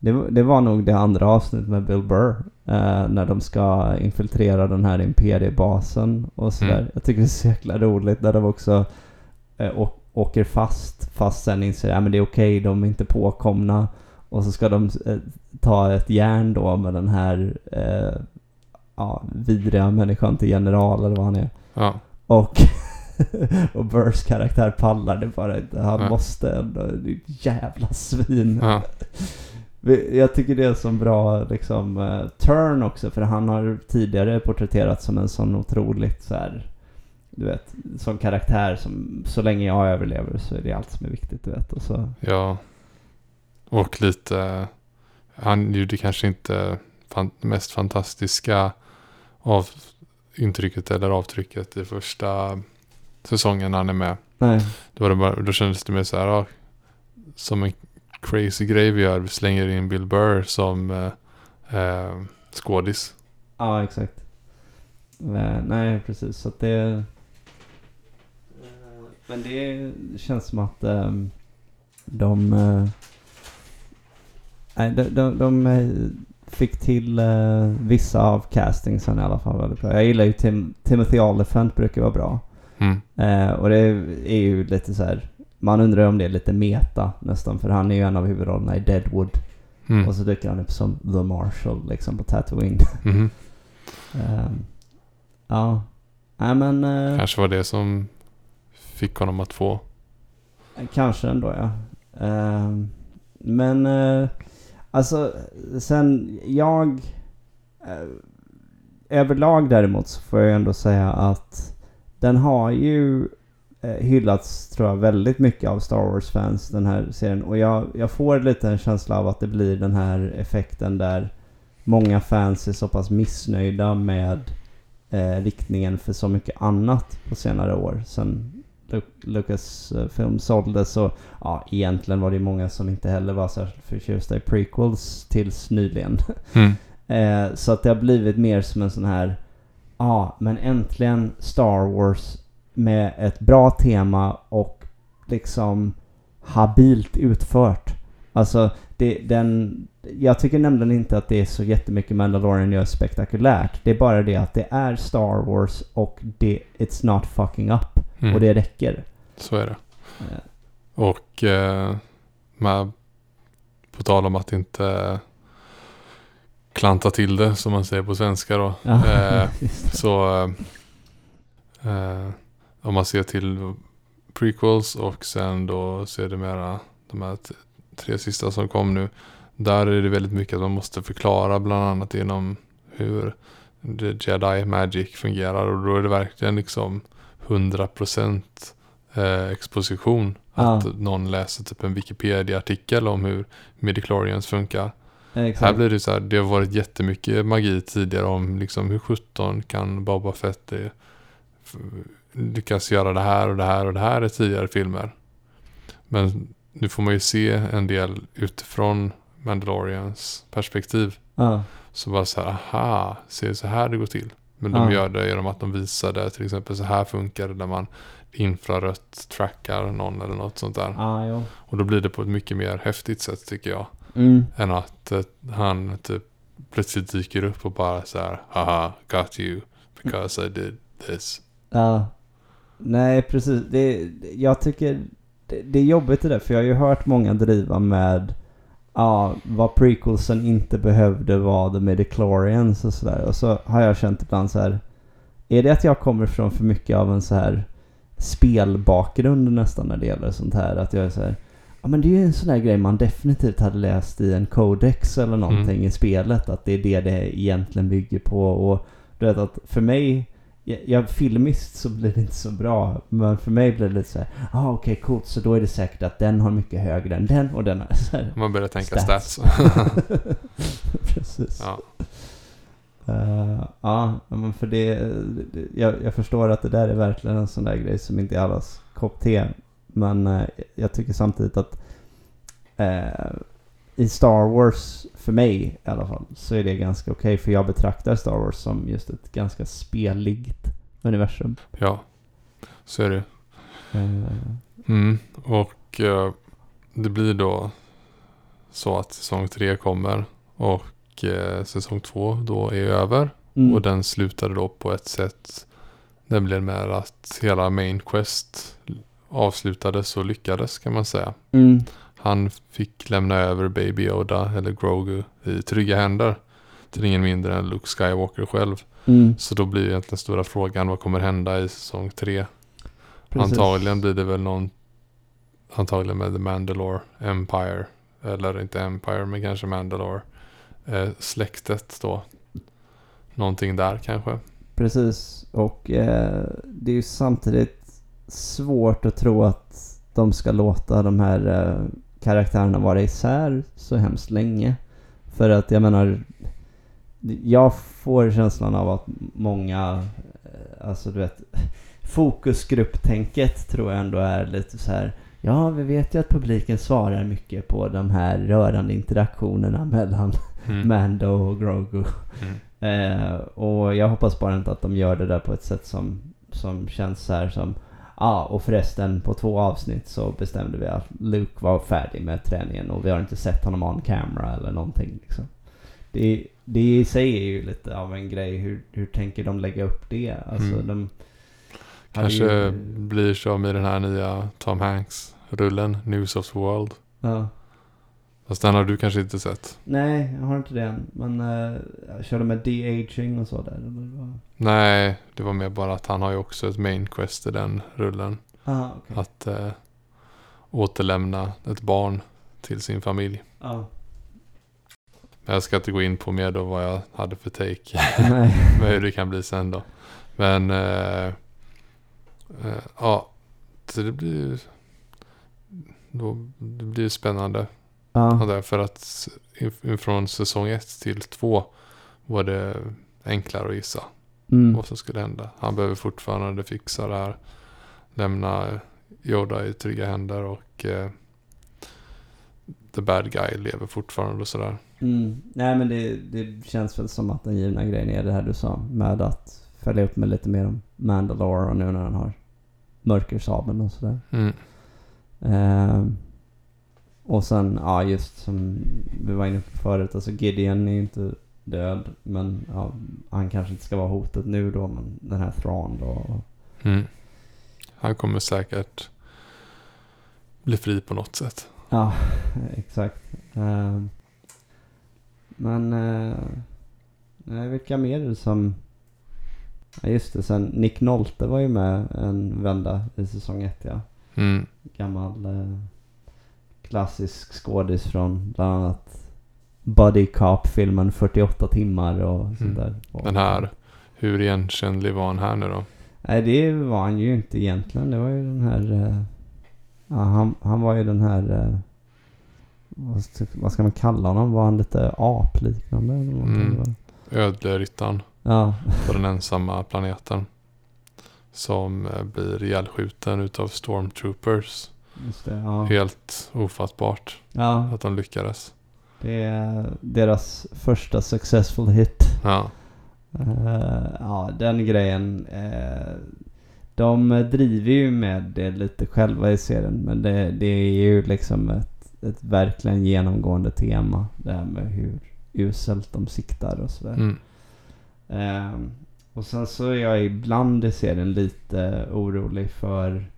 S2: det, det var nog det andra avsnittet med Bill Burr. Eh, när de ska infiltrera den här imperiebasen och sådär.
S1: Mm.
S2: Jag tycker det är så jäkla roligt när de också eh, å- åker fast. Fast sen inser att det är okej, de är inte påkomna. Och så ska de eh, ta ett järn då med den här eh, ja, vidriga människan till general eller vad han är.
S1: Ja,
S2: Och, och Burrs karaktär pallar det bara inte. Han
S1: Ja.
S2: måste ändå. Jävla svin.
S1: ja,
S2: Jag tycker det är en sån bra liksom eh, turn också. För han har tidigare porträtterats som en sån otroligt så här. Du vet, sån karaktär som så länge jag överlever så är det allt som är viktigt du vet. Och så,
S1: ja. Och lite, han gjorde kanske inte fan, mest fantastiska av intrycket eller avtrycket i första säsongen han är med.
S2: nej.
S1: Då, var det bara, då kändes det mer så här, ja, som en crazy grej vi gör. Vi slänger in Bill Burr som eh, eh, skådis.
S2: Ja, exakt. Eh, nej, precis. Så att det... Men det känns som att ehm, de... nej, de, de, de eh, fick till eh, vissa av castingsen i alla fall väldigt bra. Jag gillar ju Tim, Timothy Olyphant brukar vara bra.
S1: Mm.
S2: Eh, och det är ju lite så här... Man undrar om det är lite meta nästan. För han är ju en av huvudrollerna i Deadwood.
S1: Mm.
S2: Och så dyker han upp som The Marshall liksom på Tatooine.
S1: Mhm.
S2: Ehm, ja. Nej men
S1: Kanske var det som fick honom att få.
S2: kanske ändå ja. Eh, men eh, alltså sen jag... eh, överlag däremot så får jag ändå säga att den har ju eh, hyllats tror jag väldigt mycket av Star Wars-fans den här serien. Och jag, jag får lite en känsla av att det blir den här effekten där många fans är så pass missnöjda med eh, riktningen för så mycket annat på senare år. Sen Lucasfilm såldes så ja, egentligen var det många som inte heller var särskilt förtjusta i prequels tills nyligen.
S1: Mm.
S2: Eh, så att det har blivit mer som en sån här, ja men äntligen Star Wars med ett bra tema och liksom habilt utfört. Alltså, det, den, jag tycker nämligen inte att det är så jättemycket Mandalorian gör spektakulärt. Det är bara det att det är Star Wars och det, it's not fucking up.
S1: Mm.
S2: Och det räcker.
S1: Så är det.
S2: Eh,
S1: Och eh, med, på tal om att inte klanta till det som man säger på svenska då.
S2: ja,
S1: Eh. Så eh, eh, om man ser till prequels och sen då ser det mera de här tre sista som kom nu. Där är det väldigt mycket att man måste förklara bland annat inom hur Jedi Magic fungerar och då är det verkligen liksom 100% eh, exposition. Att
S2: Ja.
S1: någon läser typ en Wikipedia-artikel om hur midichlorians funkar. Här
S2: Exakt.
S1: blir det så här, det har varit jättemycket magi tidigare om liksom hur 17 kan Boba Fett eh, f- lyckas göra det här och det här och det här i tidigare filmer. Men nu får man ju se en del utifrån Mandalorians perspektiv.
S2: Ja.
S1: Så bara så här, aha, ser så här det går till. Men de
S2: Ja.
S1: gör det genom att de visade till exempel så här funkar det när man infrarött trackar någon eller något sånt där.
S2: Ja, jo.
S1: Och då blir det på ett mycket mer häftigt sätt tycker jag.
S2: Mm.
S1: Än att eh, han typ plötsligt dyker upp och bara så här, haha, got you because I did this.
S2: Ja. Nej, precis. Det, jag tycker det, det är jobbigt det där, för jag har ju hört många driva med ja, vad prequelsen inte behövde vara The Midichlorians och sådär. Och så har jag känt ibland så här. Är det att jag kommer från för mycket av en så här spelbakgrund nästan när det gäller sånt här? Att jag är så här. Ja men det är ju en sån där grej man definitivt hade läst i en codex eller någonting i spelet. Att det är det det egentligen bygger på. Och du vet att för mig jag, filmiskt så blir det inte så bra. Men för mig blir det lite så här. Ah, okej coolt. Så då är det säkert att den har mycket högre än den och den har så här.
S1: Man börjar tänka
S2: Stats.
S1: stats.
S2: Precis.
S1: ja.
S2: Eh, ja, men för det, det jag, jag förstår att det där är verkligen en sån där grej som inte är allas kopp te. Men eh, jag tycker samtidigt att eh, i Star Wars, för mig i alla fall, så är det ganska okej. för jag betraktar Star Wars som just ett ganska speligt universum.
S1: ja, så är det.
S2: Eh,
S1: Mm. Och eh, det blir då så att säsong tre kommer och eh, säsong två då är över.
S2: mm,
S1: Och den slutade då på ett sätt nämligen med att hela Main Quest avslutades och lyckades kan man säga.
S2: mm,
S1: Han fick lämna över Baby Yoda eller Grogu i trygga händer till ingen mindre än Luke Skywalker själv.
S2: mm,
S1: Så då blir egentligen stora frågan vad kommer hända i säsong tre?
S2: precis.
S1: Antagligen blir det väl någon antagligen med The Mandalore Empire eller inte Empire men kanske Mandalore eh, släktet då. Någonting där kanske.
S2: Precis, och eh, det är ju samtidigt svårt att tro att de ska låta de här eh, karaktärerna vara isär så hemskt länge. För att jag menar, jag får känslan av att många, eh, alltså du vet, fokusgrupptänket tror jag ändå är lite så här. Ja, vi vet ju att publiken svarar mycket på de här rörande interaktionerna mellan
S1: Mm.
S2: Mando och Grogu.
S1: Mm.
S2: Eh, och jag hoppas bara inte att de gör det där på ett sätt som, som känns så här som Ja, och förresten på två avsnitt så bestämde vi att Luke var färdig med träningen och vi har inte sett honom on camera eller någonting liksom. Det, det i sig är ju lite av en grej. Hur, hur tänker de lägga upp det? Alltså
S1: Mm.
S2: de...
S1: Kanske
S2: ju-
S1: blir som i den här nya Tom Hanks-rullen News of the World.
S2: Ja.
S1: Fast den har du kanske inte sett.
S2: Nej, jag har inte det än. Men uh, jag körde med de-aging och så där. Eller vad?
S1: Nej, det var mer bara att han har ju också ett main quest i den rullen.
S2: Aha, okej.
S1: Att eh, återlämna ett barn till sin familj.
S2: Ja.
S1: Men jag ska inte gå in på mer då vad jag hade för take. Med hur det kan bli sen då. Men eh, eh, ja, så det blir ju då, det blir spännande.
S2: Ja.
S1: Därför att från säsong ett till två var det enklare att gissa
S2: Mm.
S1: vad som skulle hända. Han behöver fortfarande fixa det här. Lämna Yoda i trygga händer och eh, The Bad Guy lever fortfarande och sådär.
S2: Mm. Nej men det, det känns väl som att den givna grejen är det här du sa. Med att följa upp med lite mer om Mandalore och nu när han har mörkersabeln och sådär.
S1: Mm.
S2: Ehm, och sen, ja just som vi var inne på förut, alltså Gideon är ju inte död. Men ja, han kanske inte ska vara hotet nu då, men den här Thrawn då.
S1: Mm. Han kommer säkert bli fri på något sätt.
S2: Ja, exakt. Ehm, men, uh, nej, vilka mer som... Ja just det, sen Nick Nolte var ju med en vända i säsong ett ja.
S1: Mm.
S2: Gammal eh, klassisk skådis från bland annat Buddy Cop-filmen 48 timmar och sånt
S1: Mm.
S2: där. Och-
S1: Den här, hur igenkännlig var han här nu då?
S2: Nej det var han ju inte egentligen. Det var ju den här... eh, ja, han, han var ju den här... eh, vad, ska- vad ska man kalla honom? Var han lite apliknande?
S1: Mm. Ödleryttaren
S2: Ja.
S1: på den ensamma planeten. Som eh, blir ihjälskjuten utav stormtroopers.
S2: Det. Ja.
S1: Helt ofattbart
S2: ja.
S1: att de lyckades.
S2: Det är deras första successful hit.
S1: Ja.
S2: Eh, ja, den grejen. eh, de driver ju med det lite själva i serien. Men det, det är ju liksom ett, ett verkligen genomgående tema. Det här med hur uselt de siktar och sådär.
S1: Mm.
S2: Ehm, och sen så är jag ibland i serien lite orolig för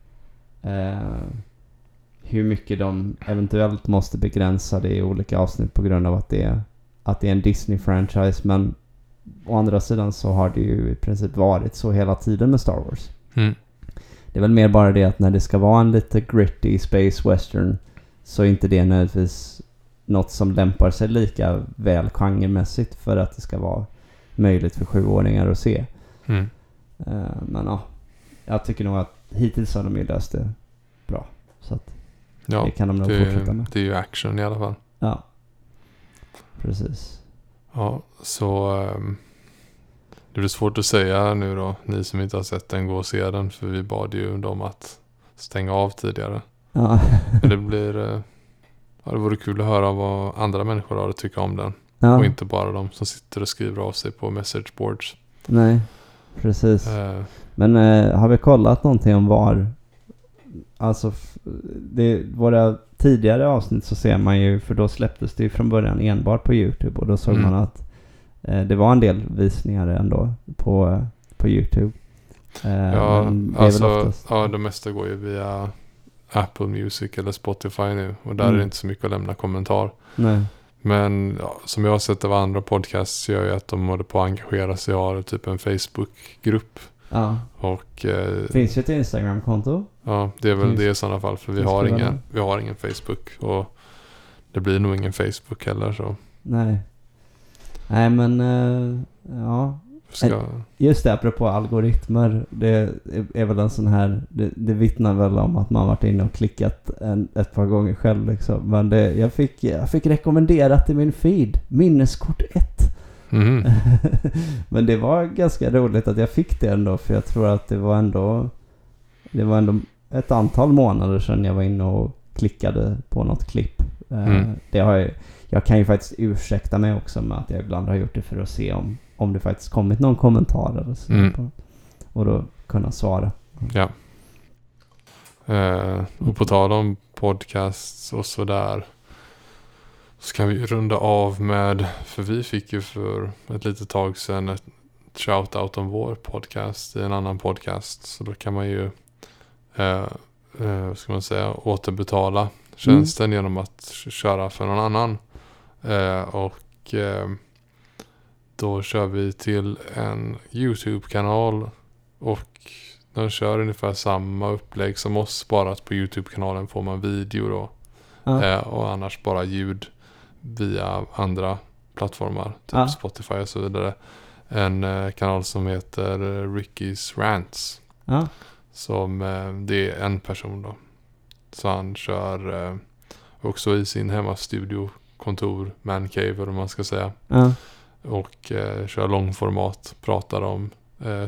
S2: hur mycket de eventuellt måste begränsa det i olika avsnitt på grund av att det är, att det är en Disney-franchise. Men å andra sidan så har det ju i princip varit så hela tiden med Star Wars.
S1: Mm.
S2: Det är väl mer bara det att när det ska vara en lite gritty space western så är inte det nödvändigtvis något som lämpar sig lika väl genremässigt för att det ska vara möjligt för sjuåringar att se.
S1: Mm.
S2: Eh, men ja, jag tycker nog att hittills har de ju löst det bra. Så att
S1: Ja,
S2: det kan de nog fortsätta
S1: det,
S2: med.
S1: det är ju action i alla fall.
S2: Ja, precis.
S1: Ja, så ehm, det blir svårt att säga nu då, ni som inte har sett den, gå och se den. För vi bad ju dem att stänga av tidigare.
S2: Ja,
S1: Men det blir, eh, ja det vore kul att höra vad andra människor har att tycka om den.
S2: ja
S1: Och inte bara de som sitter och skriver av sig på message boards.
S2: nej, precis.
S1: Eh,
S2: Men eh, har vi kollat någonting om var... Alltså, det, våra tidigare avsnitt så ser man ju, för då släpptes det ju från början enbart på YouTube och då såg
S1: Mm.
S2: man att eh, det var en del visningar ändå på, på YouTube. Eh,
S1: ja,
S2: är
S1: alltså,
S2: oftast-
S1: ja, det mesta går ju via Apple Music eller Spotify nu. Och där är
S2: Mm.
S1: det inte så mycket att lämna kommentar.
S2: Nej.
S1: Men ja, som jag har sett av andra podcasts gör ju att de håller på att engagera sig och har typ en Facebook-grupp.
S2: Ja.
S1: Och eh,
S2: Finns ju ett Instagram-konto.
S1: ja, det är väl
S2: Finns-
S1: det i sådana fall. För vi
S2: finns
S1: har, ingen,
S2: det?
S1: vi har ingen Facebook. Och det blir nog ingen Facebook heller. Så
S2: Nej. Nej men, eh, ja.
S1: ska,
S2: Just det, apropå algoritmer. Det är väl en sån här, det, det vittnar väl om att man varit inne och klickat en, ett par gånger själv liksom. Men det, jag, fick, jag fick rekommenderat i min feed, minneskort 1.
S1: Mhm.
S2: Men det var ganska roligt att jag fick det ändå för jag tror att det var ändå, det var ändå ett antal månader sedan jag var inne och klickade på något klipp. Eh,
S1: Mm.
S2: Det har jag, jag kan ju faktiskt ursäkta mig också med att jag ibland har gjort det för att se om, om det faktiskt kommit någon kommentar eller så.
S1: Mm.
S2: Och då kunna svara.
S1: Ja. Eh, och på tal om podcasts och sådär. Så kan vi runda av med, för vi fick ju för ett litet tag sedan ett shout-out om vår podcast i en annan podcast. Så då kan man ju, eh, eh, ska man säga, återbetala tjänsten genom att köra för någon annan. Eh, och eh, då kör vi till en YouTube-kanal och de kör ungefär samma upplägg som oss. Bara att på YouTube-kanalen får man video då.
S2: Ja.
S1: Eh, och annars bara ljud via andra plattformar. Typ
S2: Ja.
S1: Spotify och så vidare. En eh, kanal som heter Ricky's Rants.
S2: Ja.
S1: Som eh, det är en person då. Så han kör eh, också i sin hemmastudio, kontor, mancave eller vad man ska säga.
S2: Ja.
S1: Och kör långformat, pratar om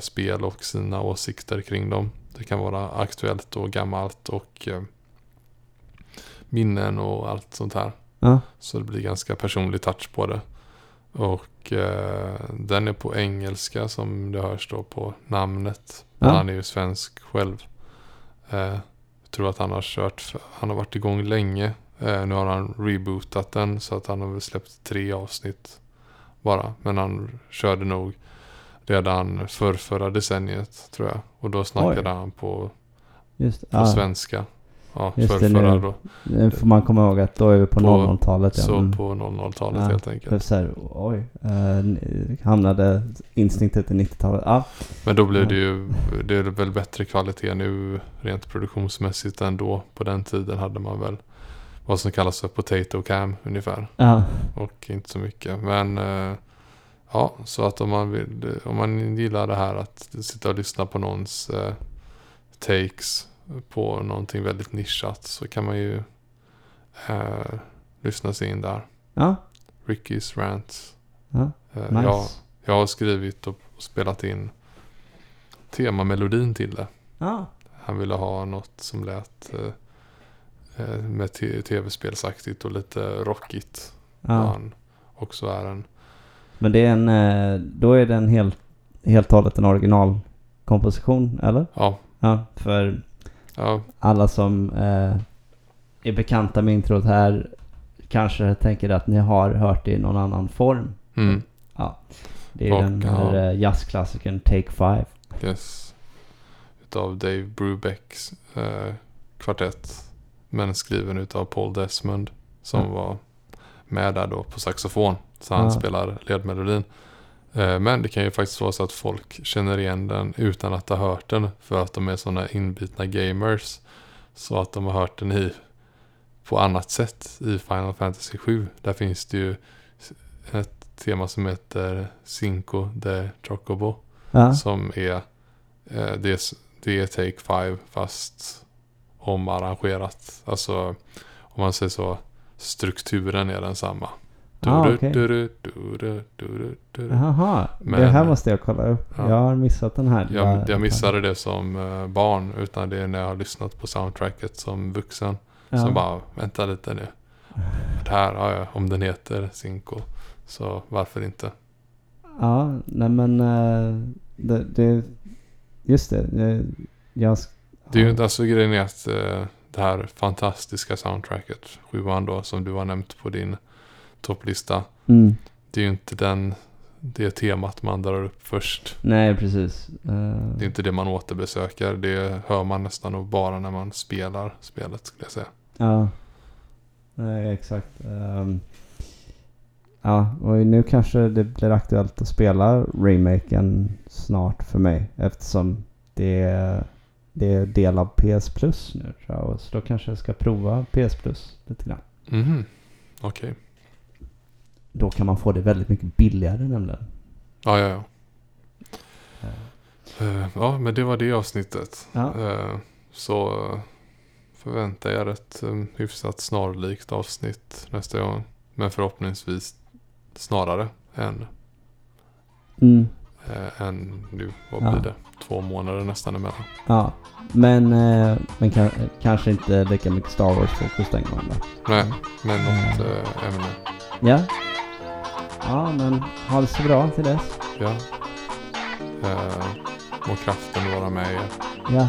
S1: spel och sina åsikter kring dem. Det kan vara aktuellt och gammalt och minnen och allt sånt här.
S2: Ja.
S1: Så det blir ganska personlig touch på det. Och eh, den är på engelska som det hörs då på namnet.
S2: Ja.
S1: han är ju svensk själv. Eh, jag tror att han har kört, han har varit igång länge. Eh, nu har han rebootat den så att han har väl släppt tre avsnitt bara. Men han körde nog redan för förra decenniet tror jag. Och då snackade han på, på
S2: ja.
S1: svenska. Ja,
S2: Just
S1: för
S2: det,
S1: förra
S2: nu.
S1: då.
S2: Nu får man komma ihåg att då är vi på
S1: På-
S2: 00-talet. Ja.
S1: Så
S2: Mm.
S1: på 00-talet
S2: Ja,
S1: helt enkelt.
S2: så här, oj, eh, hamnade instinktet i 90-talet. Ja,
S1: Men då blir
S2: Ja.
S1: det ju, det är väl bättre kvalitet nu rent produktionsmässigt än då. På den tiden hade man väl vad som kallas för potato cam ungefär.
S2: ja,
S1: Och inte så mycket. Men eh, ja, så att om man, vill, om man gillar det här att sitta och lyssna på någons eh, takes på någonting väldigt nischat så kan man ju eh, lyssna sig in där.
S2: ja,
S1: Ricky's Rants.
S2: ja,
S1: Eh,
S2: nice.
S1: jag, jag har skrivit och spelat in temamelodin till det.
S2: Ja,
S1: Han ville ha något som lät eh, eh, med tv-spelsaktigt och lite rockigt. Ja. Han också är en.
S2: Men det är en, eh, då är det en helt, helt och hållet en originalkomposition, eller?
S1: Ja,
S2: Ja, för
S1: ja,
S2: alla som eh, är bekanta med introt här kanske tänker att ni har hört det i någon annan form.
S1: mm,
S2: Det är
S1: Och,
S2: den
S1: ja.
S2: här eh, jazzklassikern Take Five.
S1: yes. Utav Dave Brubecks eh, kvartett. Men skriven utav Paul Desmond. Som
S2: Ja.
S1: var med där då på saxofon. Så han
S2: Ja.
S1: spelar ledmelodin. Eh, Men det kan ju faktiskt vara så att folk känner igen den utan att ha hört den. För att de är sådana inbitna gamers. Så att de har hört den i på annat sätt i Final Fantasy 7. Där finns det ju ett tema som heter Cinco de Chocobo.
S2: Ja,
S1: Som är, eh, det, är det är Take 5 fast omarrangerat. Alltså om man säger så, strukturen är densamma.
S2: Jaha, det här måste jag kolla upp.
S1: Ja.
S2: Jag har missat den här.
S1: Jag, jag missade det som barn utan det är när jag har lyssnat på soundtracket som vuxen.
S2: Ja.
S1: Som bara, vänta lite nu. Det här, har jag, om den heter Cinco. Så varför inte?
S2: Ja, nej men det, det, just det. Jag,
S1: Det är ju
S2: inte
S1: alltså grejen är att det här fantastiska soundtracket, sjuan då, som du har nämnt på din topplista.
S2: Mm,
S1: Det är ju inte den, det temat man drar upp först.
S2: nej, precis. Eh,
S1: Det är inte det man återbesöker. Det hör man nästan nog bara när man spelar spelet skulle jag säga.
S2: Ja. Nej, exakt. Ehm, ja, och nu kanske det blir aktuellt att spela remaken snart för mig. Eftersom det är, det är del av PS Plus nu tror jag. Och Så då kanske jag ska prova PS Plus lite grann.
S1: Mhm, okej.
S2: Då kan man få det väldigt mycket billigare nämligen.
S1: Ja, ja, ja.
S2: Eh,
S1: Eh, Ja, men det var det avsnittet.
S2: Ja.
S1: Eh, Så eh, förvänta er ett hyfsat snarlikt avsnitt nästa gång. Men förhoppningsvis snarare än,
S2: Mm,
S1: än nu. Vad
S2: Ja.
S1: blir det? Två månader nästan emellan.
S2: ja. Men, men ka- kanske inte lika mycket Star Wars-fokus den gången.
S1: Nej, men något ämne.
S2: Ja. Ja, men ha det så bra till dess.
S1: Ja. Eh, må kraften vara med er.
S2: Ja,